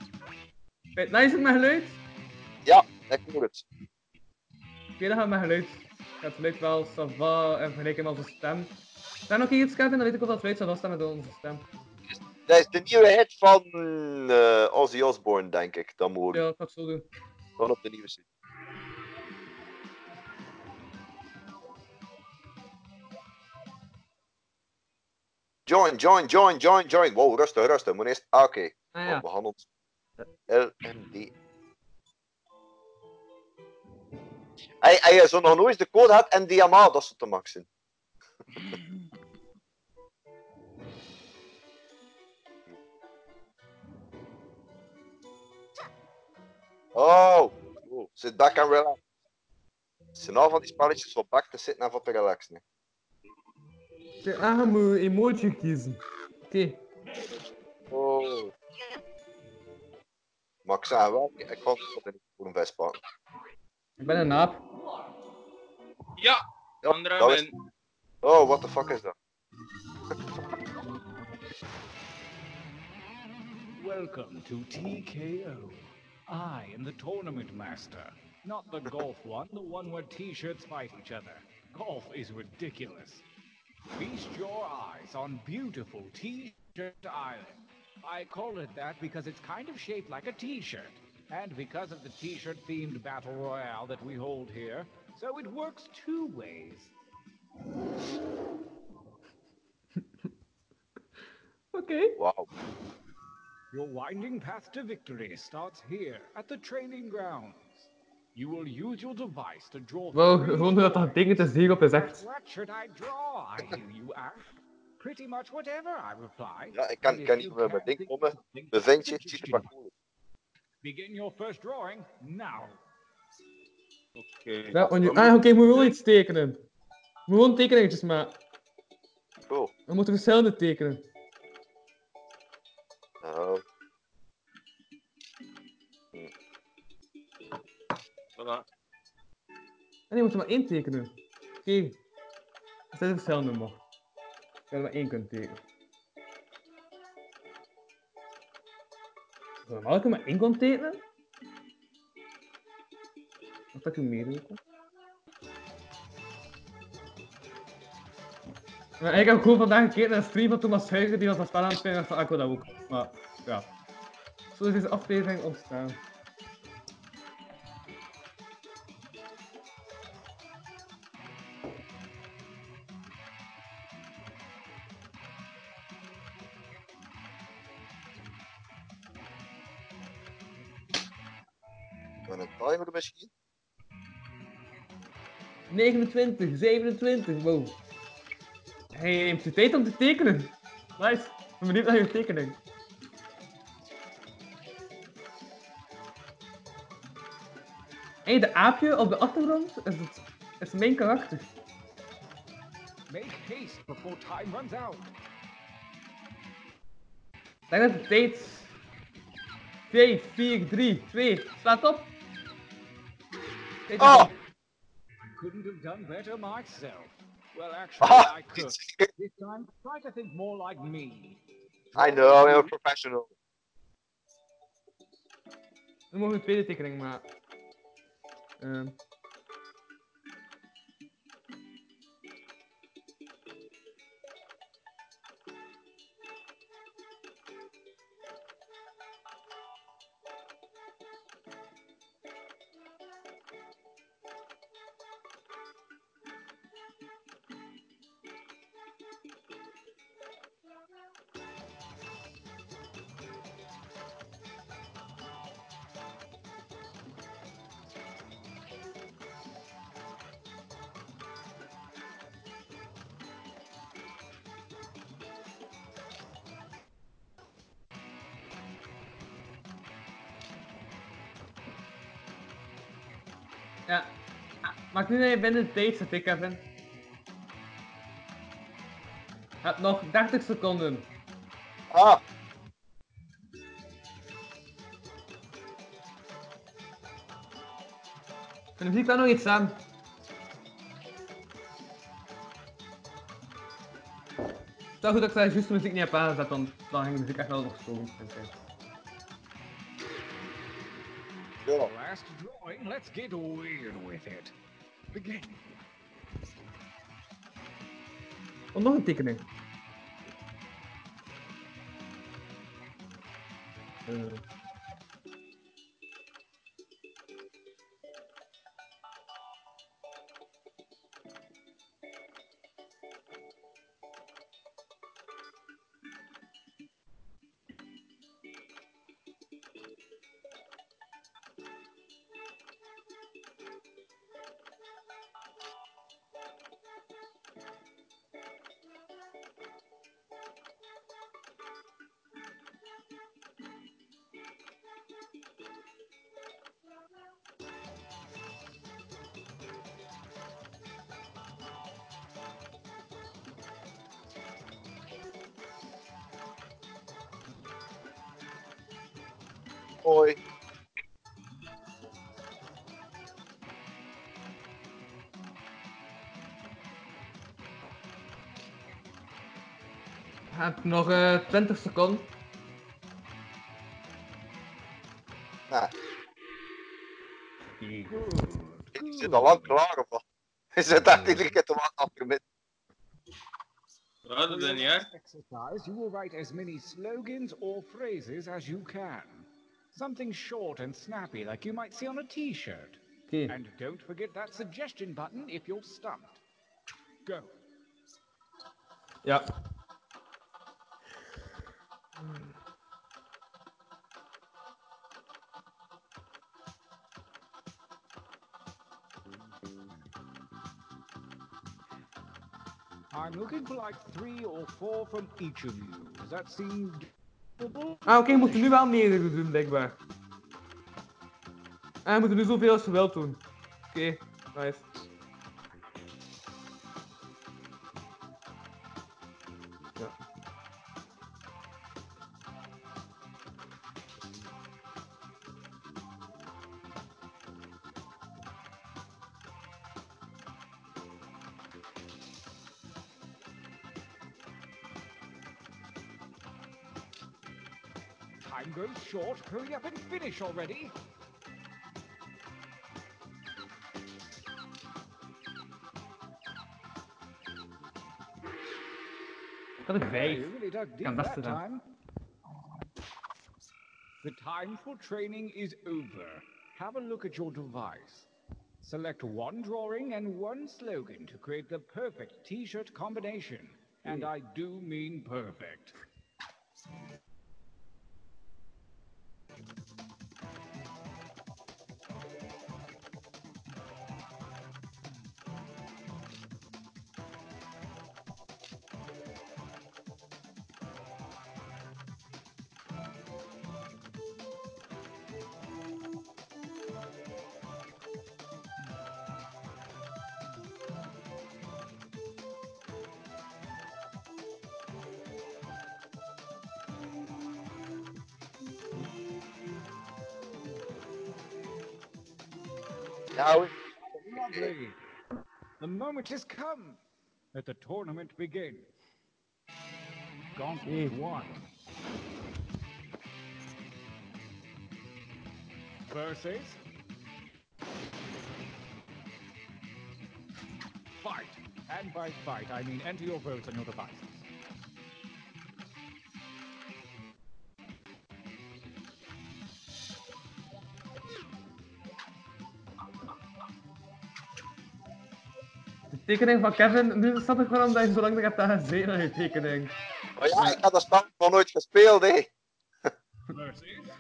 Weet nou is het met geluid? Ja, ik hoor het. Oké, dan gaan we met geluid. Ik ga het geluid wel sava en vergelijken met onze stem. Zijn nog iets, Kevin? Dan weet ik of dat geluid zou staan met onze stem. Dat is de nieuwe hit van eh Ozzy Osbourne, denk ik. Dan moet Ja, dat ga ik zo doen. Gewoon op de nieuwe CD. Join, join, join, join, join. Wow, rustig, rustig. Moet eerst... Ah, oké. Ah Oh, ja. behandeld. LMD. Hij, hij zo nog nooit de code had NDMA, dat is te maxen. Oh, oh. Sit back and relax. Het zijn al van die spelletjes voor back te zitten en voor te relaxen. hè. De- Ah, je moet emoji kiezen. Oké. Oh. Maar ik zeg wel, ik het voor een Vespa. Ik ben een aap. Ja, Ja, andere dat is- ben. Oh, what the fuck is dat? Welcome to TKO. I am the tournament master. Not the golf one, the one where t-shirts fight each other. Golf is ridiculous. Feast your eyes on beautiful T-shirt Island. I call it that because it's kind of shaped like a t-shirt. And because of the t-shirt themed battle royale that we hold here, so it works two ways. okay. Wauw. Your winding path to victory starts here at the training grounds. You will use your device to draw. Wow, three gewoon hoe dat dat ding het is hierop is echt. What should I draw? I hear you ask. Pretty much whatever, I reply. Ja, ik kan, But kan niet you met mijn can't ding think komen. of something, Bevind je, suggestion. ziet er maar cool. Begin your first drawing now. Oké. Ja, want nu, ah, oké, je moet wel iets tekenen. Je moet gewoon tekeningetjes maken. Cool. We moeten verschillende tekenen. Voilà. En je moet er maar één tekenen. Oké. Er zijn verschillende nog. Ik wil er maar één kunnen tekenen. Zou normaal ik er maar één kon tekenen? Of dat ik meedoen kon? Maar ik heb gewoon vandaag gekeken naar een stream van Thomas Huiger die was dat aan en van, ik dat ook. Maar ja. Zo is deze aflevering ontstaan. Misschien? 29, 27, wow. Hij neemt de tijd om te tekenen. Nice. Ik ben benieuwd naar je tekening. Hé, de aapje op de achtergrond is, het, is mijn karakter. Make haste before time runs out. Ik denk dat de tijd... 5, 4, 3, 2, slaat op. Oh! op. couldn't have done better myself. Well, actually, Ah, I could. This time, try to think more like me. I know, I'm a professional. Nu mogen we een tweede tekening maken. Ehm. Maak nu dat je binnen de tijd zit, ik Kevin. Je hebt nog 30 seconden. Ah, En dan zie ik daar nog iets aan. Het is wel goed dat ik daar juist de muziek niet heb aangezet, want dan ging de muziek echt wel nog zijn. ja. Last drawing, let's get weird with it. Oh, nog een tekening. Eh. Nog eh 20 seconden. Nou. Ik zit al lang klaar of wat? Je zit daar iedere keer te wachten hadden dat niet erg. Exercise, you will write as many slogans or phrases as you can. Something short and snappy like you might see on a t-shirt. And don't forget that suggestion button if you're stumped. Go. Ja. Looking for like three or four from each of you. Does that seem? Ah, oké, je moet er nu wel meerdere doen, blijkbaar. Ah, je moet er nu zoveel als je wilt doen. Oké, nice. Short. Hurry up and finish already. Er Well, vijf. really dug that time. The time for training is over. Have a look at your device. Select one drawing and one slogan to create the perfect t-shirt combination. And I do mean perfect. Let the tournament begin. Gauntlet one. Versus. Fight. And by fight, I mean enter your votes on your devices. Tekening van Kevin, nu snap ik waarom dat je zo lang hebt daar gezeten aan je tekening. Maar ja, ik had dat spel nog nooit gespeeld. Versus.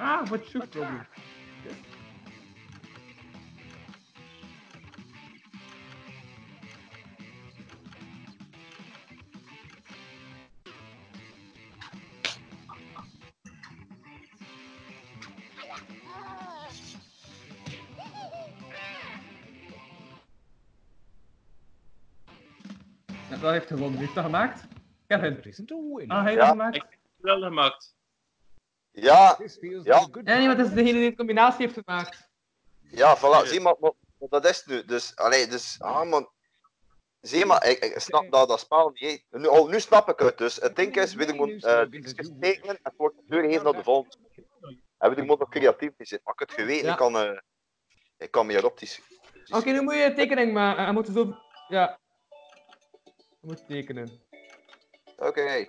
Ah, wat zoekt je? Ja, dat heeft gewonnen. Wie heeft dat gemaakt? Kevin. Ah, hij heeft Ja, gemaakt? Ik heb het wel gemaakt. Ja, Ja. Ja, nee, maar is degene die de combinatie heeft gemaakt. ja, voilà. Zie maar, maar, maar dat is het nu. Dus, allee, dus, ah man. Zie maar, ik, ik snap dat, dat spel niet. Nu, oh, nu snap ik het. Dus het ding is, weet ik moet uh, dingetjes tekenen en het wordt doorgegeven naar de volgende. En weet ik moet nog creatief zijn. Ik het geweten, Ja. ik kan, eh ik kan meer optisch. Oké, nu moet je een tekening maken. Hij moet zo... Ja. Je moet tekenen. Oké.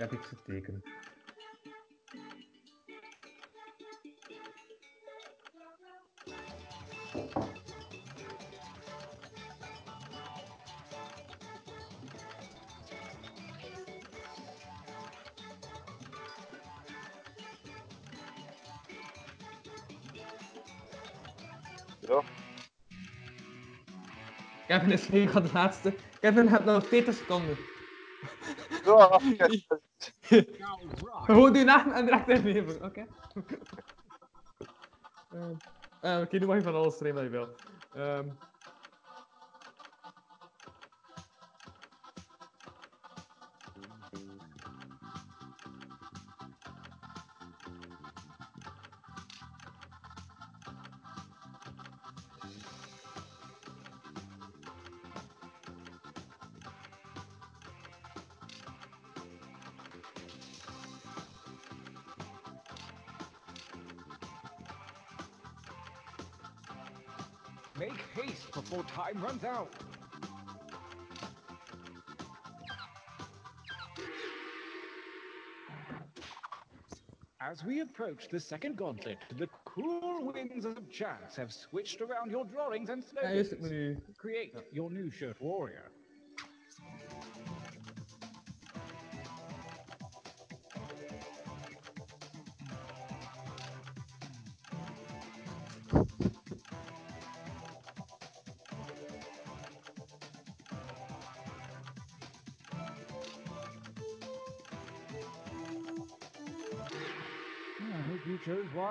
Ik heb iets te tekenen. Kevin is aan de laatste. Kevin hebt nog 40 seconden. Rock. Gewoon je naam en direct inleveren, oké? Ehm, eh, Oké, nu mag je van alles schrijven wat je wil. Ehm, out. As we approach the second gauntlet, the cool winds of chance have switched around your drawings and ja, juist, ik slogans. Create your new shirt warrior.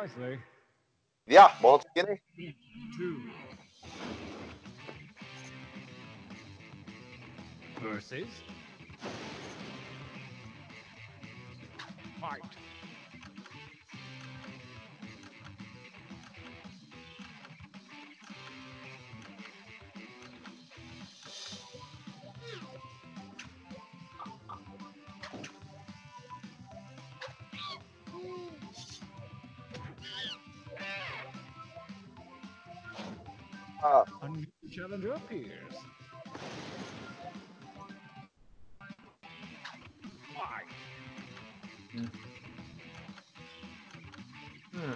Chose wisely. ja maar het beginnen. Two. Versus. Challenger appears. Fight. Hmm.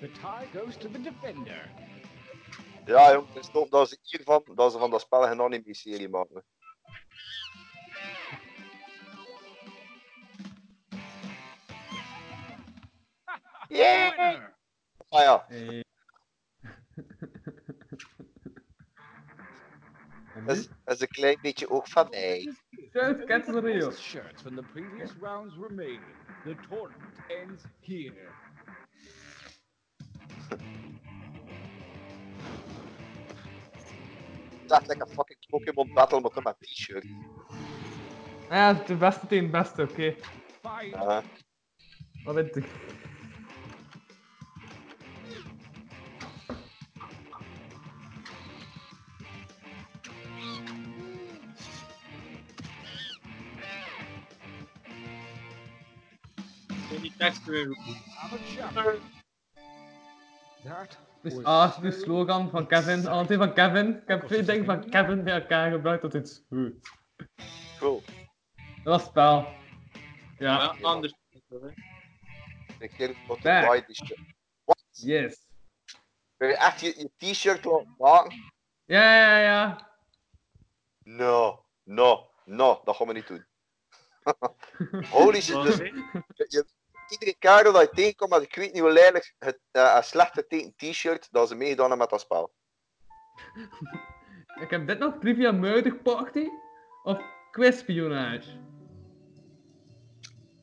The tie goes to the defender. Ja, jong, het is toch dat ze hiervan, dat ze van dat spel geen anime-serie maken. Yeah! Ah ja. Dat is, is een klein beetje ook van mij. Zuid Kettelrio. Shirts de the previous rounds remaining. The tournament ends here. Is lekker fucking Pokémon Battle, maar dan met t-shirt. Ja, de beste tegen de beste, oké. Fight! Ja. Wat weet ik? In die tekst a Dus A, de so slogan van Kevin. Alle twee van Kevin. Ik heb twee dingen van Kevin bij elkaar gebruikt tot iets goed. Cool. Dat was het spel. Ja, Ja, anders. Ik wat Back. een white t-shirt. Wat? yes. Wil je echt je, je t-shirt laten maken? Ja, ja, ja. No, no, no, dat gaan we niet doen. Holy shit, dus je- iedere keer dat je tegenkomt, maar ik weet niet hoe lelijk het een slechte te- t-shirt dat ze meegedaan hebben met dat spel. Ik heb dit nog Trivia Murder Party of Quizspionage.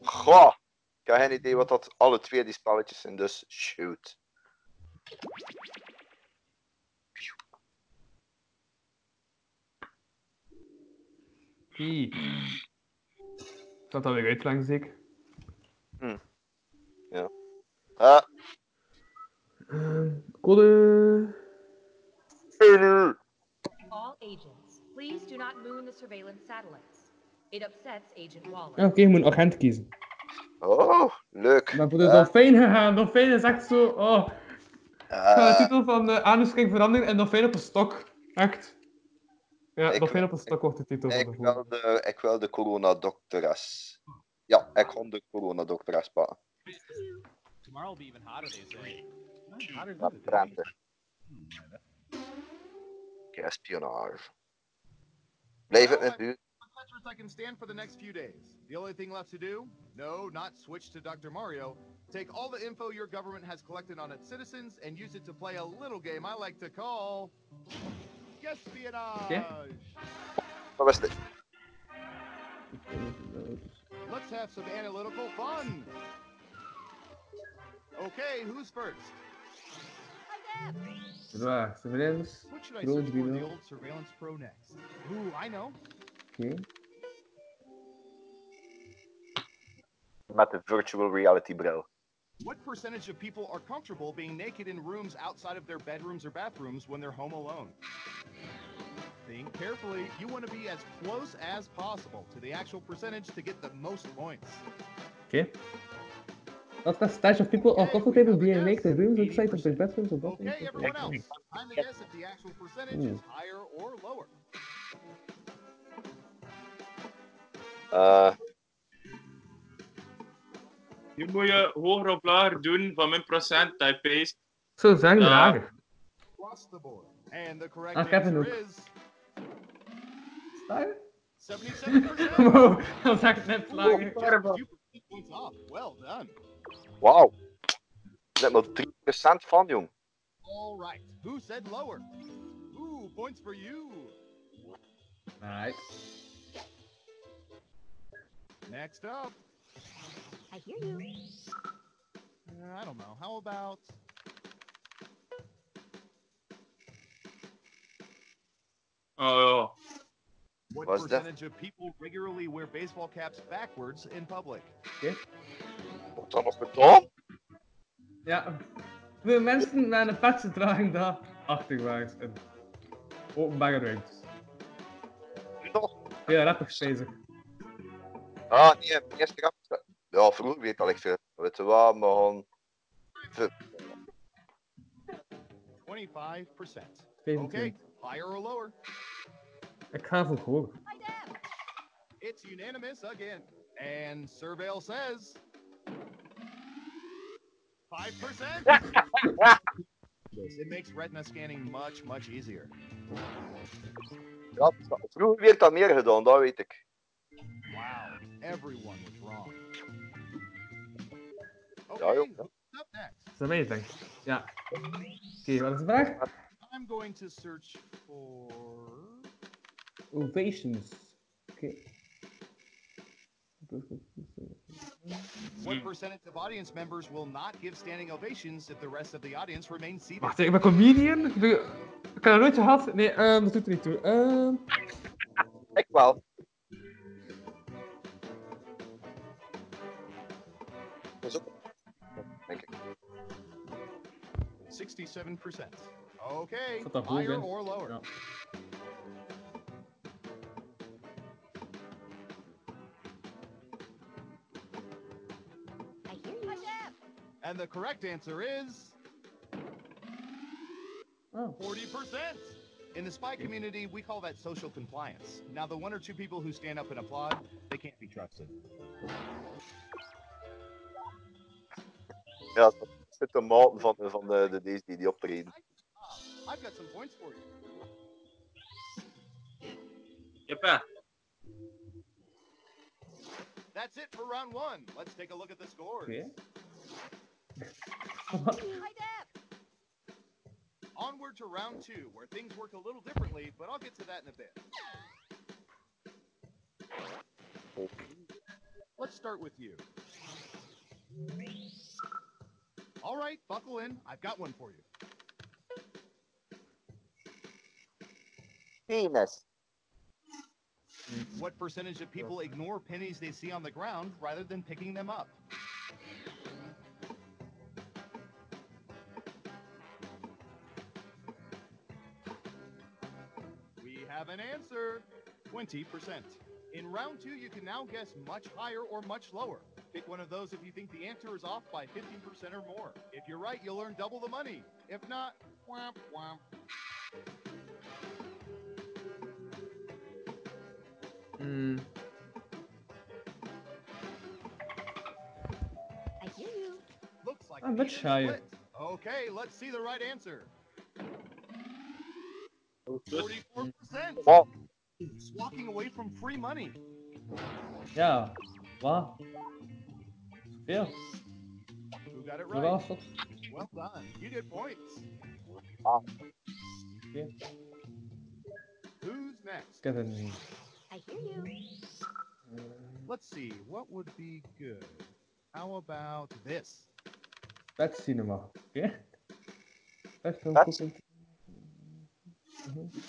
Goh, ik heb geen idee wat dat alle twee die spelletjes zijn, dus shoot. Kie. Dat weer uit langs ik. Ah, Ehm, code. All agents, please do not moon the surveillance satellites. It upsets Agent Wallace. Ja, Oké, je moet een agent kiezen. oh, leuk. Maar voor de Eh, dolfijn gegaan. Dolfijn is echt zo. Oh, ik ga de eh, titel van de aanuskring veranderen en dolfijn op een stok. Echt. Ja, Ik- dolfijn op een stok wordt de titel van de ik, volgende. wil de, ik wil de coronadokteres. Ja, ik ga de coronadokteres pakken. Tomorrow will be even hotter, they say. Hotter Dat than today. brandte. Hmm, espionage. Blijf het met u. As much as I can stand for the next few days. The only thing left to do? No, not switch to Dr. Mario. Take all the info your government has collected on its citizens and use it to play a little game I like to call. Espionage! Wat was dit? Let's have some analytical fun! Okay, who's first? Ja, surveillance. What should I Pro search for the old Surveillance Pro next? Ooh, I know. Okay. Met de virtual reality bril. What percentage of people are comfortable being naked in rooms outside of their bedrooms or bathrooms when they're home alone? Think carefully. You want to be as close as possible to the actual percentage to get the most points. Oké. What percentage of people are comfortable being naked in rooms outside of their bedrooms or bathrooms? Okay, everyone else. Time to guess if the actual percentage is higher or lower. Eh, Nu moet je hoger of lager doen van mijn procent, type paste. Zo zijn the the correct Ah, Kevin answer ook. is Sta je? 77%. Wow, dat is echt net lager. Off. Well done. Wauw. Net maar 3% van, jong. All right. Who said lower? Ooh, points for you. Nice. Next up. I hear you. Uh, I don't know. How about Oh what What's that? percentage of people regularly wear baseball caps backwards in public? Wat dan nog gedaan? Ja, veel mensen met een petje dragen dat achterwaarts in openbare ruimtes. Nog? Veel rappers bezig. Ah, nee, mijn eerste grap. Ja, vroeger weet al ik veel. Weet je wat. Veel. 25%. 25. Okay, higher or lower? Ik ga voor hoger. It's unanimous again. And Surveil says 5%. Yes, it makes retina scanning much, much easier. Ja, vroeger werd dat meer gedaan, dat weet ik. Wow, everyone was wrong. Ja, jong. Up next, Dat is amazing. Ja. Oké, wat is de vraag? I'm going to search for Ovations. Oké. What percentage of audience members will not give standing ovations if the rest of the audience remains seated? Wacht, ik ben comedian? Ik ben- ik heb dat nooit gehad. Nee, ehm, dat doet er niet toe. Ehm, Ik wel. Pas op. Denk ik. 67%. Okay, Wat dat hoog higher or lower. Ja. And the correct answer is Oh. 40%. In the spy community, we call that social compliance. Now, the one or two people who stand up and applaud, they can't be trusted. Ja, dat zit de maten van, van de, de, deze die, die optreden. I've got some points for you. Jeppa. Ah. That's it for round one. Let's take a look at the scores. Oké. Onward to round two, where things work a little differently, but I'll get to that in a bit. Let's start with you. All right, buckle in. I've got one for you. Penis. What percentage of people ignore pennies they see on the ground rather than picking them up? We have an answer 20%. In round two, you can now guess much higher or much lower. Pick one of those if you think the answer is off by 15% or more. If you're right, you'll earn double the money. If not, whomp whomp. Hmm. I hear you. Looks like much even higher. split. Okay, let's see the right answer. 44%. Wow. It's walking away from free money. Ja. Wat? Veel. Who got it Hoe was right? dat? Well done. You get points. Oké. Who's next? Ik heb het niet. I hear you. Let's see. What would be good? How about this? Pet cinema. Oké. Pet film. Pet? koeken.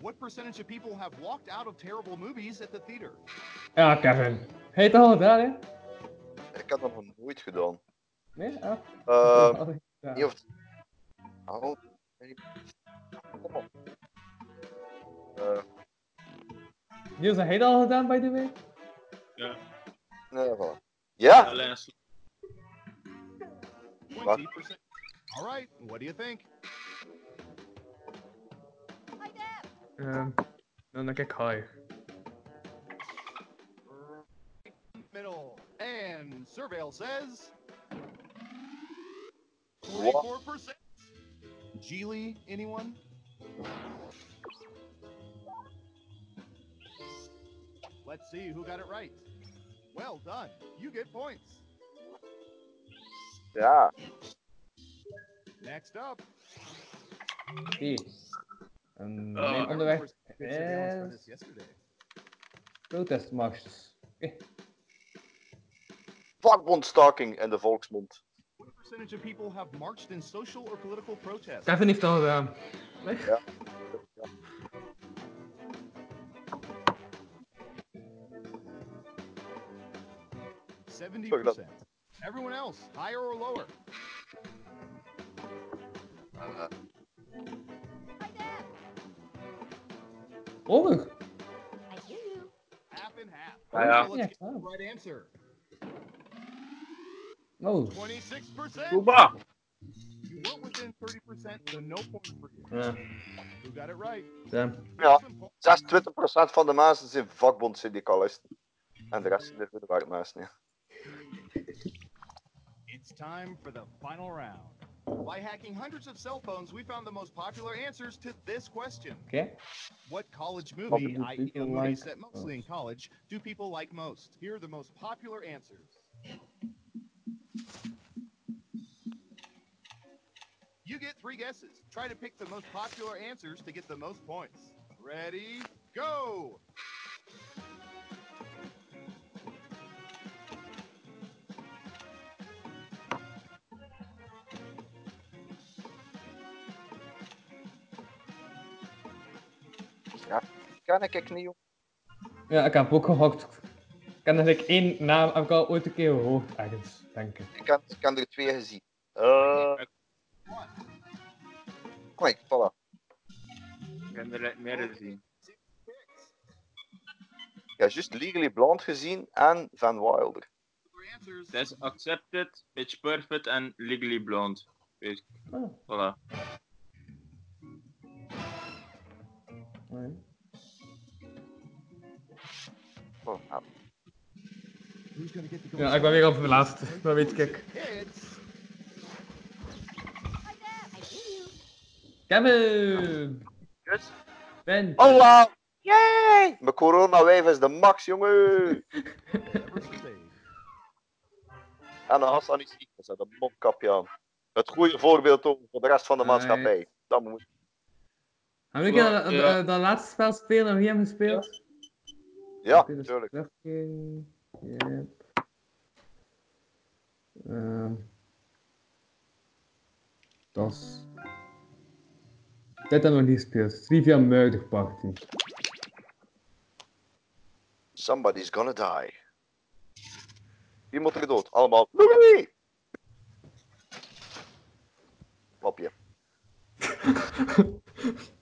What percentage of people have walked out of terrible movies at the theater? Ja, Kevin. Heb je het al gedaan, hè? Ik heb dat nog nooit gedaan. Nee? Ah. Ehm, Ja. niet of... Oh, nee. Kom op. Eh, Niels, heb jij dat al gedaan, by the way? Ja. nee, voilà. Ja? Alleen als 20%. All right. What do you think? Dan denk ik high. Middle. And Surveil says 44%. Geely, anyone? Let's see who got it right. Well done. You get points. Ja. Next up. Oké. En Oh. mijn this is protestmarsjes. Oké. Vakbondstaking in de volksmond. What percentage of people have marched in social or political protest? Kevin heeft al gedaan. Nee? Ja. Seventy percent. Everyone else, higher or lower? Eh, so no point for you. Ja. Who got it right? Damn. Ja, po- 26% van de mensen zijn vakbondsyndicalisten. En de rest zijn de goede werkmensen. Ja. It's time for the final round. By hacking hundreds of cell phones, we found the most popular answers to this question. Oké. What college movie, i.e. a people movie set mostly in college, do people like most? Here are the most popular answers. You get three guesses. Try to pick the most popular answers to get the most points. Ready? go! Ja, kan ik ik niet, joh. Ja, ik heb ook gehokt. Ik heb nog like één naam, heb ik al ooit een keer gehoord ergens, denk ik. Ik heb, ik heb er twee gezien. Eh Kijk, voilà. Ik heb er meer gezien. Ik heb juist Legally Blonde gezien en Van Wilder. Dat is Accepted, Pitch Perfect en Legally Blonde. Weet ik. Oh. Voilà. Nee. Oh, nou. Ja, ik ben weer op de laatste, dat weet ik. Kevin! Yes. Ben! Allah! Yay! Mijn coronawijf is de max, jongen! en dan Hassan is ziek, dus een mondkapje aan. Het goede voorbeeld ook voor de rest van de maatschappij. Dat moet. We een keer dat, laatste spel spelen en wie hebben gespeeld? Ja, Oké, dus tuurlijk. Trafficking, Yep. Ehm. Dat is... Dit hebben we niet gespeeld. Trivia Murder Party. Somebody's gonna die. Wie moet er dood? Allemaal. Louis! Mopje.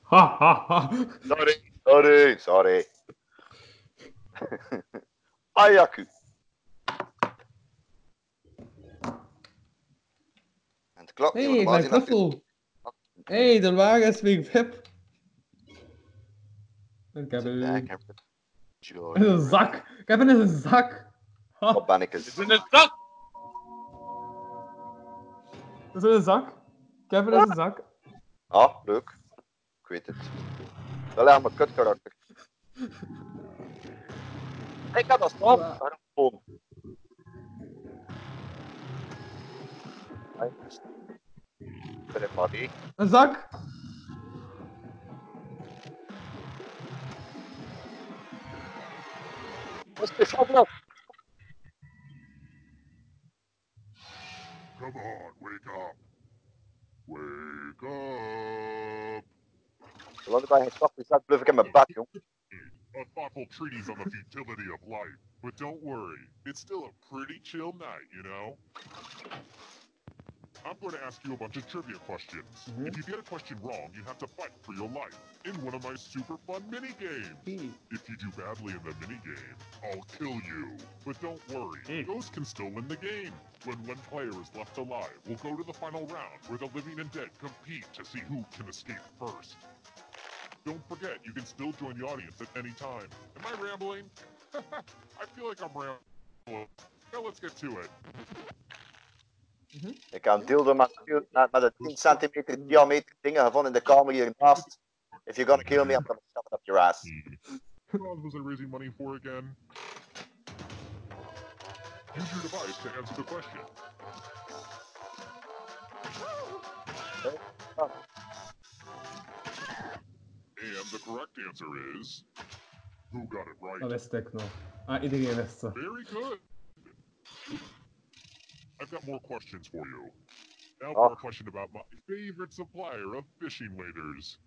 Ha ha ha! Sorry, sorry, sorry. Ayaku. En het klopt niet, Hé, want hey, mijn knuffel! Hé, hey, de wagen is weer VIP. Ik heb een... In een zak! Ik heb in een zak! Wat ben ik eens? In een zak! dat is in een zak. Ik heb in een zak. Ah, leuk. Ik weet het. Wel ja, mijn kut het maar niet. Een zak! Wat is dit van blok? Come on, wake up. Wake up. Zolang ik bij geen stap zet, blijf ik in mijn bed, jong. A thoughtful treatise on the futility of life. But don't worry, it's still a pretty chill night, you know? I'm going to ask you a bunch of trivia questions. Mm-hmm. If you get a question wrong, you have to fight for your life in one of my super fun mini games. If you do badly in the mini game, I'll kill you. But don't worry, ghosts can still win the game. When one player is left alive, we'll go to the final round where the living and dead compete to see who can escape first. Don't forget, you can still join the audience at any time. Am I rambling? I feel like I'm rambling. Now let's get to it. Mm-hmm. Ik heb een dildo met, met, met een 10 centimeter diameter dingen gevonden in de kamer hiernaast. If you're gonna kill me, I'm gonna shove it up your ass. Hmm. What was I raising money for again? Use your device to answer the question. And the correct answer is. Who got it right? Dat wist ik nog. Ah, iedereen wist ze. Very good. I've got more questions for you. Now for a question about my favorite supplier of fishing waders.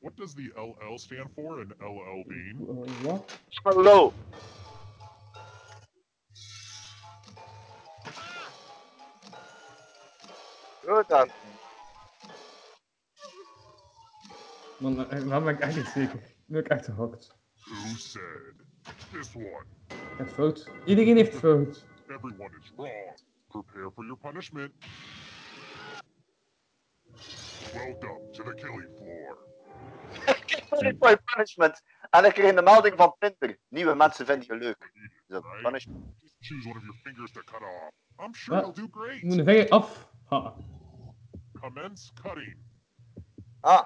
What does the LL stand for in LL Bean? Wat? Hallo. Goed dan. Man, eh, dan ben ik echt niet zeker. Nu heb ik echt gehokt. Who said? This one. Ik heb fout. Iedereen heeft fout. Everyone is wrong. Prepare for your punishment. Welcome to the killing floor. Sorry for your punishment. En ik kreeg een melding van Tinder. Nieuwe mensen vinden je leuk. Dus dat punishment. Just choose one of your fingers to cut off. I'm sure you'll do great. Ik moet de vinger af. Ha. Commence cutting. Ah.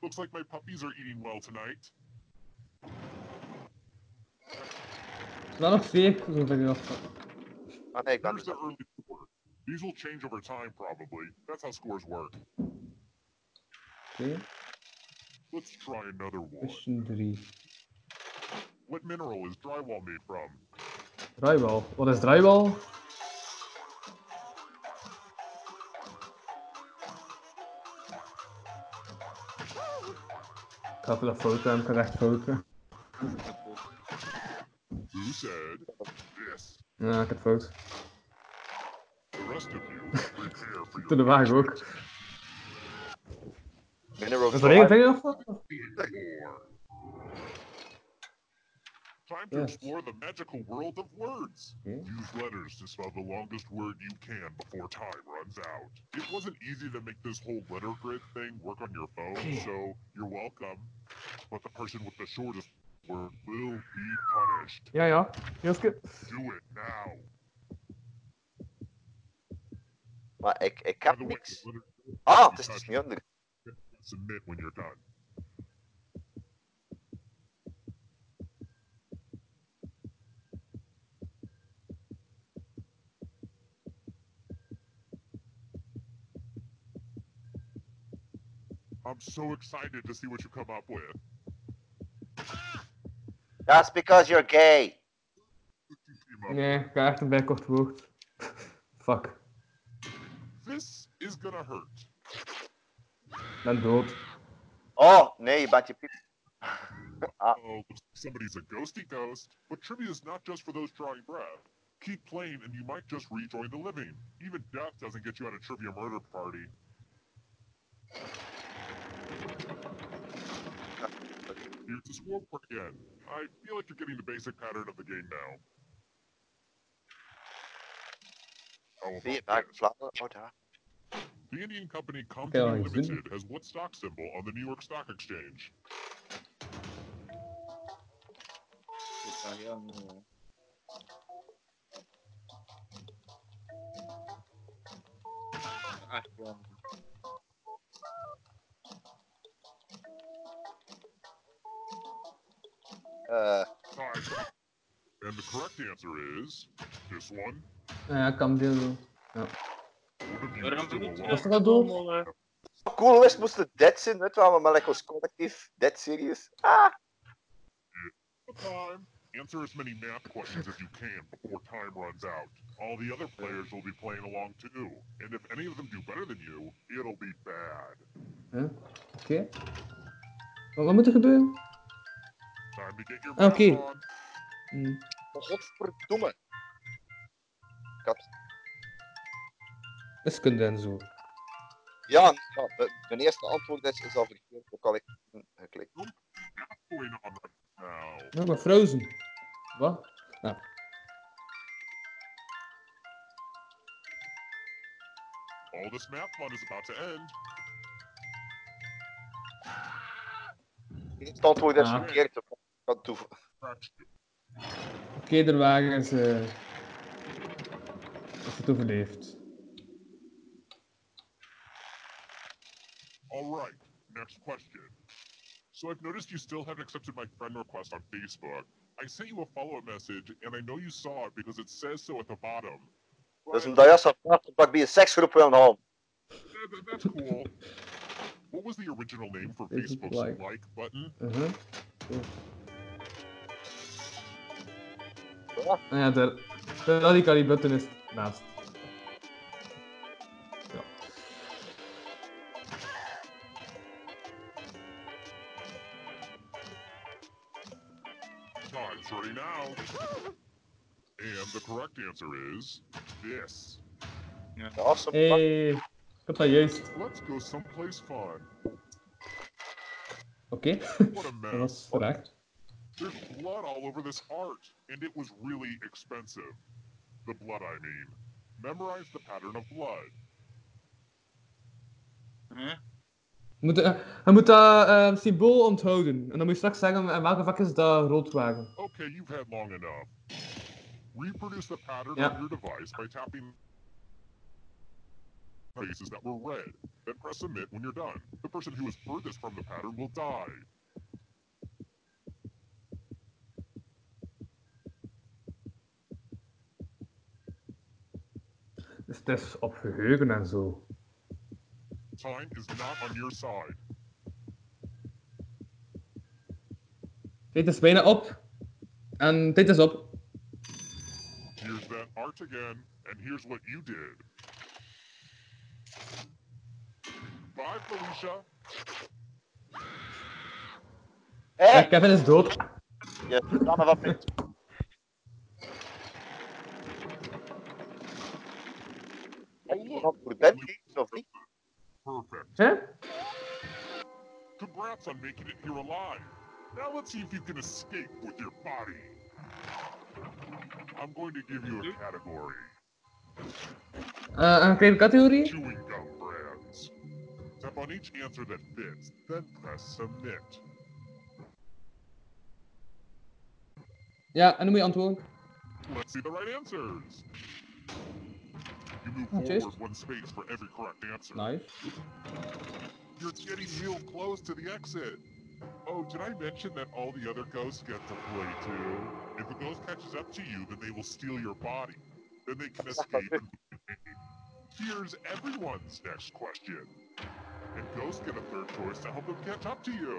Looks like my puppies are eating well tonight. Dan nog vier. Zo vinger af. Ah nee, ik ben Here's the early score. These will change over time, probably. That's how scores work. Oké, Let's try another one. mission 3. What mineral is drywall made from? Drywall. What is drywall? Ik ga even dat foto ga echt foto. Who said this? Ja, ik heb. The rest of you, prepare for your Toen de wagen ook. Mineral Is er één vinger of. Time to Yes. explore the magical world of words. Okay. Use letters to spell the longest word you can before time runs out. It wasn't easy to make this whole letter grid thing work on your phone, so you're welcome. But the person with the shortest word will be punished. Ja, ja. Joske. Do it now. Maar ik, ik By heb the way, niks. Ah, het is dus niet onder. submit when you're done. I'm so excited to see what you come up with. That's because you're gay. Yeah, up. Nee, ik ga echt een bijkort woord. Fuck. This is gonna hurt. Ik ben dood. Oh, nee, je bent je piep. Ah, Oh, somebody's a ghosty ghost. But trivia is not just for those drawing breath. Keep playing and you might just rejoin the living. Even death doesn't get you out of trivia murder party. Here's the scoreboard again. I feel like you're getting the basic pattern of the game now. How zie je, about daar, this? Vlaanderen. Oh, daar. The Indian company wel Company eens. Limited has what stock symbol on the New York Stock Exchange? Ja. Time. And the correct answer is this one. Ja, is je alive. Was allemaal, eh, cool wist moest het dead zijn, wel, maar like als collectief, dead serious. Ah, Time. Answer as many math questions as you can before time runs out. All the other players will be playing along too. And if any of them do better than you, it'll be bad. Huh? Oké. Wat, wat moet er gebeuren? Time to get your Oké. math on. Hm. godverdomme. Had, Wiskunde en zo. ja, ja de- mijn eerste antwoord is, is al verkeerd, ook al ik hm, geklikt. Ja, maar Frozen. Wat? Ja. All this math fun is about to end. Het antwoord is Ah. verkeerd, ik had toe- Scratch you. Oké, de wagen is... eh is het overleefd. All right, next question. So I've noticed you still haven't accepted my friend request on Facebook. I sent you a follow-up message, and I know you saw it because it says so at the bottom. Dat is But- omdat zat dat ik bij een seksgroep wil halen. That's cool. what was the original name for Facebook Facebook's like. like button? Uh-huh. Ah ja, daar. De radicali button is naast. Ja. Time's now. And the correct answer is this. Awesome. Hey, ik heb dat juist. Let's go someplace fun. Oké, What a dat mess. was. There's blood all over this art, and it was really expensive. The blood, I mean. Memorize the pattern of blood. Huh? Je moet, eh, je moet dat eh, symbool onthouden. En dan moet je straks zeggen in welke vak is dat rood wagen. Okay, you've had long enough. Reproduce the pattern Yeah. on your device by tapping faces that were red. Then press submit when you're done. The person who is furthest from the pattern will die. Dus het is op geheugen en zo. Time is not on your side. Tijd is bijna op. En tijd is op. Here's that art again, and here's what you did. Bye, Felicia. Hey. Kevin is dood. Ja, yes, kan wat niet. Bent je, of? Perfect. Huh? Congrats on making it here alive. Now let's see if you can escape with your body. I'm going to give you a category. Een kleine categorie? Chewing gum brands. Tap on each answer that fits, then press submit. Ja, en dan moet je. Let's see the right answers. You move Oh, cheers. forward one space for every correct answer. Nice. You're getting real close to the exit. Oh, did I mention that all the other ghosts get to play too? If a ghost catches up to you, then they will steal your body. Then they can escape. Here's everyone's next question. And ghosts get a third choice to help them catch up to you.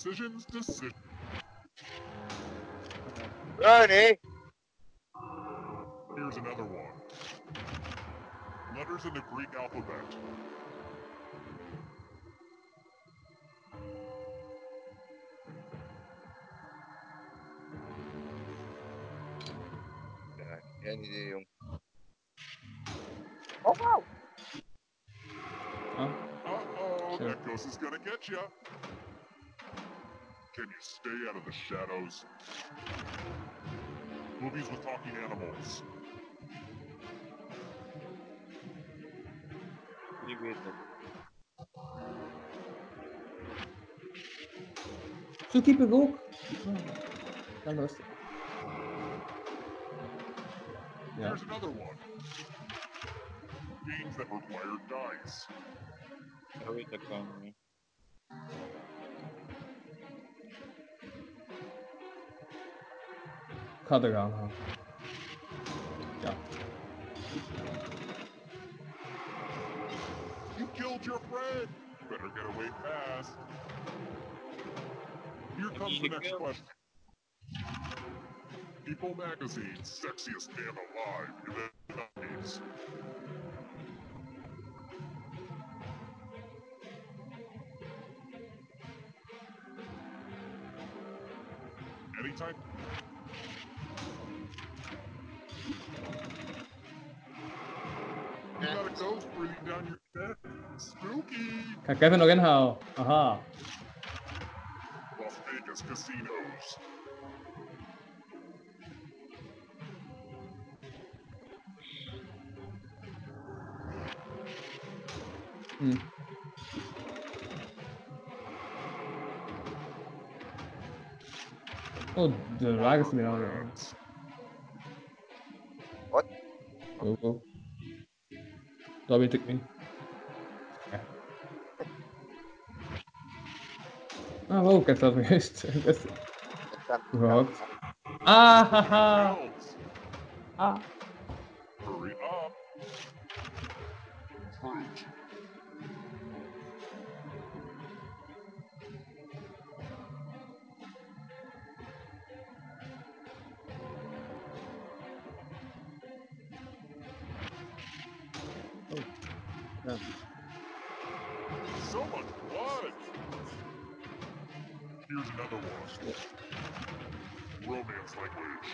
Decisions, decisions. Ernie! Here's another one. Letters in the Greek alphabet. Ja, geen idee, jong. Oh, wow. Uh-oh, that ghost is gonna get ya. Can you stay out of the shadows? Movies with talking animals. Wie weet het. Zoekkeeper ook. Ja, rustig. Ja. Here's another one. Games that require dice. Dat weet ik wel niet. Ik ga er gaan gaan. Ja. You killed your friend. You Better get away fast. Here comes the next question. People Magazine's sexiest man alive in the 90s. Anytime. Kevin nog inhalen. Aha. Las Vegas casinos. Hm. Oh, de wagen is weer aan. Wat? Oh, oh. Dat weet Ah, wow, ik heb dat juist. Überhaupt. Ah, haha. Ah. Another one. Romance language.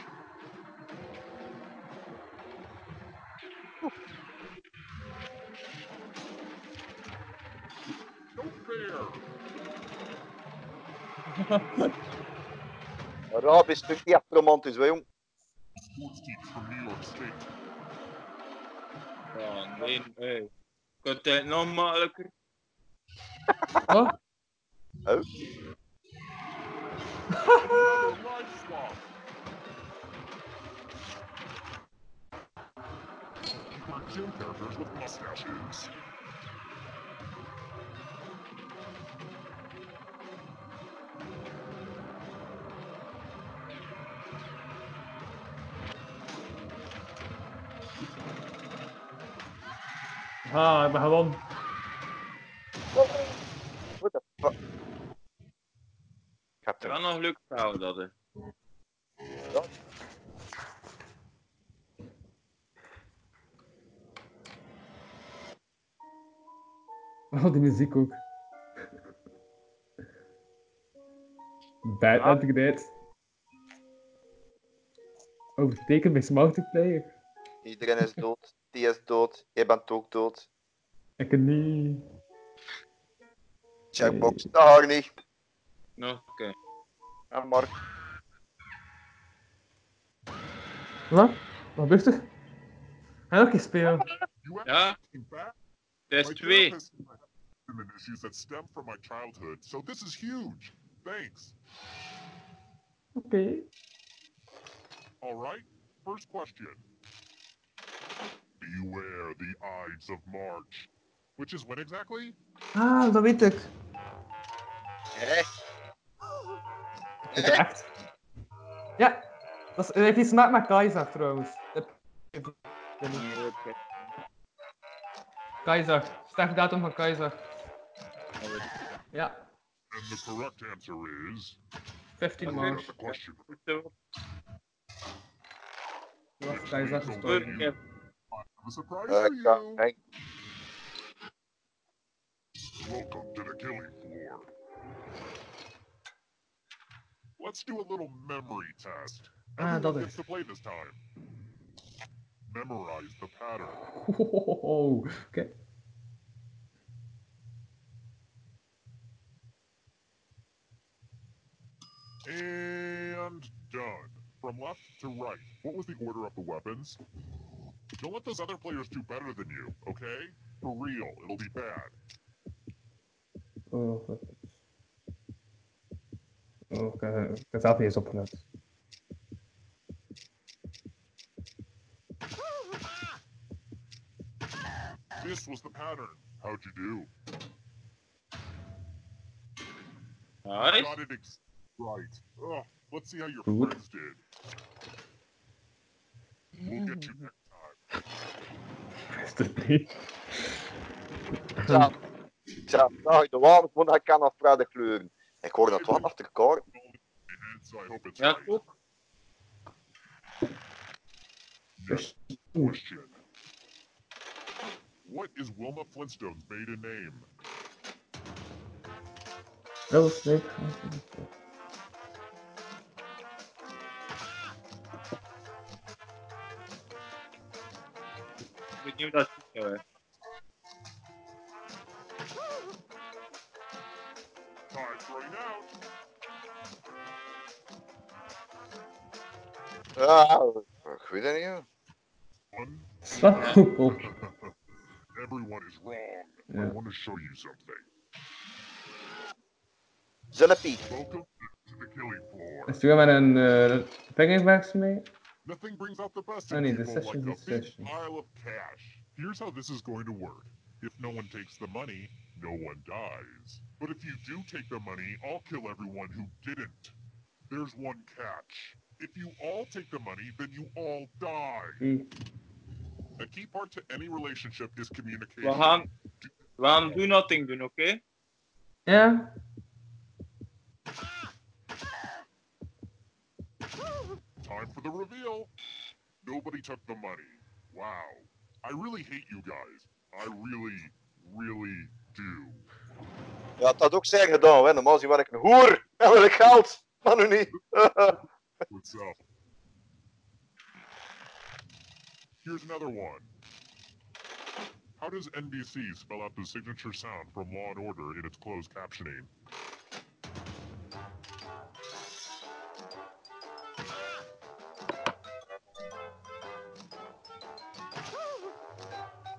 Stuk niet echt romantisch, hè, jong. Ja, nee, nog makkelijker? Wat? Oh? Ah, cartoon characters with mustaches. Hold on. Wel nog leuk verhaal dat hè. Oh, die muziek ook. Bad Ah. upgrade. Overtekend bij Player. Iedereen is dood. Die is dood. Jij bent ook dood. Ik niet. Checkbox. Daar niet. Nog, oké. En Mark. Wat? Wat gebeurt er? Ga je nog een keer spelen? Ja, het is twee. issues that stem from my childhood, so this is huge. Thanks. Oké. All right. First question. Beware the Ides of March. Which is when exactly? Ah, dat weet ik. Hé? Je echt? Ja, dat, is, dat heeft iets te maken met Kaiser trouwens. Kaiser, sterfdatum van Kaiser. Ja, And the correct answer is. 15 That's March. question. Was Kaiser So gestorven. Surprise. Welcome to the killing floor. Let's do a little memory test. Ah, Everyone dat gets is. to play this time. Memorize the pattern. Oh, oké. And done. From left to right. What was the order of the weapons? Don't let those other players do better than you, okay? For real, it'll be bad. Oh, niet eens opgelet. This was the pattern. How'd you do? Nice. Got it ex- right. Ugh, let's see how your Good. friends did. We'll get you next time. Is? Tja. Tja, nou, de warm van hij kan afvragen de kleuren. Ik hoor dat wat achter elkaar. I hope it's Ja, right. ook. Next question. What is Wilma Flintstone's maiden name? Dat was leuk. Ik weet niet Ja, ik weet het niet. joh. One. Slaapkoepel. Everyone is wrong. I want to show you something. Zinnepie. Welcome to the killing floor. Is er met een uh, vingerwerks mee? Nothing brings out the best Oh, in people session like a big session. pile of cash. Here's how this is going to work. If no one takes the money, no one dies. But if you do take the money, I'll kill everyone who didn't. There's one catch. If you all take the money, then you all die. Hm. A key part to any relationship is communication. We gaan, we gaan do nothing doen, oké? Ja. Time for the reveal. Nobody took the money. Wow. I really hate you guys. I really, really do. Ja, dat had ook zijn gedaan, hè. Normaal gezien ben ik een hoer. En wil ik geld. Maar nu niet. What's up? Here's another one. How does NBC spell out the signature sound from Law and Order in its closed captioning?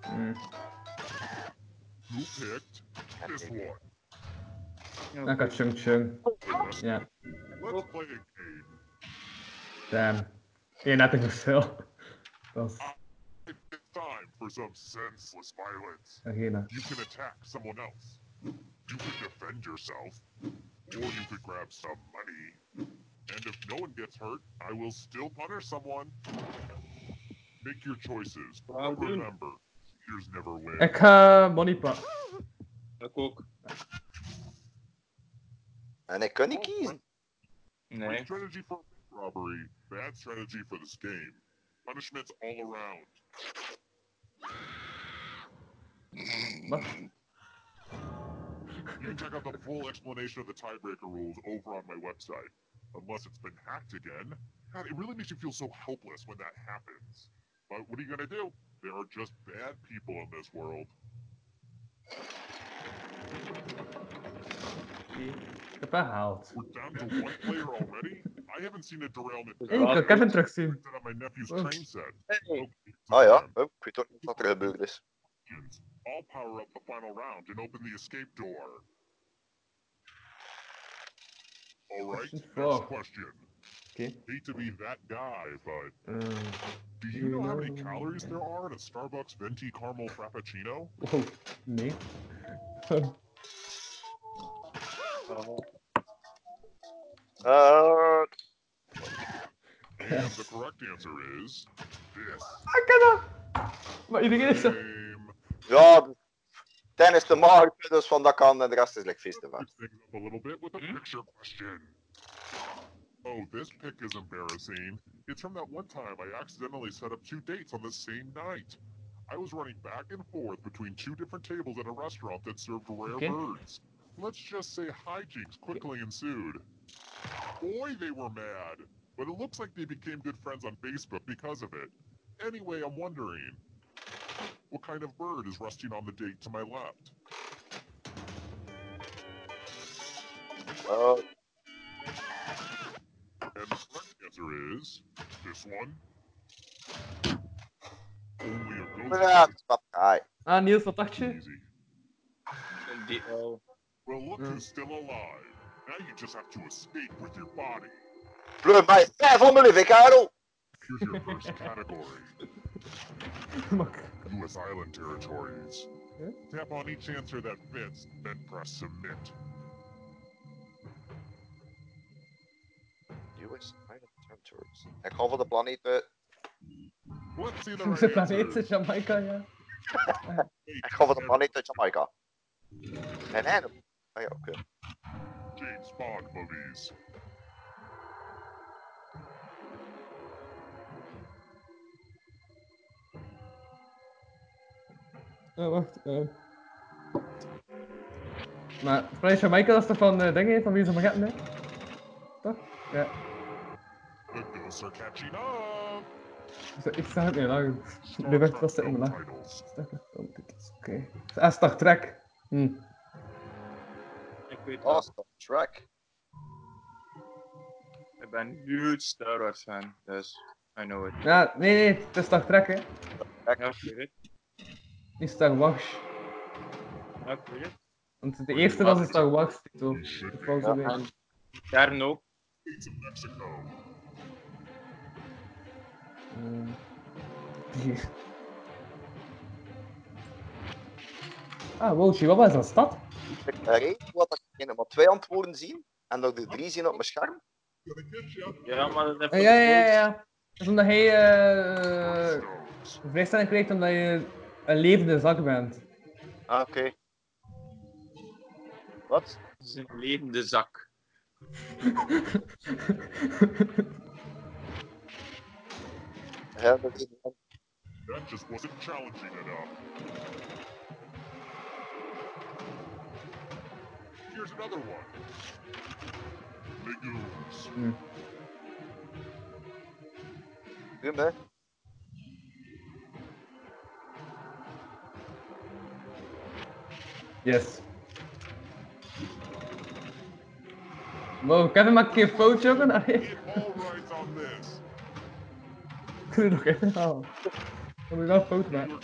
Hm. Who picked this one? Ik had Chung Chung. Ja. Let's play. Damn. 31 nothing Dat is It's time for some senseless violence. Agena. You can attack someone else. You could defend yourself. Or you could grab some money. And if no one gets hurt, I will still punish someone. Make your choices. Well, remember, Cheaters never win. Ik ga money pakken. Ik ook. En ik kan niet kiezen. Nee. Strategy for bank robbery, bad strategy for this game. Punishments all around. You can check out the full explanation of the tiebreaker rules over on my website. Unless it's been hacked again. God, it really makes you feel so helpless when that happens. But what are you gonna do? There are just bad people in this world. Herhaald. We're down to one player already? I haven't seen a derailment. Hey, ik kan Kevin terugzien. on my nephew's Oh. train set. Ah ja, oh, ik weet ook niet wat er gebeurd is. I'll power up the final round and open the escape door. Alright, Question next four. question. Okay. Hate to be that guy, but Uh, do you know how many calories there are in a Starbucks venti caramel frappuccino? wow, nee. Uh, And the correct answer is this. Ik kan dat! Maar iedereen is zo. ja, Dennis de Markt, dus van dat kan en de rest is like feest van. Things up a little bit with a hmm? picture question. Oh, this pic is embarrassing. It's from that one time I accidentally set up two dates on the same night. I was running back and forth between two different tables at a restaurant that served rare Okay. birds. Let's just say hijinks quickly ensued. Boy, they were mad. But it looks like they became good friends on Facebook because of it. Anyway, I'm wondering, what kind of bird is resting on the date to my left? Uh, And the correct answer is this one. Only a ghost. ja, dat is wat saai. Ah, Niels, wat dacht je? Die, oh. Well, look who's still alive. Now you just have to escape with your body. Pleur mij vijf van mijn leven, Karel! Here's your first category. U.S. Island territories. Tap on each answer that fits, then press submit. US Island Territories. Ik ga voor de planeten. Let's see the Onze right planeet answers. is Jamaica, ja. Ik ga voor de planeten Jamaica. En en. Ah ja, oké. James Bond movies. Oh, wacht. eh. Maar Planeet Jamaica, dat is toch van uh, dingen, van wie is Manhattan, hè? Toch? Ja. The ghosts are catching up. Zo, Ik zag het niet lang. Nu werd vast in mijn nacht. Oké. Ah, Star Trek. Hm. Ik weet Oh, dat. Star Trek. Ik ben een huge Star Wars fan, dus I know it. Ja, nee, nee, het is Star Trek, hè. Ja, ik weet Niet Star Wars. Ja, ik. Want de eerste was een Star Wars titel. Dat was zo Ja, weer. en ook. Eh, hier. Ah, wow, Chihuahua is een stad? Ik weet wat ik in maar twee antwoorden zien en nog de drie zien op mijn scherm. Ja, maar dat heeft Ah, ja, ja, ja, ja. Dat is omdat hij eh vrijstelling krijgt omdat je een levende zak bent. Ah, oké. Wat? Het is een levende zak. Ja, dat is That just wasn't challenging enough. Here's another one. Legumes. Doe me. Yes. Wow, Kevin maakt een keer foutje ook. This. Kun je nog even halen? Moet je wel een foto maken.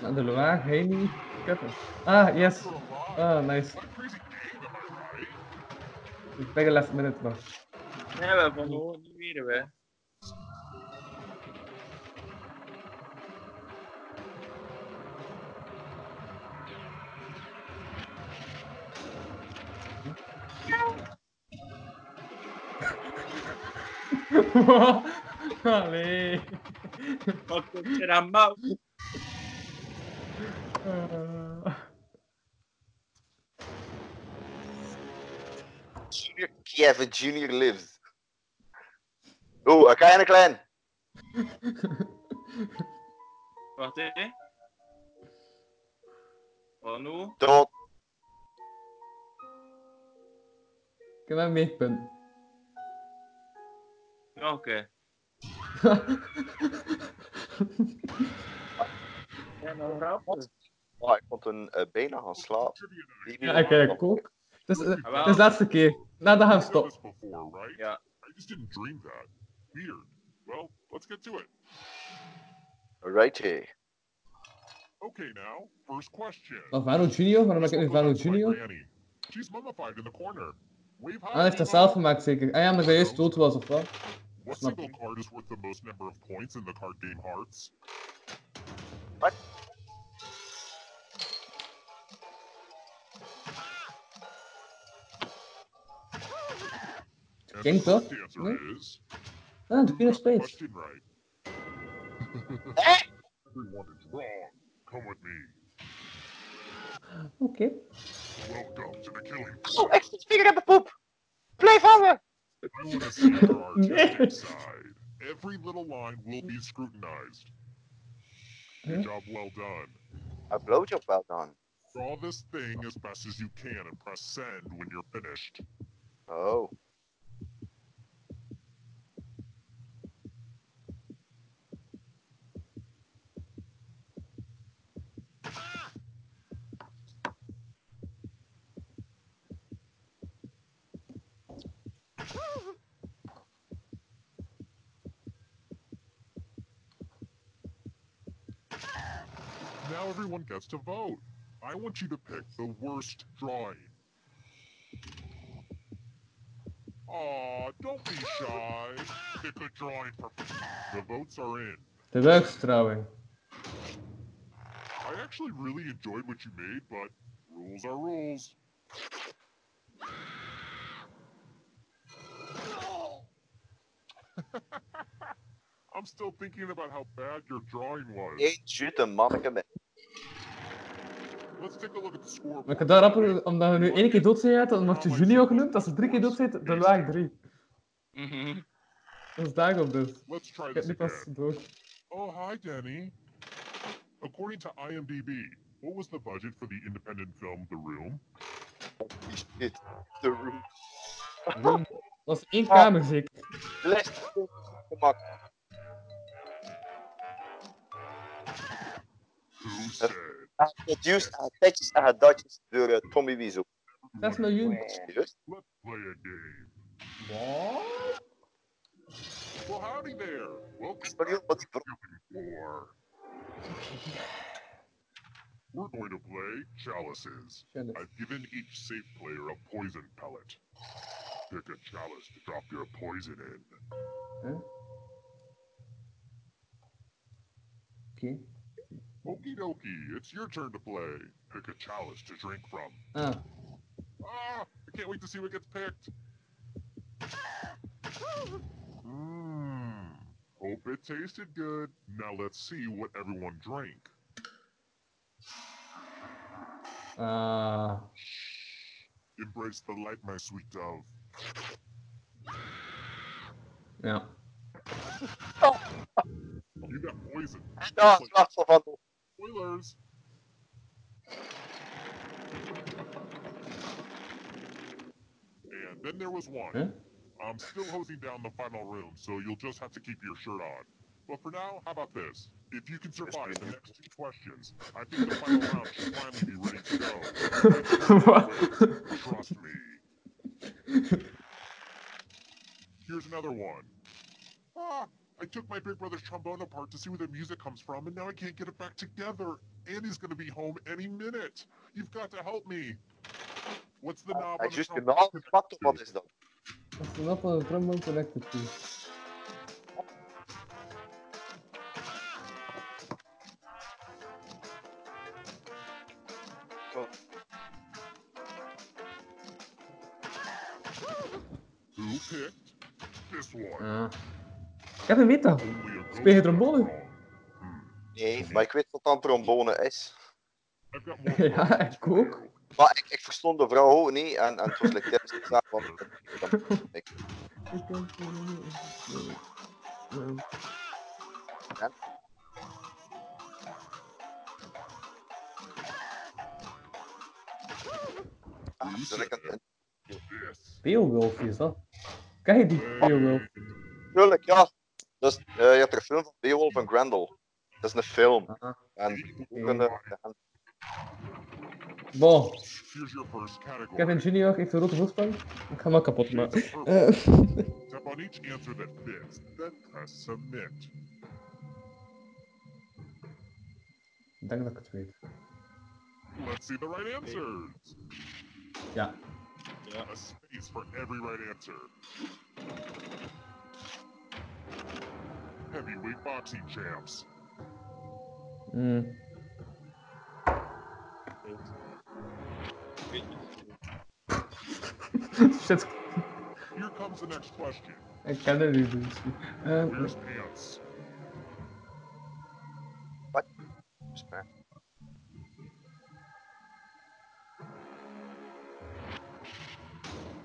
Nou, de Loire, Haley, Kevin. Ah, yes. Ah, nice. Pega last minuut man. Nee, we hebben niet wat komt er aan considerado. Junior Kevin Junior lives. Oh, een kleine klein. Wacht hè. Wat nu? Dood. Ik heb een meetpunt. Ja, Oké. Ja, nou. Oh, ik vond een eh, bijna gaan slapen. Ja, ik kijk ook. Het is, eh, het is de laatste keer. Nou, dan gaan we stoppen. Before, right? Yeah. I just didn't dream that. Weird. Well, let's get to it. Righty. Okay, now, first question. Alvaro Junior? Waarom heb ik nu Alvaro Junior? She's mummified in the corner. Wave Ah, hij heeft dat zelf gemaakt zeker. Ah ja, hij juist dood was of wat? What Snap single card is worth the most number of points in the card game Hearts? What? And King the correct toch? answer is Ah, de Queen of Spades. question right. Everyone is wrong. Come with me. Oké. Welcome to the killing. Oh, ik zit vinger in de poep. Blijf hangen. I want to see your artistic side. Every little line will be scrutinized. Huh? Good job well done. A blowjob well done. Draw this thing as best as you can and press send when you're finished. Oh. Now everyone gets to vote. I want you to pick the worst drawing. Aw, don't be shy. Pick a drawing for. The votes are in. The De buikstrouwing. I actually really enjoyed what you made, but rules are rules. I'm still thinking about how bad your drawing was. Eén shoot een manneke Maar ik kan daar rapper, omdat we nu één keer dood zijn, dan wordt je Junior genoemd. Als ze drie keer dood zijn, dan laag drie. Mhm. Dat is daarop dus. Let's try Ik heb this nu pas dood. Oh, hi, Danny. According to IMDb, what was the budget for the independent film The Room? Shit. The room. Dat was één kamer zeker. Les. Gemak. Who said? Geproduced aan uh, tetjes en uh, gedatjes door Tommy Wiesel. 6 miljoen. Juist. Let's play a game. Wat? Well, howdy there. Welcome Maar joh, wat ik Four. We're going to play chalices. Chalice. I've given each safe player a poison pellet. Pick a chalice to drop your poison in. Huh? Oké. Okie dokie, it's your turn to play. Pick a chalice to drink from. Ah, Ah, I can't wait to see what gets picked. Mmm. Hope it tasted good. Now let's see what everyone drank. ah. Embrace the light, my sweet dove. Ja. You got poison. Ja, slachtoffer van. Spoilers. And then there was one. Huh? I'm still hosing down the final room, so you'll just have to keep your shirt on. But for now, how about this? If you can survive the next two questions, I think the final round should finally be ready to go. Trust me. Here's another one. Ah, I took my big brother's trombone apart to see where the music comes from, and now I can't get it back together. Andy's gonna be home any minute. You've got to help me. What's the knob I on the juist trombone genaamd connected gepakt, of to? wat is dat? Dat is nog van trombone connected to. Who picked this one. Ja. Kevin weet dat. Speel je trombone? Nee, maar ik weet wat dan trombone is. ja, ik ook. Maar ik, ik verstond de vrouw ook niet en, en het was like tips gezegd, want ik, Ja. Ah, ik het- Beowulf is dat? Je die Beowulf? Tuurlijk, ja. Dus, eh, je hebt er een film van Beowulf en Grendel. Dat is een film. En die kunnen... en- Bon. Here's your first category. Kevin Junior heeft een rode voorsprong. Ik ga hem wel kapot maken. Tap on each answer that fits, then press submit. Ik denk dat ik het weet. Let's see the right answers. Ja. A space for every right answer. Heavyweight boxing champs. Mm. Shit, Here comes the next question. ik ken het niet. Dus. Eh, Where's pants?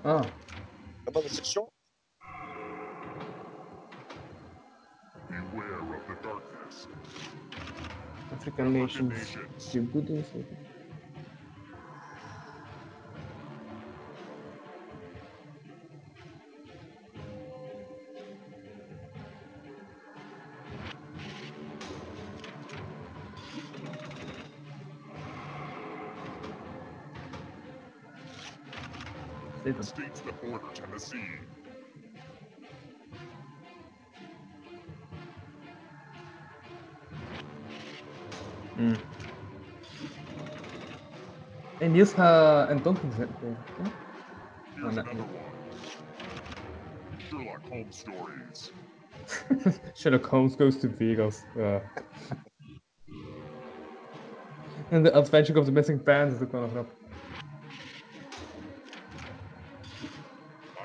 ah. Ja, maar dat is zo. Beware African nations. Djibouti is het. The states that border Tennessee. Hey, Niels gaat een donker zetten. denk ik, hè? Here's another eh. one. Sherlock Holmes stories. Sherlock Holmes goes to Vegas. Uh. Ja. En The Adventure of the Missing Pants is ook wel een grap.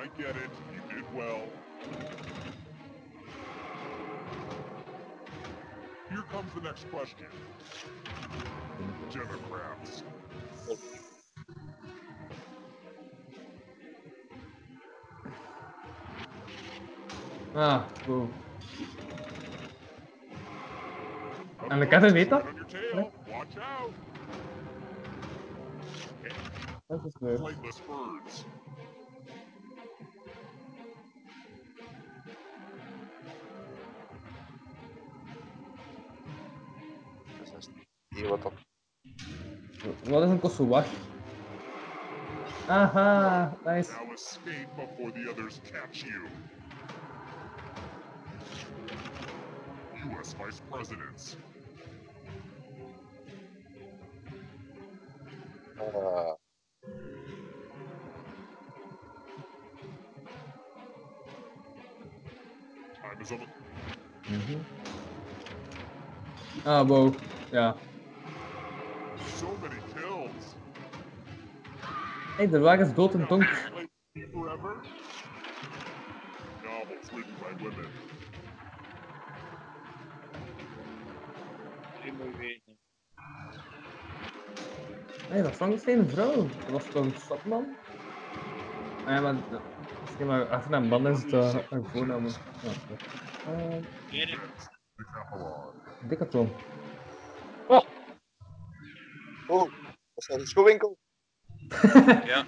I get it. You did well. Here comes the next question. Democrats. Ah, wow. En de Kevin weet dat? Dat is leuk. Hier wat op. Een Kosovar? Aha, nice. Now escape before the others catch you. U.S. Vice Presidents. Eh, Time is the Mhm. Ah, wow. Ja. So many kills. Hey, de wagen is dood en. Forever. Novels written by women. Nee, dat was geen vrouw. Dat was toch een stadman? Ah, ja, maar... Misschien maar achter een man is het uh, een voornaam. Ja. Eh, Decathlon. Oh, dat is een schoenwinkel. Ja.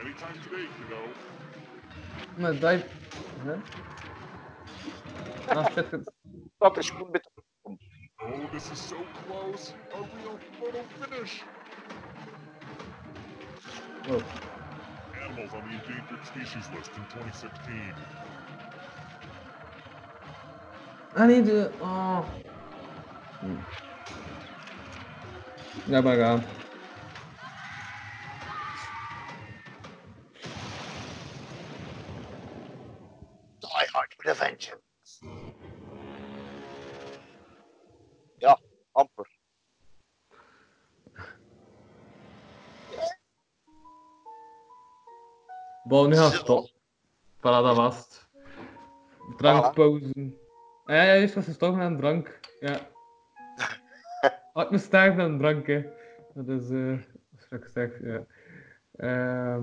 Anytime today, kiddo. Maar dat... Huh? Ah, shit. het- Dat is goed met Oh, this is so close. A real photo finish. Wow. Animals on the endangered species list in 2016. Ah nee, de... Oh. Hm. Ja, maar gaan. Die Hard with a Vengeance. Ja, amper. Bon, nu gaan we stoppen. Voilà, dat was het. Drankpauze. Ja, ja, juist was gestopt aan drank. Ja. Oh, ik moest sterven aan drank, hè. Dat is, eh, dat wat ik zeg, ja. Ehm,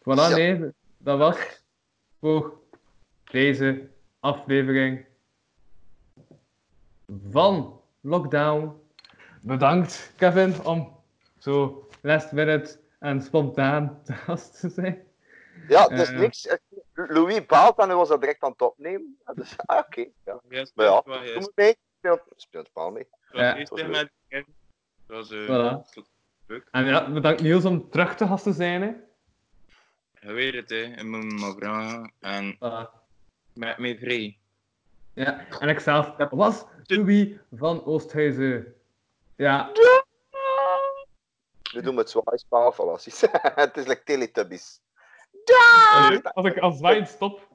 voilà, Ja. nee, dat was het voor deze aflevering van Lockdown. Bedankt, Kevin, om zo last minute en spontaan te gast te zijn. Ja, het is Eh, niks. Louis baalt en hij was dat direct aan het opnemen. Dus, ah, oké. Ja. Ja, Maar ja, doe mee. Speelt, speelt paal mee. Ja. Dat was met Kevin. Dat was eh, Voilà. leuk. En ja, bedankt Niels om terug te gast te zijn. Hè. Je weet het, hè. Me maar vragen. En Voilà. met mij vrij. Ja, en ik zelf was Louis van Oosthuizen. Ja, Nu doen we het zwaai spaal, voilà. Het is like Teletubbies. Als ik als zwaaiend stop,